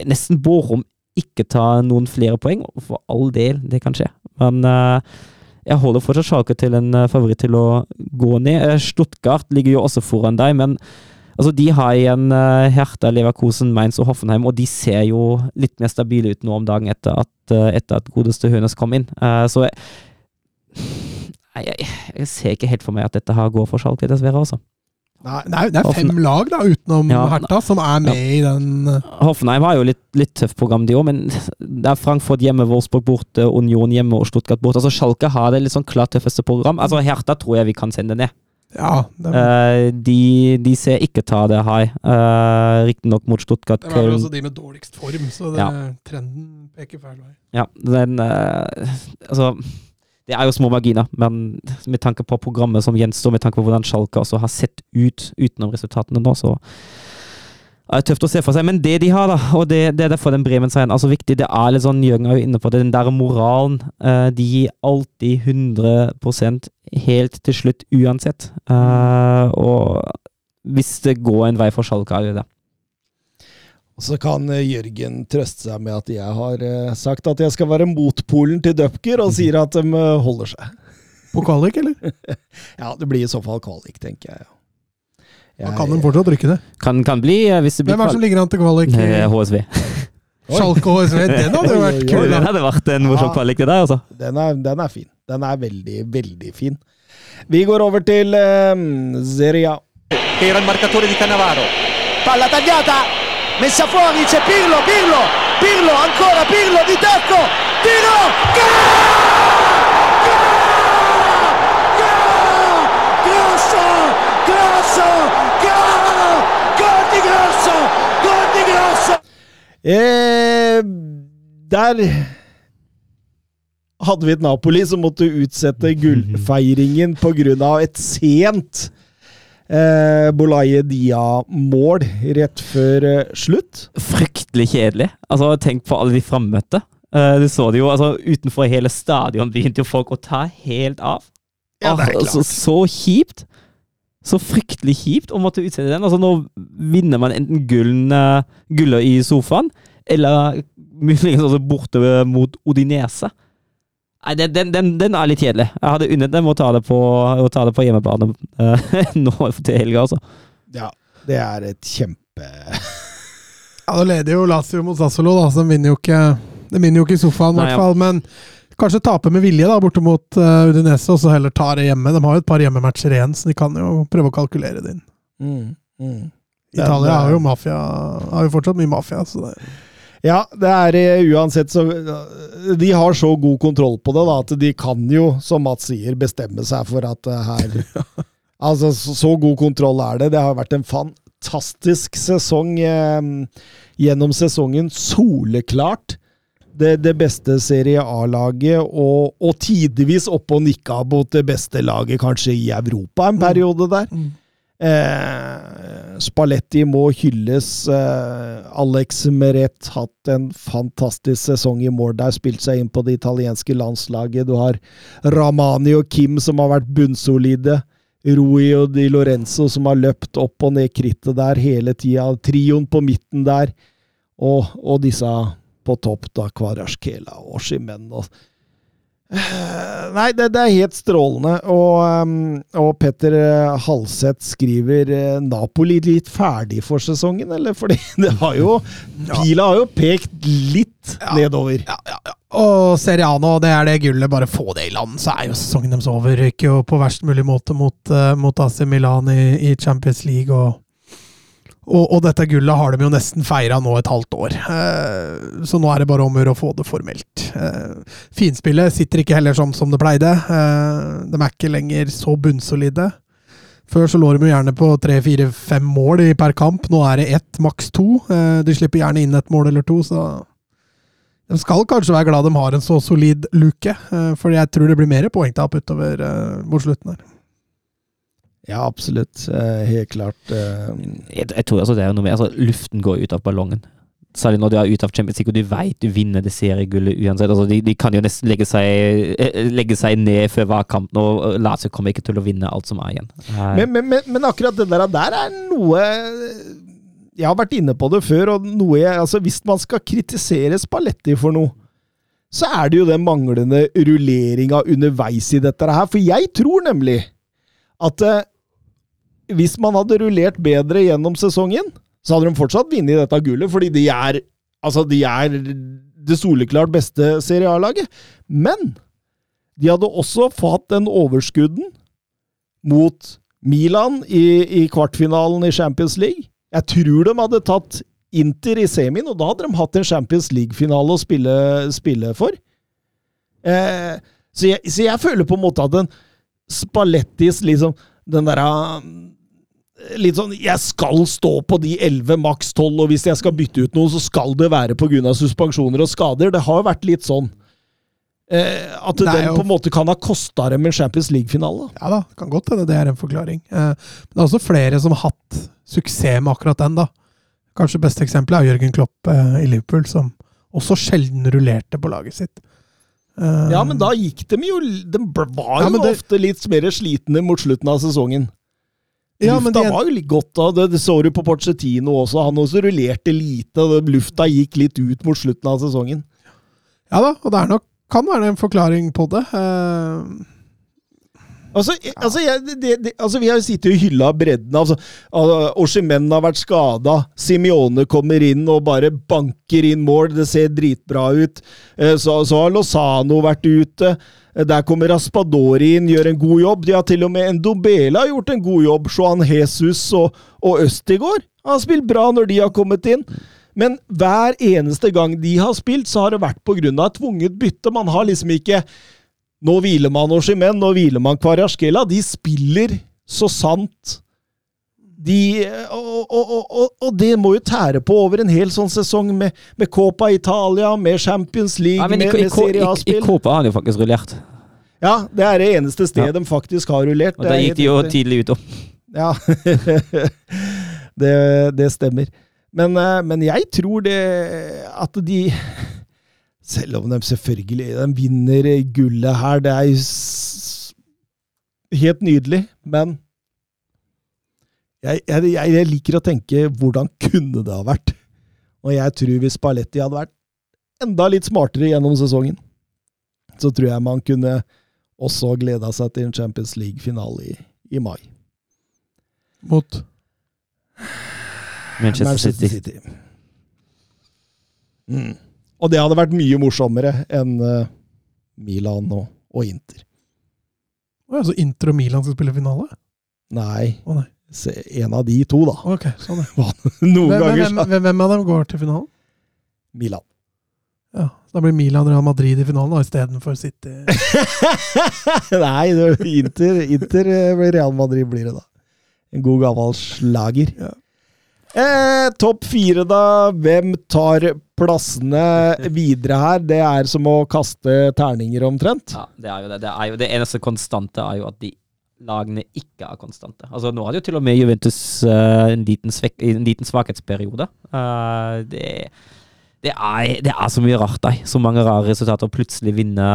nesten Borum ikke ta noen flere poeng. For all del, det kan skje. Men jeg holder fortsatt Schalke til en favoritt til å gå ned. Stuttgart ligger jo også foran deg, men Altså, De har igjen uh, Hertha, Leverkusen, Mainz og Hoffenheim, og de ser jo litt mer stabile ut nå om dagen etter at, uh, etter at godeste Hønes kom inn. Uh, så jeg, jeg, jeg, ser ikke helt for meg at dette her går for Schalke, dessverre. altså. Nei, det er, det er fem lag da, utenom Ja, Hertha som er med ja. i den eh, Hoffenheim har jo litt, litt tøft program, de òg, men det er Frankfurt hjemme, Wolfsburg borte, Union hjemme og Stuttgart borte. Altså Schalke har det litt sånn klart tøffeste program. Altså Hertha tror jeg vi kan sende ned. Ja, Eh, de, de ser ikke ta det high. Uh, Riktignok mot Stuttgart. det var vel også de med dårligst form, så det, Ja. trenden peker feil vei. Ja, den eh, Altså, det er jo små marginer, men med tanke på programmet som gjenstår, med tanke på hvordan Schalke også har sett ut utenom resultatene nå, så er tøft å se for seg. Men det de har, da, og det, det er derfor den Bremen-seieren er så viktig, det er litt sånn Jørgen er jo inne på det, den der moralen. eh, de gir alltid 100% helt til slutt, uansett. Eh, og hvis det går en vei for Schalke, er det det. Og så kan eh, Jørgen trøste seg med at jeg har sagt at jeg skal være motpolen til Dupker, og sier at de holder seg. På kvalik, eller? <laughs> Ja, det blir i så fall kvalik, tenker jeg. Da kan de fortsatt rykke det. Kan, kan bli, eh, hvis det blir Hvem er det som ligger an til kvalik? HSV. <laughs> Schalke og HSV, den hadde jo vært kul. Den hadde vært en morsom Ja. kvalik, det der, altså. Den er, den er fin. Den er veldig, veldig fin. Vi går over til um, Serie A. che era il marcatore di Cannavaro. Palla tagliata, messa fuori, c'è Pirlo, Pirlo, Pirlo, ancora Pirlo di tacco, tiro, Grosso, Grosso, gol, gol di Grosso, gol di Grosso. Eh, der hadde vi et Napoli som måtte utsette gullfeiringen pga. et sent eh, Bolaye Dia-mål rett før eh, slutt. Fryktelig kjedelig. Altså, tenk på alle de frammøtte. Eh, du så det jo, altså Utenfor hele stadion begynte jo folk å ta helt av. Ja, det er Ah, klart. Altså, så kjipt. Så fryktelig kjipt å måtte utsette den. Altså, nå vinner man enten gullen, eh, gullet i sofaen, eller muligens også borte mot Odinese. Nei, den, den, den, den er litt kjedelig. Jeg hadde unnet dem å ta det på, å ta det på hjemmebane eh, <laughs> nå til helga, altså. Ja, det er et kjempe... Ja, Da leder jo Lazio mot Sassolo, da, så de vinner jo ikke, de vinner jo ikke i sofaen, i hvert fall. Men kanskje tape med vilje da, borte mot uh, Udinese, og så heller ta det hjemme. De har jo et par hjemmematcher igjen, så de kan jo prøve å kalkulere det inn. Mm, mm. Italia har jo eh, mafia, har jo fortsatt mye mafia. så det Ja, det er eh, uansett så De har så god kontroll på det da, at de kan jo, som Mats sier, bestemme seg for at eh, her <laughs> Altså, så, så god kontroll er det. Det har vært en fantastisk sesong eh, gjennom sesongen. Soleklart det, det beste Serie A-laget, og, og tidvis oppe og nikka mot det beste laget kanskje i Europa en periode der. Eh, Spalletti må hylles. Eh, Alex Meret hatt en fantastisk sesong i mål der, spilt seg inn på det italienske landslaget. Du har Ramani og Kim som har vært bunnsolide. Rui og Di Lorenzo som har løpt opp og ned krittet der hele tida. Trioen på midten der. Og, og disse på topp, da. Kvarasjkela og Shimen. Og, Eh, Nei, det, det er helt strålende. Og, um, og Petter eh, Halseth skriver eh, Napoli litt ferdig for sesongen, eller? Fordi <laughs> det har jo Pila har jo pekt litt nedover. Ja, ja, ja. Og Seriano, det er det gullet. Bare få det i land, så er jo sesongen deres over. Ryker jo på verst mulig måte mot, eh, mot AC Milan i, i Champions League. og og, og dette gullet har de jo nesten feira nå et halvt år, eh, så nå er det bare om å få det formelt. Eh, finspillet sitter ikke heller som, som det pleide. Eh, de er ikke lenger så bunnsolide. Før så lå de jo gjerne på tre, fire, fem mål per kamp. Nå er det ett, maks to. Eh, de slipper gjerne inn et mål eller to, så de skal kanskje være glad de har en så solid luke, eh, for jeg tror det blir mer poengtap utover eh, mot slutten her. Ja, absolutt. Eh, Helt klart. eh, Jeg, jeg tror altså det er noe med altså, Luften går ut av ballongen. Særlig når du er ute av Champions League og du vet du vinner det seriegullet uansett. Altså, de, de kan jo nesten legge seg, eh, legge seg ned før valgkampen, og Lazio kommer ikke til å vinne alt som er igjen. Men, men, men, men akkurat det der, der er noe Jeg har vært inne på det før, og noe jeg Altså, hvis man skal kritisere Spalletti for noe, så er det jo den manglende rulleringa underveis i dette her. For jeg tror nemlig at hvis man hadde rullert bedre gjennom sesongen, så hadde de fortsatt vunnet dette gullet, fordi de er Altså, de er det soleklart beste Serie A-laget. Men de hadde også fått den overskudden mot Milan i, i kvartfinalen i Champions League. Jeg tror de hadde tatt Inter i semien, og da hadde de hatt en Champions League-finale å spille, spille for. Eh, så, jeg, så, jeg, føler på en måte at en Spallettis liksom Den derre Litt sånn Jeg skal stå på de 11, maks 12, og hvis jeg skal bytte ut noen, så skal det være pga. suspensjoner og skader. Det har jo vært litt sånn. Eh, at er den på en måte kan ha kosta dem en Champions League-finale. Ja da, kan godt hende det er en forklaring. Eh, Men det er også flere som har hatt suksess med akkurat den, da. Kanskje beste eksempelet er Jørgen Klopp eh, i Liverpool, som også sjelden rullerte på laget sitt. Eh, Ja, men da gikk de jo De var jo ja, det- ofte litt mer slitne mot slutten av sesongen. Ja, men lufta det- var jo litt godt da. Det, det så du på Porcetino også. Han også rullerte lite, og lufta gikk litt ut mot slutten av sesongen. Ja da, og det nok, kan være en forklaring på det. Eh, Altså, ja. altså, jeg, det, det, altså Vi har jo sittet og hylla bredden. Altså, Oshimen har vært skada. Simione kommer inn og bare banker inn mål. Det ser dritbra ut. Eh, Så, så har Lozano vært ute. Eh, Der kommer Raspadori inn, gjør en god jobb. De har til og med Endobela gjort en god jobb. Johan Jesus og, og Østigård har spilt bra når de har kommet inn. Men hver eneste gang de har spilt, så har det vært pga. et tvunget bytte. Man har liksom ikke nå hviler man Oshimen, nå hviler man Kvarjaskela. De spiller så sant de og, og, og, og, det må jo tære på over en hel sånn sesong med, med Copa Italia, med Champions League, Nei, men i, med, Serie A-spill. i, i. Copa har jo faktisk rullert. Ja, det er det eneste stedet Ja. de faktisk har rullert. Og det da gikk de jo tidlig ut. om. Ja, <laughs> det, det stemmer. Men, eh, men jeg tror det at de Selv om de selvfølgelig de vinner gullet her, det er jo helt nydelig, men jeg, jeg, jeg, liker å tenke hvordan kunne det ha vært? Og jeg tror hvis Spalletti hadde vært enda litt smartere gjennom sesongen, så tror jeg man kunne også gleda seg til en Champions League-finale i, i mai. mot Manchester, City. Mm. Og det hadde vært mye morsommere enn eh, Milan og, og Inter. Å ja, Så Inter og Milan skal spille finale? Nei, Å nei. en av de to, da. Ok, sånn er. <laughs> Noen Hvem, ganger hvem, hvem, hvem av dem går til finalen? Milan. Ja, så Da blir Milan Real Madrid i finalen istedenfor City. <laughs> Nei, det er Inter, Inter eh, Real Madrid blir det, da. En god gammel slager. Ja. Eh, Topp fire, da. Hvem tar plassene videre her? Det er som å kaste terninger, omtrent. Ja, det er jo det. Det, er jo, det eneste konstante er jo at de lagene ikke er konstante. Altså Nå hadde jo til og med Juventus uh, en, liten svek, en liten svakhetsperiode. Uh, det, det, er, det er så mye rart, da. Så mange rare resultater. Plutselig vinne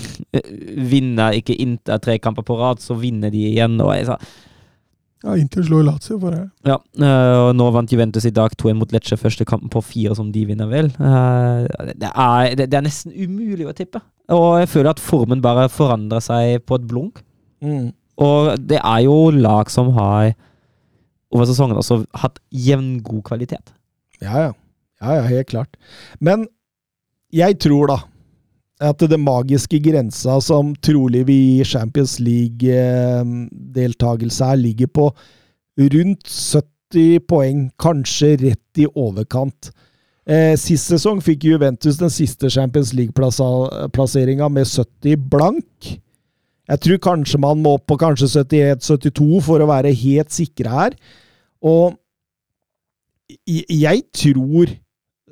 <laughs> Vinner ikke Inter tre kamper på rad, så vinner de igjen. Og jeg sa Ja, Inter slår Lazio for det. ja, eh, og nå vant Juventus i dag 2-1 mot Lecce, første kampen på fire som de vinner vel. Eh, det, er, det, det er nesten umulig å tippe. Og jeg føler at formen bare forandrer seg på et blunk. Mm. Og det er jo lag som har over sesongen også hatt jevngod kvalitet. Ja, ja. Ja, ja, helt klart. Men jeg tror da at det magiske grensa som trolig vil gi Champions League-deltakelse her, ligger på rundt 70 poeng, kanskje rett i overkant. Eh, sist sesong fikk Juventus den siste Champions League-plasseringa med 70 blank. Jeg tror kanskje man må opp på kanskje 71-72 for å være helt sikre her. Og jeg- tror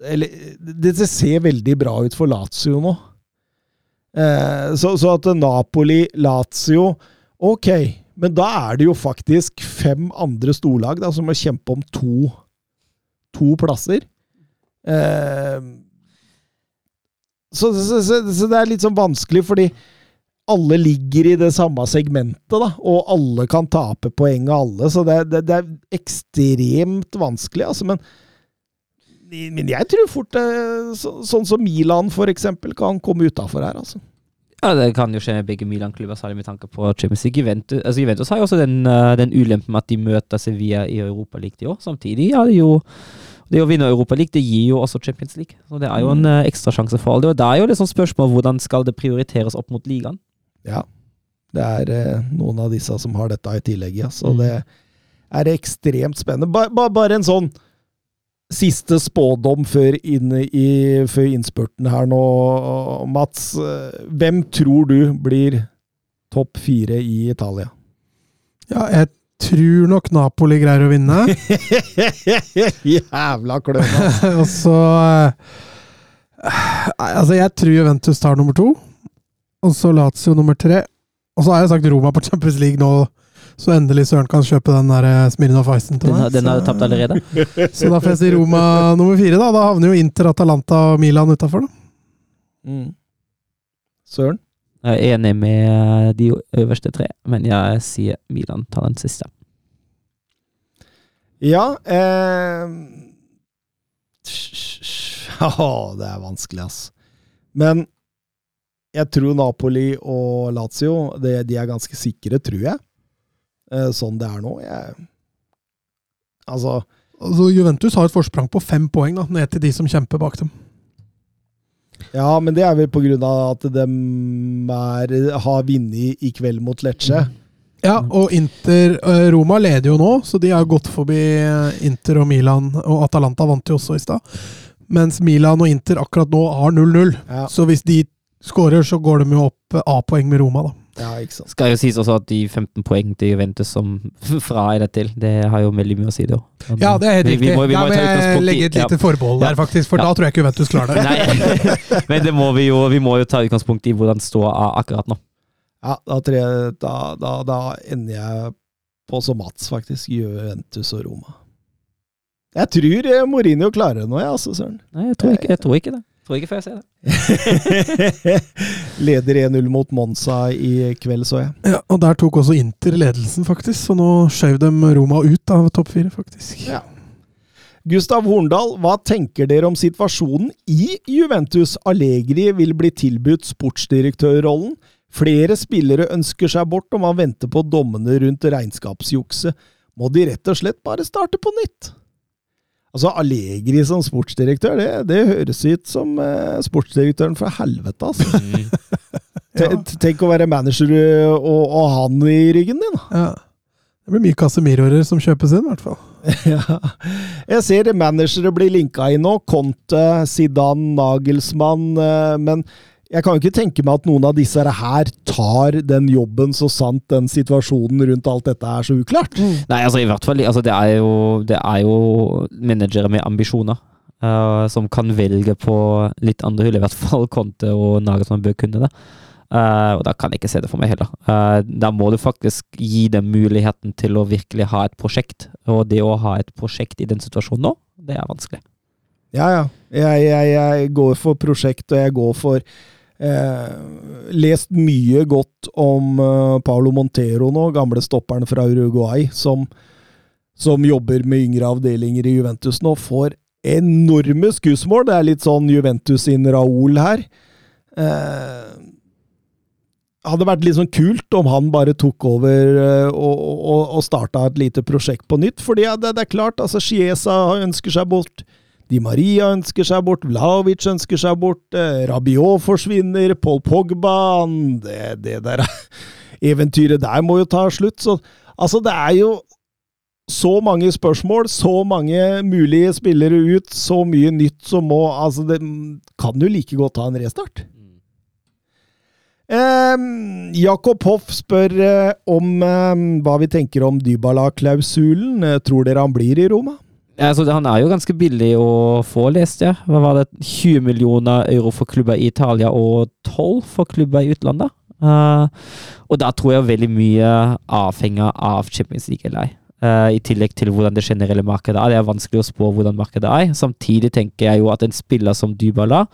Eller det ser veldig bra ut for Lazio nå. Eh, så, så at Napoli-Lazio Ok, men da er det jo faktisk fem andre storlag da, som må kjempe om to, to plasser. Eh, så, så, så, så det er litt sånn vanskelig, fordi alle ligger i det samme segmentet, da, og alle kan tape poeng av alle, så det, det, det er ekstremt vanskelig, altså, men men jeg tror fort så, sånn som Milan, eksempel, kan komme utafor her, altså. Ja, Det kan jo skje med begge Milan-klubber, særlig med tanke på Champions League. Juventus, altså Juventus har jo også den, eh, den ulempen med at de møter Sevilla i Europa League i år. Samtidig det er jo det å vinne Europa League det gir jo også Champions League. Så Det er jo en uh, ekstra sjanse for alle. Og Det er jo liksom spørsmål hvordan skal det prioriteres opp mot ligaen. Ja. Det er eh, noen av disse som har dette i tillegg, ja. Så Mm. det er ekstremt spennende. Ba, ba, bare en sånn siste spådom før, i, før innspurten her nå, Mats. Hvem tror du blir topp fire i Italia? Ja, jeg tror nok Napoli greier å vinne. <laughs> Jævla kløna! <laughs> og så eh, Altså, jeg tror Juventus tar nummer to. Og så Lazio nummer tre. Og så har jeg sagt Roma på Champions League nå, så endelig Søren kan kjøpe den der eh, Smirnov Icen til meg. den har Så- tapt allerede. <laughs> <laughs> Så da får jeg si Roma nummer fire, da. Da havner jo Inter, Atalanta og Milan utafor, da. Mm. Søren? Jeg er enig med de øverste tre, men jeg sier Milan tar den siste. Ja eh, <laughs> Å, det er vanskelig, ass. Men jeg tror Napoli og Lazio det, de er ganske sikre, tror jeg. Eh, sånn det er nå. Jeg, altså Altså, Juventus har et forsprang på fem poeng da, ned til de som kjemper bak dem. Ja, men det er vel på grunn av at de er, har vunnet i kveld mot Lecce. Ja, og Inter eh, Roma leder jo nå, så de har gått forbi eh, Inter og Milan. Og Atalanta vant jo også i stad. Mens Milan og Inter akkurat nå har 0-0. Ja, Så hvis de skårer, så går de jo opp A-poeng med Roma, da. Ja, ikke sant. Skal jo sies også at de 15 poeng til Juventus som <laughs> fra er det til, det har jo veldig mye å si, det òg. Ja, det er helt Vi- vi må- vi må vil jeg utgangspunkt legge et lite forbehold Ja. der, faktisk, for Ja. da tror jeg ikke Juventus klarer det. <laughs> Men det må vi jo Vi må jo ta utgangspunkt i hvordan ståa er akkurat nå. Ja, da, jeg, da, da, da ender jeg på som Mats, faktisk. Juventus og Roma. Jeg tror eh, Mourinho klarer det nå, jeg, altså, Søren. Nei, jeg tror ikke, jeg tror ikke det. Tror ikke før jeg ser det. <laughs> Leder 1-0 mot Monza i kveld, så jeg. Ja, og der tok også Inter ledelsen, faktisk. Så nå skjøv de Roma ut av topp fire, faktisk. Ja. Gustav Horndal, hva tenker dere om situasjonen i Juventus? Allegri vil bli tilbudt sportsdirektørrollen. Flere spillere ønsker seg bort, og man venter på dommene rundt regnskapsjukset. Må de rett og slett bare starte på nytt? Altså, Allegri som sportsdirektør, det, det høres ut som eh, sportsdirektøren fra helvete, altså. <laughs> Ja. Tenk å være manager eh, og, og han i ryggen din. Ja. Det blir mye Casemiroer som kjøpes inn, i hvert fall. <laughs> Ja. Jeg ser managere blir linka inn nå. Conte, Zidane, Nagelsmann. eh, Men jeg kan jo ikke tenke meg at noen av disse her tar den jobben så sant den situasjonen rundt alt dette er så uklart. Nei, altså i hvert fall altså, det, er jo, det er jo managere med ambisjoner. Uh, som kan velge på litt andre hull. I hvert fall Conte og Nagelsmann bør kunne det. Uh, og da kan jeg ikke se det for meg heller. Uh, da må du faktisk gi dem muligheten til å virkelig ha et prosjekt. Og det å ha et prosjekt i den situasjonen nå, det er vanskelig. Ja, ja. Jeg, jeg, jeg går for prosjekt, og jeg går for eh, Lest mye godt om eh, Paulo Montero nå, gamle stopperen fra Uruguay, som, som jobber med yngre avdelinger i Juventus nå. Får enorme skussmål. Det er litt sånn Juventus sin Raoul her. Eh, hadde vært litt sånn kult om han bare tok over eh, og, og, og starta et lite prosjekt på nytt. fordi det, det er klart, altså Chiesa ønsker seg bort. Di Maria ønsker seg bort, Vlaovic ønsker seg bort, eh, Rabiot forsvinner, Paul Pogba det, det der <laughs> eventyret der må jo ta slutt. Så altså, det er jo så mange spørsmål, så mange mulige spillere ut, så mye nytt som må Altså, det kan jo like godt ta en restart. Um, Jakob Hoff spør uh, om um, hva vi tenker om Dybala-klausulen. Tror dere han blir i Roma? Altså, han er jo ganske billig å få, leste jeg. Hva var det? 20 millioner euro for klubber i Italia og 12 for klubber i utlandet. Uh, og da tror jeg veldig mye avhenger av Champions League eller. Eh, I tillegg til hvordan det generelle markedet er. Det er vanskelig å spå hvordan markedet er. Samtidig tenker jeg jo at en spiller som Dybala,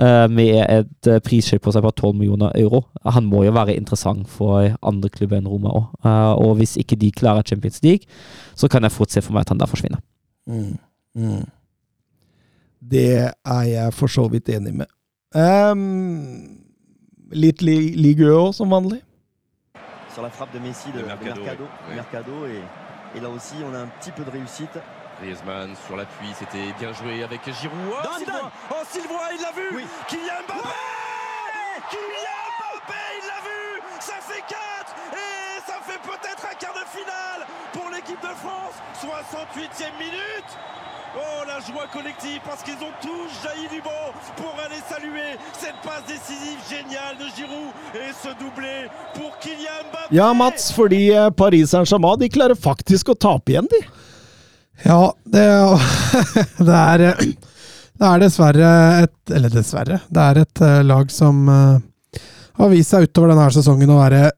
uh, med et uh, prisskilt på seg på 12 millioner euro, han må jo være interessant for andre klubber enn Roma òg. og hvis ikke de klarer Champions League, så kan jeg fort se for meg at han da forsvinner. Mm. Mm. Det er jeg for så vidt enig med. Ehm, litt li Ligue Ø òg, som vanlig. sur la frappe de Messi de, De de Mercado, Mercado, oui. Mercado, et, et là aussi on a un petit peu de réussite. Griezmann sur l'appui, c'était bien joué avec Giroud. Oh, Dan. Oh, Sylvain, il l'a vu Oui. Kylian Mbappé Kylian Mbappé, il l'a vu Ça fait 4 Et ça fait peut-être finale pour l'équipe de France 68e minute Oh, la joie collective parce qu'ils ont tous jailli du banc pour aller saluer cette passe décisive géniale de Giroud et ce doublé pour Kylian Mbappé Ja, Mats, fordi eh, Paris Saint-Germain de klarer faktisk å tape igjen, de. Ja, det, <laughs> det er eh, Det er dessverre et Eller dessverre. Det er et eh, lag som har vist seg utover denne sesongen å være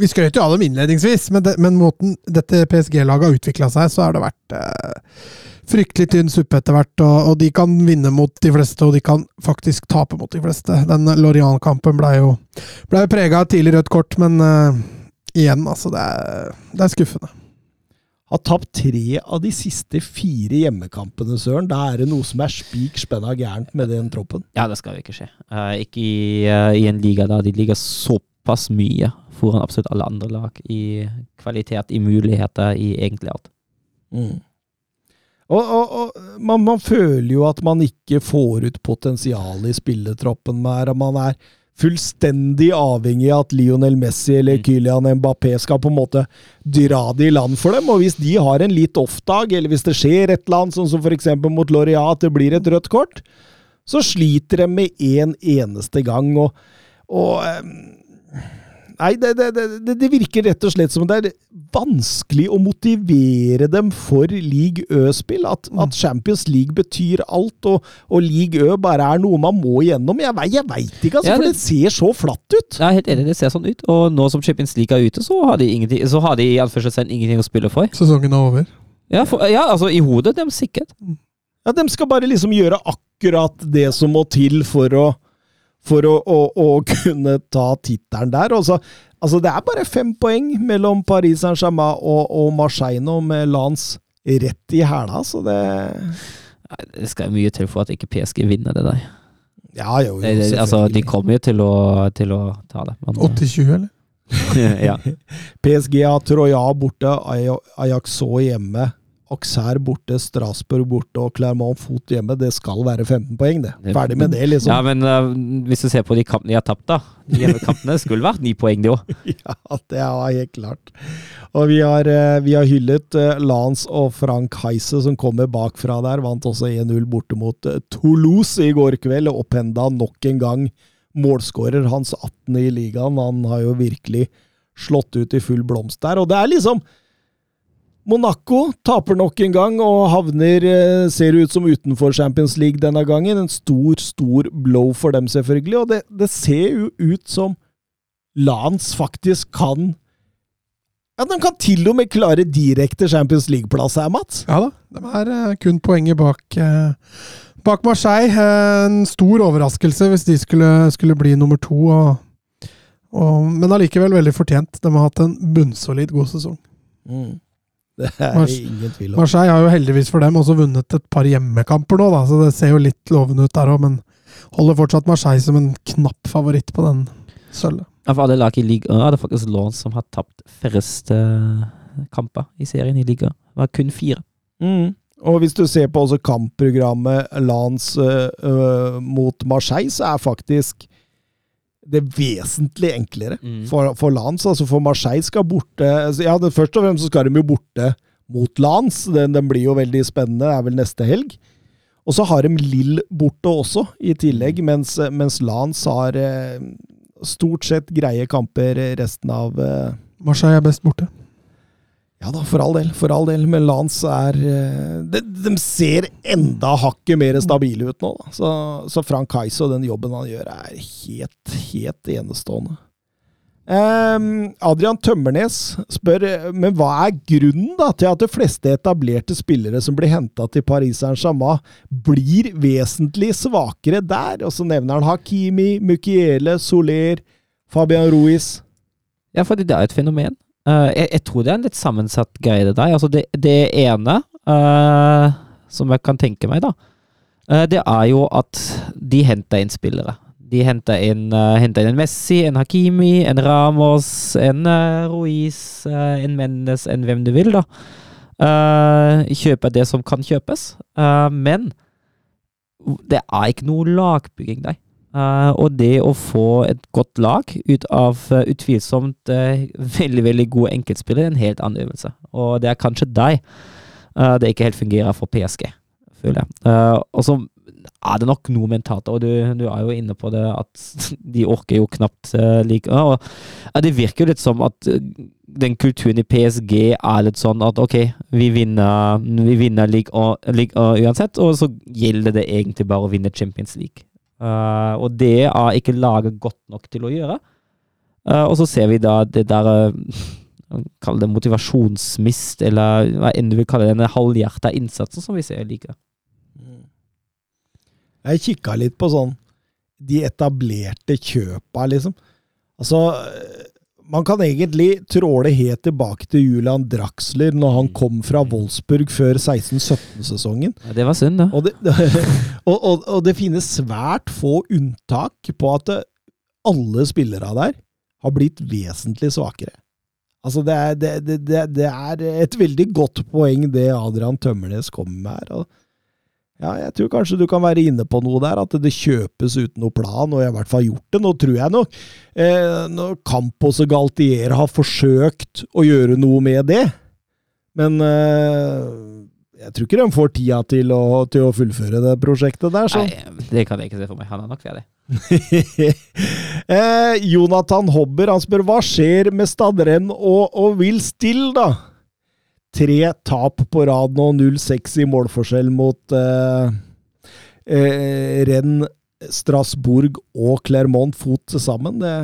Vi skrøt jo av dem innledningsvis, men, det, men måten dette PSG-laget har utvikla seg, så har det vært eh, fryktelig tynn suppe etter hvert. Og, og de kan vinne mot de fleste, og de kan faktisk tape mot de fleste. Den Lorient-kampen ble jo, ble jo prega av tidlig rødt kort, men eh, igjen, altså. Det er, det er skuffende. Har tapt tre av de siste fire hjemmekampene, Søren. Da er det noe som er spik spenna gærent med den troppen. Ja, det skal jo ikke skje. Uh, ikke i, uh, i en liga da de ligger såpass mye foran absolutt alle andre lag i kvalitet, i muligheter, i egentlig alt. Mm. Og, og, og man, man føler jo at man ikke får ut potensialet i spilletroppen mer. Man er fullstendig avhengig av at Lionel Messi eller Mm. Kylian Mbappé skal på en måte dra det i land for dem. Og hvis de har en litt off-dag, eller hvis det skjer et eller annet, sånn som f.eks. mot Loria, at det blir et rødt kort, så sliter de med én en eneste gang. Og, og ehm, Nei, det, det, det, det virker rett og slett som det er vanskelig å motivere dem for league Ø-spill. At, at Champions League betyr alt, og, og league Ø bare er noe man må igjennom. Jeg, jeg veit ikke, altså, Ja, for det- ser så flatt ut. Jeg er helt enig, det ser sånn ut. Og nå som Champions League er ute, så har de, ingenting, så har de i anførselstegn ingenting å spille for. Sesongen er over. Ja, for, ja altså i hodet, dem sikkert. Ja, De skal bare liksom gjøre akkurat det som må til for å for å, å, å <laughs> kunne ta tittelen der. Også, altså, det er bare fem poeng mellom Paris Saint-Germain og, og Marseille nå, med Lance rett i hæla, så det Nei, Det skal mye til for at ikke PSG vinner det der. Ja, jo, jo, Det, det, altså, de kommer jo til å, til å ta det. 80-20, eller? <laughs> ja. <laughs> PSG har Troya borte, Ajax Ajaxo hjemme, Auxerre borte, Strasbourg borte og Clermont Fot hjemme. Det skal være 15 poeng, det. Ferdig med det, liksom. ja, men uh, hvis du ser på de kampene de har tapt, da. De hjemmekampene skulle vært ni poeng, de òg. <laughs> Ja, det er helt klart. Og vi har, uh, vi har hyllet uh, Lance og Frank Heise, som kommer bakfra der. Vant også 1-0 borte mot Toulouse i går kveld, og opphenda nok en gang målskårer. Hans 18. i ligaen. Han har jo virkelig slått ut i full blomst der. Og det er liksom Monaco taper nok en gang og havner, eh, ser ut som utenfor Champions League denne gangen. En stor, stor blow for dem, selvfølgelig. Og det, det ser jo ut som Lance faktisk kan Ja, de kan til og med klare direkte Champions League-plass her, Mats. Ja da, de er eh, kun poenget bak, eh, bak Marseille. En stor overraskelse hvis de skulle, skulle bli nummer to, og, og, men allikevel veldig fortjent. De har hatt en bunnsolid god sesong. <laughs> Det er Mars- ingen tvil om. Marseille har jo heldigvis for dem også vunnet et par hjemmekamper nå, da, så det ser jo litt lovende ut der òg, men holder fortsatt Marseille som en knapp favoritt på den sølvet. Av alle lag i ligaen er det faktisk Lens som har tapt færrest eh, kamper i serien i ligaen. Det var kun fire. Mm. Og hvis du ser på også kampprogrammet Lance øh, øh, mot Marseille, så er faktisk det vesentlig enklere Mm. for, for Lans. Altså for Marseille skal borte altså, Ja, det, først og fremst så skal de jo borte mot Lans. Den, den blir jo veldig spennende. Det er vel neste helg. Og så har de Lill borte også, i tillegg, mens, mens Lans har eh, stort sett greie kamper resten av eh, Marseille er best borte. Ja da, for all del. For all del. Men Lance er eh, De, de ser enda hakket mer stabile ut nå. Så, så Frank Kaiso og den jobben han gjør, er helt, helt enestående. Um, Adrian Tømmernes spør men hva er grunnen da til at de fleste etablerte spillere som blir henta til Paris Saint-Germain, blir vesentlig svakere der? Og så nevner han Hakimi, Mukiele, Soler, Fabian Ruiz. Ja, fordi det er et fenomen. Eh, jeg, jeg tror det er en litt sammensatt greie, det der. Altså det, det ene uh, som jeg kan tenke meg, da, uh, det er jo at de henter inn spillere. De henter inn, hentet inn en Messi, en Hakimi, en Ramos, en Ruiz, en Mendes, en hvem du vil, da. Uh, kjøpe det som kan kjøpes. Men det er ikke noe lagbygging der. Eh, og det å få et godt lag ut av eh, utvilsomt eh, veldig veldig gode enkeltspillere, er en helt annen øvelse. Og det er kanskje deg det ikke helt fungerer for PSG, føler jeg. Og så er det nok noe mentalt, og du, du er jo inne på det at <laughs> de orker jo knapt like og, Det virker jo litt som at den kulturen i PSG er litt sånn at ok, vi vinner, vi vinner league, og, league og uansett, og så gjelder det egentlig bare å vinne Champions League. Eh, og det er ikke laget godt nok til å gjøre. Uh, og så ser vi da det der uh, <laughs> Kall det motivasjonsmist, eller hva enn du vil kalle den halvhjerta innsatsen som vi ser like. Jeg kikka litt på sånn de etablerte kjøpa, liksom. Altså, man kan egentlig tråle helt tilbake til Julian Draxler når han kom fra Wolfsburg før 16-17-sesongen. Ja, det var synd, da. Og, det, <laughs> og, og, og det finnes svært få unntak på at alle spillere der har blitt vesentlig svakere. Altså, det er, det, det, er et veldig godt poeng det Adrian Tømmernes kommer med her. og ja, jeg tror kanskje du kan være inne på noe der, at det kjøpes uten noe plan, og jeg har i hvert fall gjort det. Nå tror jeg nok eh, når Campos og Galtier har forsøkt å gjøre noe med det, men eh, jeg tror ikke de får tida til å, til å fullføre det prosjektet der. Så. Nei, det kan jeg ikke se for meg. Han er nok ferdig. <laughs> eh, Jonathan Hobber han spør hva skjer med Stadrenn og, og Will Still, da? Tre tap på rad nå, 0-6 i målforskjell mot eh, eh, Renn, Strasbourg og Clermont fot til sammen. Det,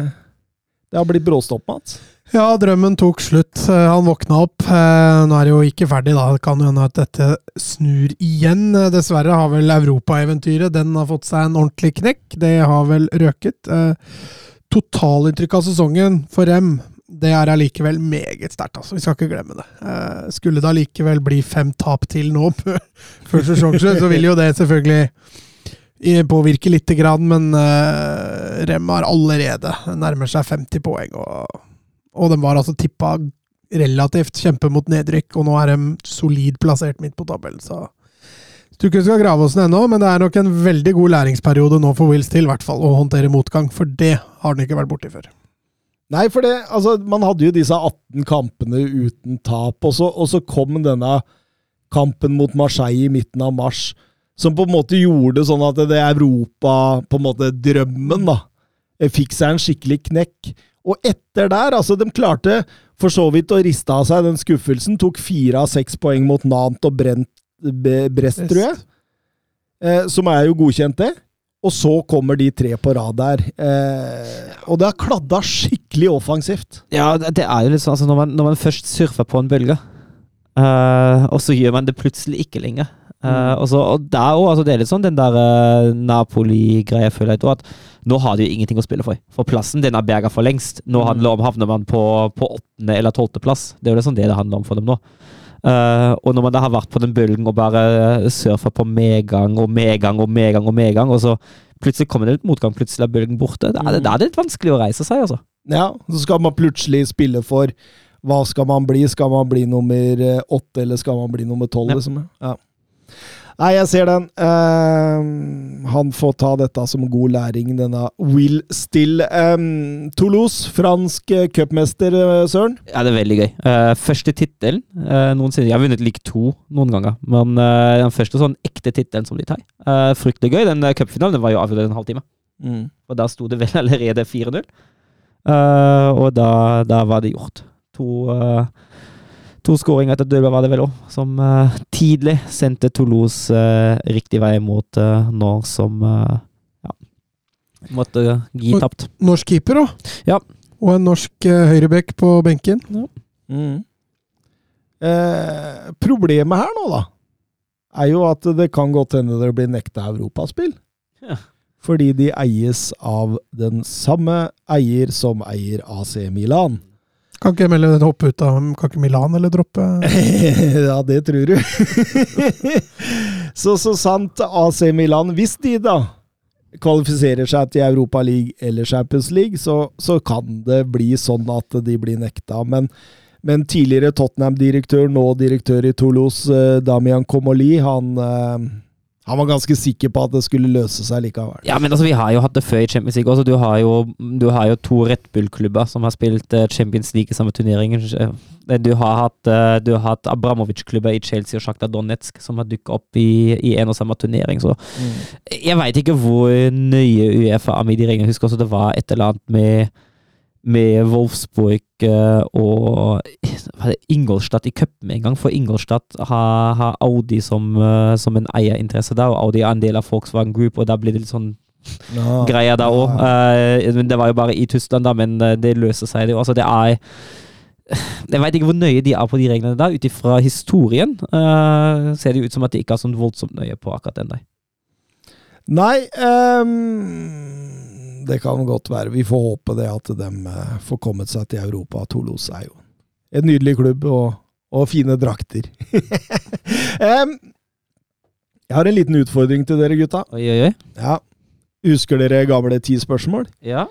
det har blitt bråstopp, Mats. Ja, drømmen tok slutt. Eh, Han våkna opp. Eh, Nå er det jo ikke ferdig, da. Det kan jo hende at dette snur igjen. Eh, Dessverre har vel europaeventyret den fått seg en ordentlig knekk. Det har vel røket. Totalinntrykket av sesongen for Rem det er allikevel meget sterkt, altså. Vi skal ikke glemme det. Eh, skulle det allikevel bli fem tap til nå <laughs> før sesongslutt, så vil jo det selvfølgelig påvirke lite grann, men eh, Rem har allerede nærmer seg 50 poeng, og, og de var altså tippa relativt kjempe mot nedrykk, og nå er de solid plassert midt på tabellen, så tror ikke skal grave oss ned ennå, men det er nok en veldig god læringsperiode nå for Wills til, i hvert fall, å håndtere motgang, for det har den ikke vært borti før. Nei, for det, altså, man hadde jo disse 18 kampene uten tap, og så, og så kom denne kampen mot Marseille i midten av mars, som på en måte gjorde sånn at det Europa, på en måte drømmen, da, fikk seg en skikkelig knekk. Og etter der, altså, de klarte for så vidt å riste av seg den skuffelsen. Tok fire av seks poeng mot Nant og Brent, Brest, tror jeg. Eh, som er jo godkjent, det. Og så kommer de tre på rad der. Eh, og det har kladda skikkelig offensivt. Ja, det er jo litt sånn altså når, man, når man først surfer på en bølge, eh, og så gjør man det plutselig ikke lenger. Eh, mm. og, så, og det, er altså, det er litt sånn den der uh, Napoli-greia, føler jeg. At nå har de jo ingenting å spille for. For plassen den er berga for lengst. Nå handler det om havner man på åttende eller tolvteplass. Det er jo liksom det det handler om for dem nå. Uh, og når man da har vært på den bølgen og bare surfa på medgang og medgang og medgang, og medgang, og så plutselig kommer det litt motgang, plutselig er bølgen borte, da er, det, da er det litt vanskelig å reise seg, altså. Ja, så skal man plutselig spille for hva skal man bli? Skal man bli nummer eh, åtte, eller skal man bli nummer tolv? Ja. Liksom? Ja. Nei, jeg ser den. Uh, han får ta dette som god læring, denne Will Still. Um, Toulouse, fransk uh, cupmester, uh, Søren? Ja, det er veldig gøy. Uh, første tittel uh, noensinne. Jeg har vunnet like to noen ganger, men uh, den første sånn ekte tittelen som de tar. Uh, fryktelig gøy. Den cupfinalen var jo avgjort en halvtime. Mm. Og da sto det vel <laughs> allerede 4-0. Uh, og da, da var det gjort. To uh, To skåringer etter dødball var det vel òg, som uh, tidlig sendte Toulouse uh, riktig vei mot uh, Nord, som ja, måtte gi Og- tapt. Norsk keeper, òg. Ja. Og en norsk uh, høyrebekk på benken. Mm. Eh, problemet her nå, da, er jo at det kan godt hende det blir nekta europaspill. Ja. Fordi de eies av den samme eier som eier AC Milan. Kan ikke melde hoppe ut av Kan ikke Milan eller droppe <laughs> ja, det tror du. <laughs> så så sant AC Milan, hvis de da kvalifiserer seg til Europa League eller Champions League, så, så kan det bli sånn at de blir nekta. Men, men tidligere Tottenham-direktør, nå direktør i Toulouse, eh, Damian Comoli, han, eh, han var ganske sikker på at det skulle løse seg likevel. Ja, men altså, vi har jo hatt det før i Champions League også. Du har jo, du har jo to Red Bull-klubber som har spilt eh, Champions League i samme turnering. Eh, Du har hatt, eh, du har hatt Abramovic-klubber i Chelsea og Sjakta Donetsk som har dukket opp i, i en og samme turnering. Så jeg veit ikke hvor nøye Uefa de reglene. Jeg husker også det var et eller annet med med Wolfsburg eh, og Ingolstadt i cupen en gang. For Ingolstadt har, har Audi som, eh, som en eierinteresse der, og Audi er en del av Volkswagen Group, og da blir det litt sånn no, greier der òg. men det var jo bare i Tyskland, da, men det løser seg. Det, altså, det er Jeg veit ikke hvor nøye de er på de reglene der. Ut ifra historien ser det ut som at de ikke er sånn voldsomt nøye på akkurat den der. Nei ehm, Det kan godt være. Vi får håpe det at de eh, får kommet seg til Europa. Toulouse er jo en nydelig klubb og, og fine drakter. <laughs> um, jeg har en liten utfordring til dere, gutta. Oi, oi, oi. Ja. Husker dere gamle ti spørsmål? Ja.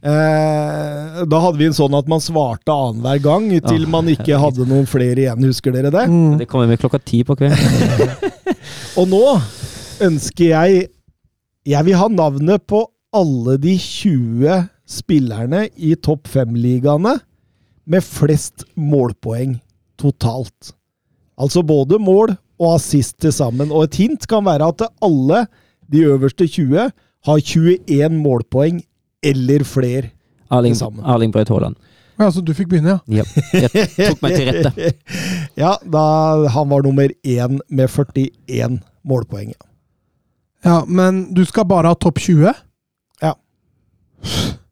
Eh, da hadde vi en sånn at man svarte annenhver gang, til Åh, man ikke hadde noen flere igjen. Husker dere det? Mm. Det kommer med klokka ti på kvelden. <laughs> Og nå ønsker jeg Jeg vil ha navnet på alle de 20 spillerne i topp fem-ligaene med flest målpoeng totalt. Altså både mål og assist til sammen. Og et hint kan være at alle de øverste 20 har 21 målpoeng eller flere. Erling, Det samme. Erling Braut Haaland. Ja, så du fikk begynne, ja. Ja. Jeg tok meg til rette. <laughs> ja, da han var nummer én med 41 målpoeng. ja. Ja, Men du skal bare ha topp 20?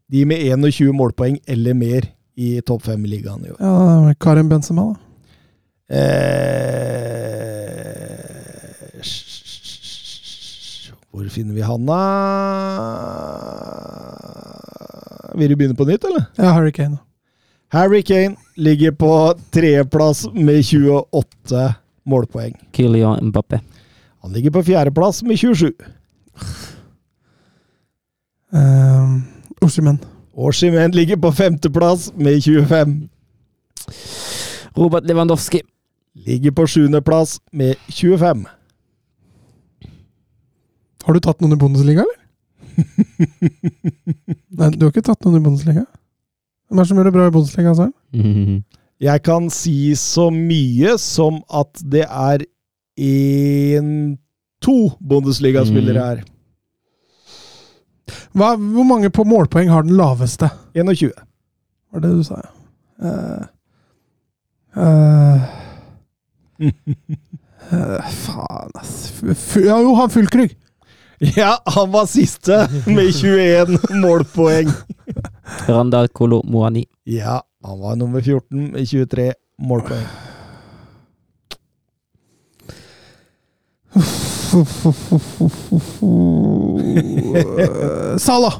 De med 21 målpoeng eller mer i topp fem-ligaen i år. Ja, Karim Benzema, da. Eh, hvor finner vi han, da? Vil du begynne på nytt, eller? Ja, Harry Kane. Harry Kane ligger på tredjeplass med 28 målpoeng. Kylian Mbappé. Han ligger på fjerdeplass med 27. Um, Oshimen. Oshimen ligger på femteplass med 25. Robert Lewandowski. Ligger på sjuendeplass med 25. Har du tatt noen i Bundesliga, eller? <laughs> Nei, du har ikke tatt noen i Bundesliga? Hvem er det som gjør det bra i Bundesliga, Søren? -hmm. <laughs> Jeg kan si så mye som at det er én to Bundesliga-spillere her. Hva, hvor mange på målpoeng har den laveste? 21. Var det det du sa, ja? Uh, uh, eh, faen, ass. F Ja, jo, han Fullkrug! Ja, han var siste med 21 målpoeng. Randar Kolo Moani. Ja, han var nummer 14 med 23 målpoeng. Salah!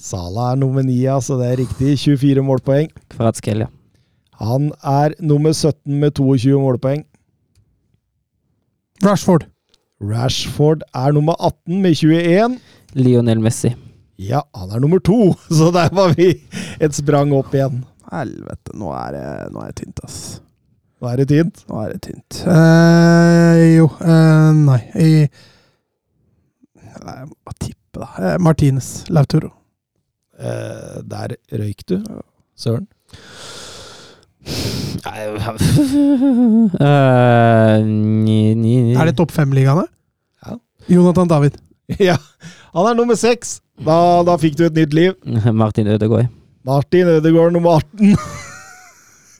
Salah er nummer 9, altså. det er riktig. 24 målpoeng. Kvaratskhelia. Han er nummer 17 med 22 målpoeng. Rashford. Rashford er nummer 18 med 21. Lionel Messi. Ja, han er nummer to, <laughs> så der var vi et sprang opp igjen. Helvete, nå er jeg, nå er det tynt, ass. Nå er det tynt. Nå er det tynt. Eh, jo eh, Nei. Jeg, Nei, Jeg må tippe, da. Eh, Martinez. Lautoro. Eh, der røyk du, søren. <laughs> Eh, ni- ni- Er det topp fem-ligaene? Ja. Jonathan David. <laughs> Ja, han er nummer seks. Da, da fikk du et nytt liv. <laughs> Martin Ødegaard. Martin Ødegaard nummer 18.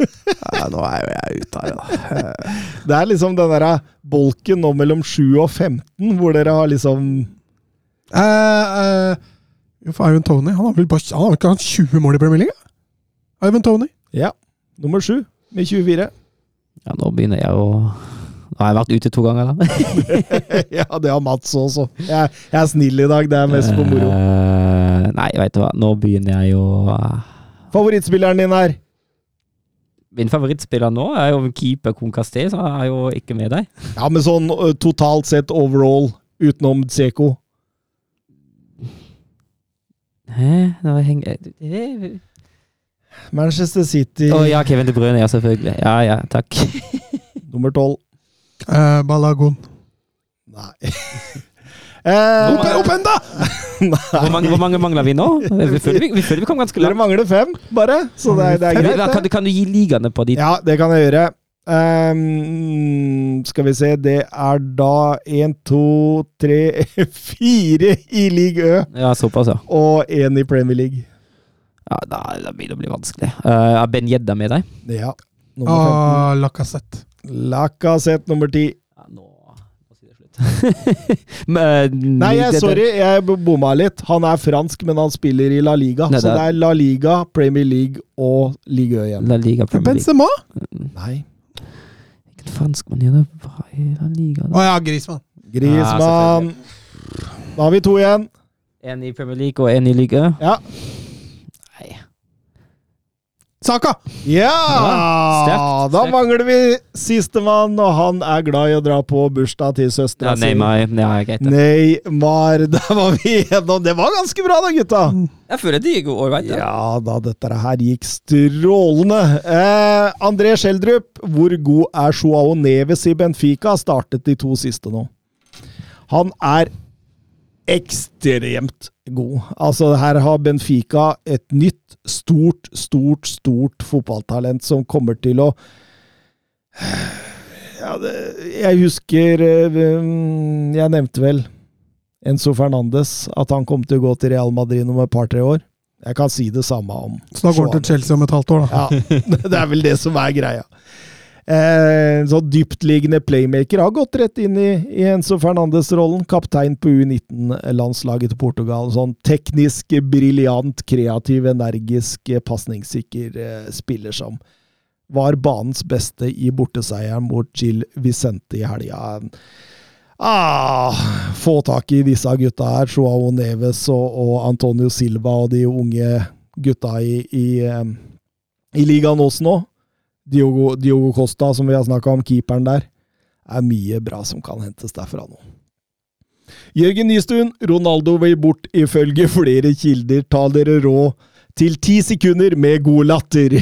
Ja, nå er jo jeg ute her, da. <laughs> Det er liksom den der bolken nå mellom 7 og 15, hvor dere har liksom eh, eh, Ivan Tony Han har vel bare, han har ikke hatt 20 mål i Premier League? Ivan Tony. Ja, nummer 7 med 24. Ja, nå begynner jeg å Nå har jeg vært ute to ganger, da. <laughs> ja, det har Mats også. Jeg, jeg er snill i dag, det er mest for moro. Uh, nei, veit du hva. Nå begynner jeg å Favorittspilleren din her? Min favorittspiller nå er jo keeper Konkasté, så han er jo ikke med deg. Ja, men sånn totalt sett overall, utenom Dzeko? Hæ? Nå henger Å Manchester City ja, Kevin De Bruyne, ja, selvfølgelig. Ja, ja, takk. nummer tolv. Eh, Balagon. Nei. <laughs> eh, Opp, opp enda! Hvor mange, hvor mange mangler vi nå? Vi <laughs> føler vi, vi, føler vi kom ganske Dere langt. mangler fem, bare. Så det er, det er Kan, greit. kan, du- kan du gi ligaene på de Ja, det kan jeg gjøre. Um, skal vi se, det er da én, to, tre, <laughs> fire i league Ø Ja, såpass, ja. og én i Premier League. ja da, da blir det å bli vanskelig. Uh, er Ben Gjedda med deg? Ja. Nummer 15. Ah, Lacassette. Lacassette nummer 10. Ja, nå, nå sier det slutt. <laughs> Men, Nei, jeg, sorry, jeg bomma litt. Han er fransk, men han spiller i La Liga. Nei, så det er- La Liga, Premier League og Ligue 1 igjen. La Liga Premier League. Benzema? Nei. Hvilken franskmann gjør det bra i La Liga? Å oh, ja, Grismann. Griezmann. da har vi to igjen. En i Premier League og en i liga? Ja. Saka! Ja! Da mangler vi sistemann, og han er glad i å dra på bursdag til søstera si. Neymar. Ja, Neymar. <laughs> Der var vi igjennom. Det var ganske bra da, gutta! Jeg føler de går ålreit. Ja. Ja da, dette her gikk strålende. Eh, André Schjelderup, hvor god er Joao Neves i Benfica? Startet de to siste nå. Han er ekstremt god. Altså, her har Benfica et nytt, stort, stort, stort fotballtalent som kommer til å ja, det, Jeg husker eh, Jeg nevnte vel Enzo Fernandes, at han kom til å gå til Real Madrid om et par-tre år. Jeg kan si det samme om Så da går han til Chelsea om et halvt år, da. ja, <laughs> det er vel det som er greia. Eh, så dyptliggende playmaker har gått rett inn i, i Enzo Fernandes-rollen. Kaptein på U19-landslaget til Portugal. Sånn teknisk briljant, kreativ, energisk, pasningssikker eh, spiller som var banens beste i borteseieren mot Jill Vicente i helga. Ah, få tak i disse gutta her, Joao Neves og, og Antonio Silva og de unge gutta i, i, eh, i ligaen også nå. Diogo, Diogo Costa, som vi har snakka om, keeperen der. Er mye bra som kan hentes derfra nå. Jørgen Nystuen, Ronaldo vil bort ifølge flere kilder. Ta dere råd til ti sekunder med god latter. <laughs>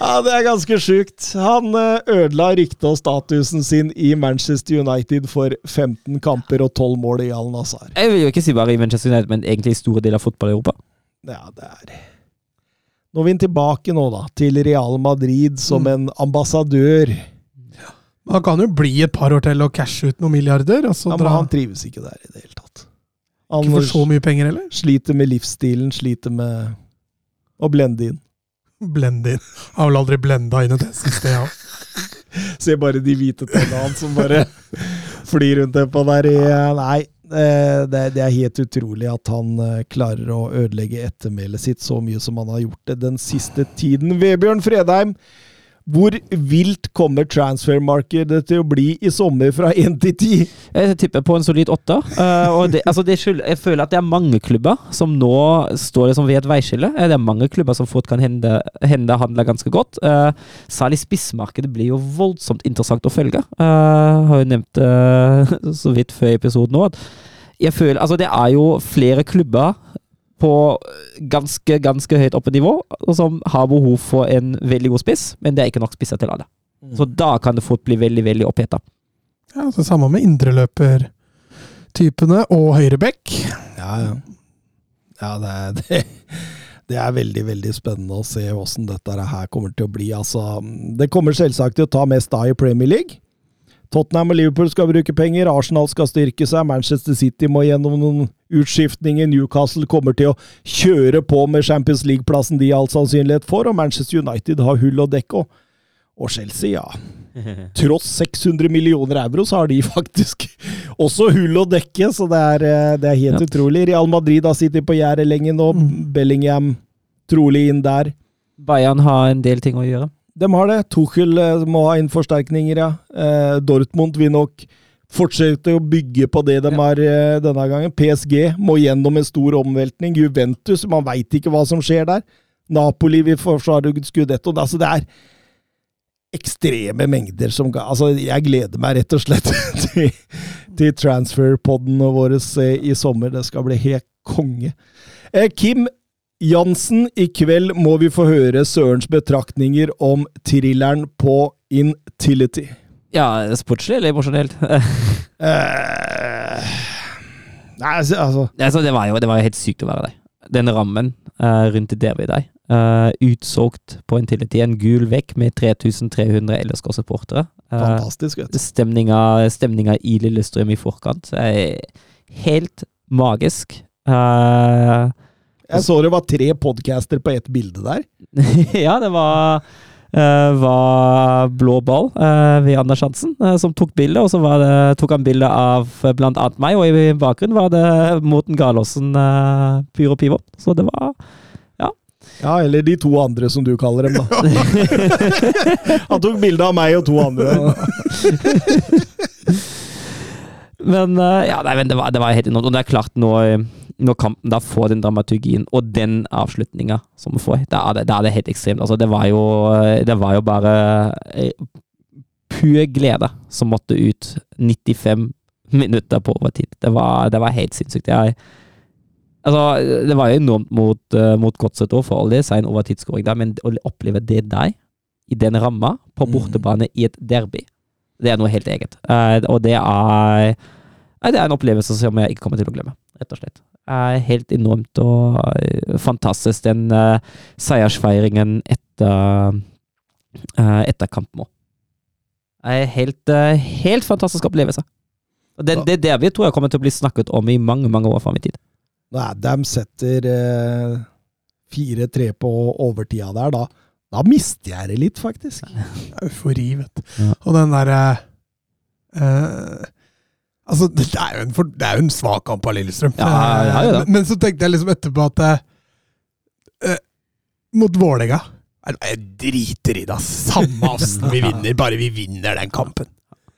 ja, det er ganske sjukt. Han eh, ødela ryktet og statusen sin i Manchester United for 15 kamper og 12 mål i Al Nazar. Jeg vil jo ikke si bare i Manchester United, men egentlig i store deler av fotball i Europa. Ja, det er Nå vil vi tilbake nå, da, til Real Madrid som en ambassadør. Han kan jo bli et par år til og cashe ut noen milliarder, Ja, men han trives ikke der i det hele tatt. Han Ikke for så mye penger heller. sliter med livsstilen, sliter med å blende inn. Blende inn. Har vel aldri blenda inn et siste, ja. <laughs> Se bare de hvite tennene hans som bare <laughs> flyr rundt på der i Nei, det, det er helt utrolig at han eh, klarer å ødelegge ettermælet sitt så mye som han har gjort det den siste tiden. Vebjørn Fredheim, hvor vilt kommer transfermarkedet til å bli i sommer fra <laughs> 1 til 10? Jeg tipper på en solid åtter. Uh, altså jeg føler at det er mange klubber som nå står liksom ved et veiskille. Eh, det er mange klubber som fort kan hende, hende handler ganske godt. Uh, særlig spissmarkedet blir jo voldsomt interessant å følge. Uh, har jo nevnt uh, <laughs> så vidt før episoden nå at jeg føler, altså det er jo flere klubber på ganske, ganske høyt oppe nivå, som har behov for en veldig god spiss, men det er ikke nok spisser til alle. Så da kan det fort bli veldig, veldig oppheta. ja altså Samme med indreløpertypene og høyrebekk. Ja, ja. Ja, det er, <laughs> det, det er veldig, veldig spennende å se åssen dette her kommer til å bli. Altså, det kommer selvsagt til å ta mest av i Premier League. Tottenham og Liverpool skal bruke penger, Arsenal skal styrke seg, Manchester City må gjennom noen utskiftninger, Newcastle kommer til å kjøre på med Champions League-plassen de all sannsynlighet for, og Manchester United har hull å dekke. Og, Chelsea, ja. <laughs> Tross 600 millioner euro, så har de faktisk <laughs> også hull å dekke, så det er, eh, det er helt Ja. utrolig. Real Madrid har sittet på gjerdet lenge nå, Bellingham trolig inn der. Bayern har en del ting å gjøre. De har det. Tuchel eh, må ha inn forsterkninger, ja. Eh, Dortmund vil nok fortsette å bygge på det de Ja. har eh, denne gangen. PSG må gjennom en stor omveltning. Juventus, man veit ikke hva som skjer der. Napoli vil forsvare Scudetto. Altså, det er ekstreme mengder som Altså, jeg gleder meg rett og slett <laughs> til, til transferpodden vår i sommer. Det skal bli helt konge. Eh, Kim Jansen, i kveld må vi få høre Sørens betraktninger om thrilleren på Intility. Ja, sportslig eller emosjonelt? uh, <laughs> nei, altså, altså altså, det, var jo, det var jo helt sykt å være der. Den rammen uh, rundt Derby der. Uh, utsolgt på Intility. En gul vekk med 3300 LSK-supportere. Uh, stemninga, stemninga i Lillestrøm i forkant er helt magisk. Eh, Jeg så det var tre podcaster på ett bilde der. <laughs> ja, det var eh, var blå ball eh, ved Anders Hansen eh, som tok bilde, og så var det, tok han bilde av blant annet meg, og i bakgrunnen var det Morten Galaasen, Pyro Pivo. Så det var Ja, eller de to andre, som du kaller dem, da. <laughs> Han tok bilde av meg og to andre. <laughs> Men ja, nei, men det var, det var helt enormt. Og det er klart, når, når kampen da får den dramaturgien og den avslutninga som vi får, da er er det helt ekstremt. Altså, det var jo, det var jo bare eh, pur glede som måtte ut 95 minutter på overtid. Det var, det var helt sinnssykt. Jeg, altså, det var jo enormt mot, uh, mot Godset òg, for all det, sein overtidsskåring der, men å oppleve det der, i den ramma, på bortebane i et derby, det er noe helt eget. Uh, og det er det er en opplevelse som jeg ikke kommer til å glemme, rett og slett. Eh, helt enormt og eh, fantastisk, den uh, seiersfeiringen etter, uh, etter kampen òg. Helt, uh, helt fantastisk opplevelse. Og det, det det vi tror jeg kommer til å bli snakket om i mange mange år fram i tid. Når Adam setter uh, 4-3 på overtida der, da, da mister jeg det litt, faktisk. <laughs> Eufori, vet du. Ja. Og den derre eh, Altså, det er jo en, for, det er jo en svak kamp av Lillestrøm. Ja, ja, ja, ja. Men, men så tenkte jeg liksom etterpå at eh, eh, Mot Vålerenga Jeg driter i det, ass. Samme åssen <laughs> vi vinner, bare vi vinner den kampen.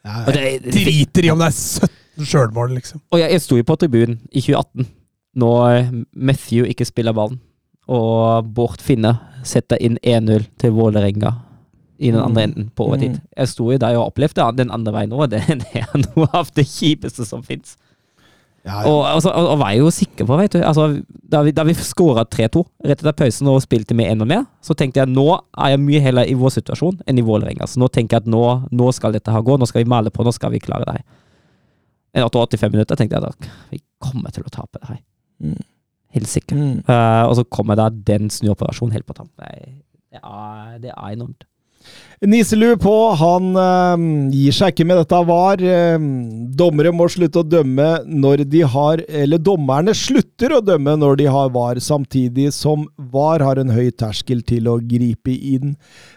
Det, Driter i om det er 17 sjølmål, liksom. Og jeg, jeg sto jo på tribunen i 2018, når Matthew ikke spiller ballen, og Bård Finne setter inn 1-0 til Vålerenga i den andre enden på overtid. Jeg sto jo der og opplevde den andre veien òg, det, <laughs> det er noe av det kjipeste som fins. ja, ja. Og, altså, og, og var jo sikker på, vet du altså, Da vi, da vi skåra 3-2 rett etter pausen og spilte med enda mer, så tenkte jeg at nå er jeg mye heller i vår situasjon enn i Vålerenga. Så nå tenker jeg at nå, nå skal dette her gå, nå skal vi male på, nå skal vi klare det her. Etter 85 minutter tenkte jeg at vi kommer til å tape det her. Mm. Helt sikker. Mm. Uh, og så kommer da den snuoperasjonen helt på tampen. Det, det, er- det er enormt. Niselu på, han eh, gir seg ikke med dette var. Eh, dommere må slutte å dømme når de har Eller dommerne slutter å dømme når de har var, samtidig som var har en høy terskel til å gripe inn.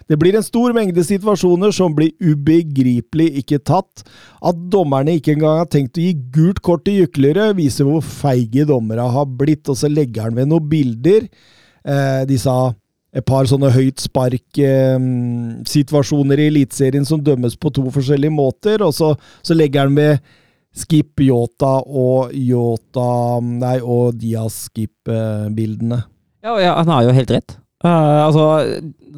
Det blir en stor mengde situasjoner som blir ubegripelig ikke tatt. At dommerne ikke engang har tenkt å gi gult kort til Juklerød, viser hvor feige dommere har blitt, og så legger han ved noen bilder. Eh, de sa et par sånne høyt spark-situasjoner i Eliteserien som dømmes på to forskjellige måter, og så, så legger han med Skip Yota og Yota Nei, og Diaz Skip-bildene. Ja, ja, han har jo helt rett. Uh, altså,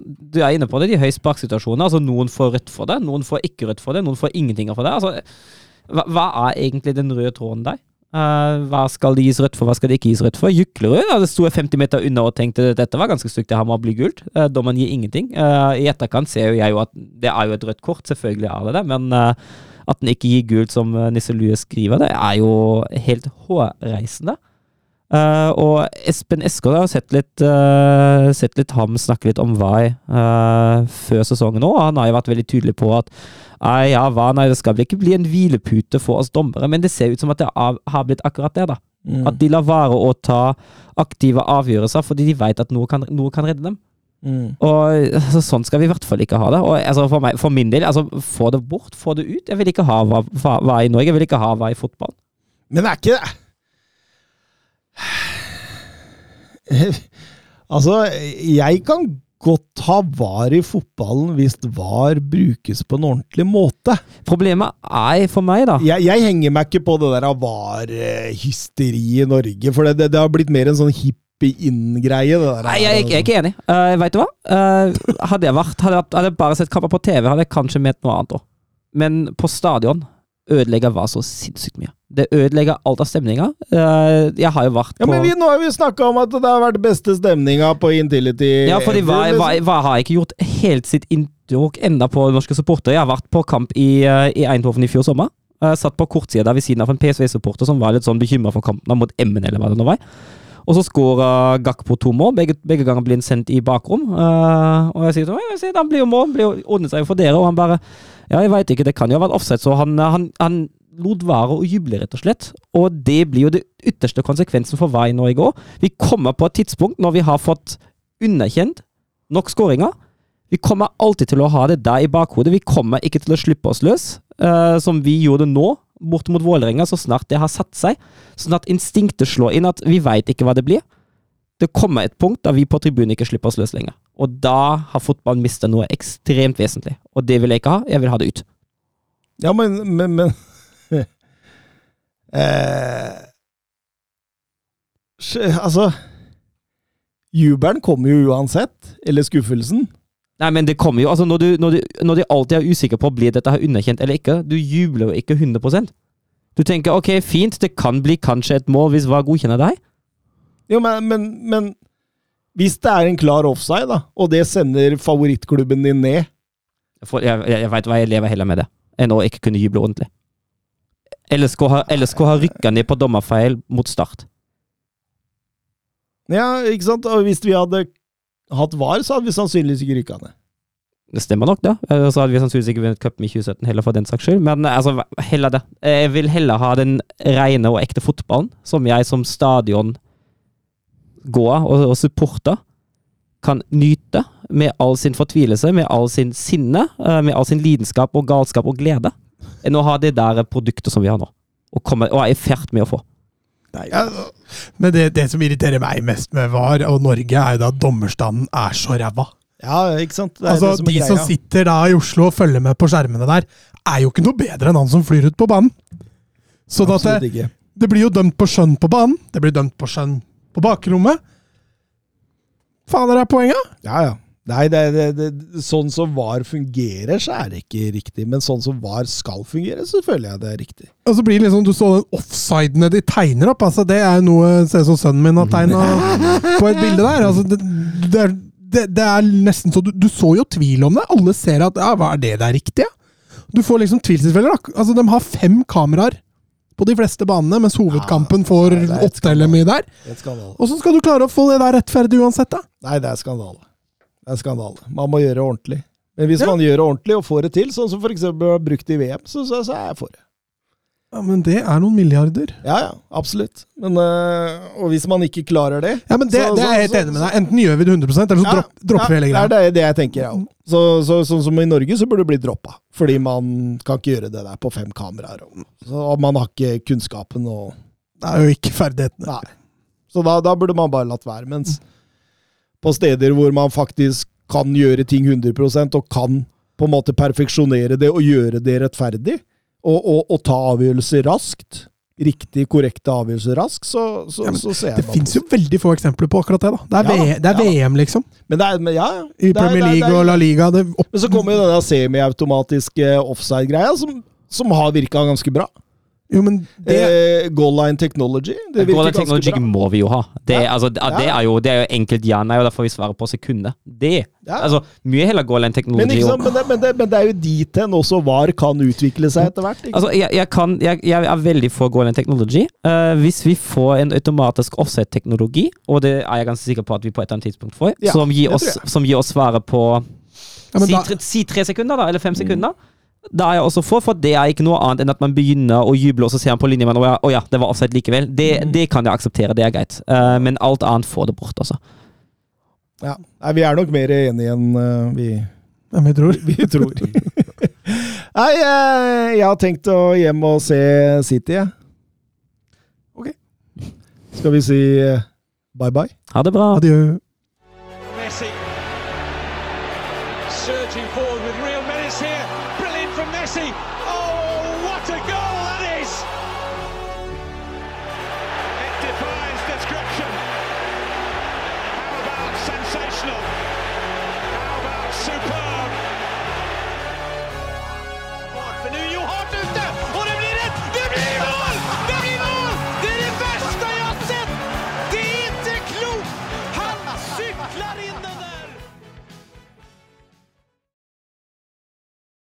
du er inne på det, de høysparksituasjonene. Altså, noen får rødt for det, noen får ikke rødt for det, noen får ingenting for det. Altså, hva, hva er egentlig den røde tråden der? Eh, hva skal det gis rødt for, hva skal det ikke gis rødt for? Juklerud ja, det sto 50 meter unna og tenkte dette var ganske stygt, det her må bli gult. Uh, dommen gir ingenting. Uh, I etterkant ser jo jeg jo at det er jo et rødt kort, selvfølgelig er det det, men at den ikke gir gult, som uh, Nisse Lue skriver, det er jo helt hårreisende. Og Espen Eskål har sett litt, sett litt ham snakke litt om Vai før sesongen òg. Han har jo vært veldig tydelig på at nei, ja, hva, nei, det skal vel ikke bli en hvilepute for oss dommere, men det ser ut som at det har blitt akkurat det. da. At de lar være å ta aktive avgjørelser fordi de vet at noe kan, noe kan redde dem. Mm. Og altså, Sånn skal vi i hvert fall ikke ha det. Og altså, for, meg, for min del, altså, få det bort, få det ut. Jeg vil ikke ha hva, hva, hva i Norge, jeg vil ikke ha hva i fotball. Men det er ikke det <sighs> Altså, jeg kan godt ha var i fotballen hvis var brukes på en ordentlig måte. Problemet er for meg, da Jeg, jeg henger meg ikke på det der var-hysteri i Norge, for det, det, det har blitt mer en sånn hipp sleppe-inn-greie. Nei, jeg, jeg er ikke enig. Uh, vet du hva? Uh, hadde, jeg vært, hadde, hadde jeg bare sett kamper på TV, hadde jeg kanskje ment noe annet òg. Men på stadion ødelegger var så sinnssykt mye. Det ødelegger alt av stemninga. Eh, jeg har jo vært Ja, men vi, Nå har vi snakka om at det har vært beste stemninga på Intility. Ja, fordi hva, hva, hva har ikke gjort helt sitt inntrykk enda på norske supportere? Jeg har vært på kamp i, eh, i Eindhoven i fjor sommer. Jeg satt på kortsida der ved siden av en PSV-supporter som var litt sånn bekymra for kampen mot Emmen, eller hva det nå var. Og så skåra Gakpo to mål. Begge, begge ganger blir han sendt i bakrom. Uh, og jeg sier sånn Han blir jo mål, blir ordnet seg jo for dere. Og han bare Ja, jeg veit ikke, det kan jo ha vært offside. Så han, han, han lot være å juble, rett og slett. Og det blir jo det ytterste konsekvensen for hva i nå i går. Vi kommer på et tidspunkt når vi har fått underkjent nok skåringer. Vi kommer alltid til å ha det der i bakhodet. Vi kommer ikke til å slippe oss løs, uh, som vi gjorde nå, bort mot Vålerenga, så snart det har satt seg. Sånn at instinktet slår inn at vi veit ikke hva det blir. Det kommer et punkt da vi på tribunen ikke slipper oss løs lenger. Og da har fotballen mista noe ekstremt vesentlig. Og det vil jeg ikke ha. Jeg vil ha det ut. Ja, men, men, men <laughs> eh, Altså Jubelen kommer jo uansett. Eller skuffelsen. Nei, men det kommer jo, altså Når du, når du, når du alltid er usikker på blir dette her underkjent eller ikke, du jubler jo ikke 100 Du tenker ok, fint, det kan bli kanskje et mål hvis VAR godkjenner deg. Jo, men, men, men hvis det er en klar offside, da, og det sender favorittklubben din ned jeg, jeg, jeg veit hva, jeg lever heller med det enn å ikke kunne juble ordentlig. LSK har, LSK har rykka ned på dommerfeil mot Start. Ja, ikke sant? Og hvis vi hadde hatt VAR, så hadde vi sannsynligvis ikke rykka ned. Det stemmer nok, det. Eh, Så hadde vi sannsynligvis ikke vunnet cupen i 2017 heller, for den saks skyld. Men eh, altså, heller det. Jeg vil heller ha den rene og ekte fotballen, som jeg som stadion går og, og supporter kan nyte med all sin fortvilelse, med all sin sinne, eh, med all sin lidenskap og galskap og glede, enn å ha det der produktet som vi har nå. Og, komme, og er i ferd med å få. Ja, Men det, det som irriterer meg mest med VAR og Norge, er jo da at dommerstanden er så ræva. ja, ikke sant? Det er Altså, det som er De som sitter da i Oslo og følger med på skjermene der, er jo ikke noe bedre enn han som flyr ut på banen. Så at det, det blir jo dømt på skjønn på banen, det blir dømt på skjønn på bakrommet. Faen, er det poenget? Ja, ja. Nei, det, det, det, sånn som VAR fungerer, så er det ikke riktig. Men sånn som VAR skal fungere, så føler jeg det er riktig. Og så blir det liksom, Du så den offsidene de tegner opp. altså Det er jo noe ser ut som sønnen min har tegna på et bilde der. altså Det, det, det, det er nesten så du, du så jo tvil om det. Alle ser at ja, hva er det der riktige? Du får liksom tvilstilfeller. Altså De har fem kameraer på de fleste banene, mens hovedkampen får eller mye der. Er. Åssen skal du klare å få det der rettferdig uansett, da? Nei, det er skandale. Det er skandale. Man må gjøre det ordentlig. Men hvis Ja. man gjør det ordentlig og får det til, sånn som f.eks. brukt i VM, så, så, så er jeg for det. Ja, Men det er noen milliarder. Ja, ja, absolutt. Men, øh, og hvis man ikke klarer det Ja, men Det, så- det er jeg helt så- enig med deg. Enten gjør vi det 100% eller så Ja, dropp, dropper vi hele greia. Det er det jeg tenker, ja. Så, så, sånn som i Norge, så burde det bli droppa. Fordi man kan ikke gjøre det der på fem kameraer. Og, så, man har ikke kunnskapen og Det er jo ikke ferdighetene. Nei. Så da, da burde man bare latt være. Mens på steder hvor man faktisk kan gjøre ting 100% og kan på en måte perfeksjonere det og gjøre det rettferdig, og, og, og ta avgjørelser raskt, riktig, korrekte avgjørelser raskt, så, så, Ja, så ser jeg Det finnes fins jo veldig få eksempler på akkurat det. da. Det er, Ja det er ja. VM, liksom. Men det er, men ja. I er- Premier det er- det og La Liga. Men så kommer jo denne semiautomatiske offside-greia, som, som har virka ganske bra. Jo, men det, Eh, goal line technology. Det virker Golden ganske Technology bra. må vi jo ha. Det, Ja. altså, det, det, er jo, det er jo enkelt ja-nei, og derfor vi svarer på sekundet. Det. Ja. Altså, mye heller goal line Technology. Men, sant, men, det, men, det, men det er jo dit hen også VAR kan utvikle seg etter hvert. Ikke? Altså, jeg, jeg, kan, jeg, jeg er veldig for goal line Technology. Uh, hvis vi får en automatisk offset-teknologi, og det er jeg ganske sikker på at vi på et eller annet tidspunkt får, Ja, som, gir oss, som gir oss svaret på ja, si, da, tre, si tre sekunder, da, eller fem sekunder. Da er jeg også for, for det er ikke noe annet enn at man begynner å juble, og så ser man på linje og ja, å ja, det var offside likevel. Det, det kan jeg akseptere, det er greit. Uh, men alt annet får det bort, altså. Ja. Nei, vi er nok mer enige enn uh, vi, enn vi tror. <laughs> vi tror. <laughs> Nei, uh, jeg har tenkt å hjem og se City, jeg. Ok. Skal vi si bye bye? Ha det bra. Adjø.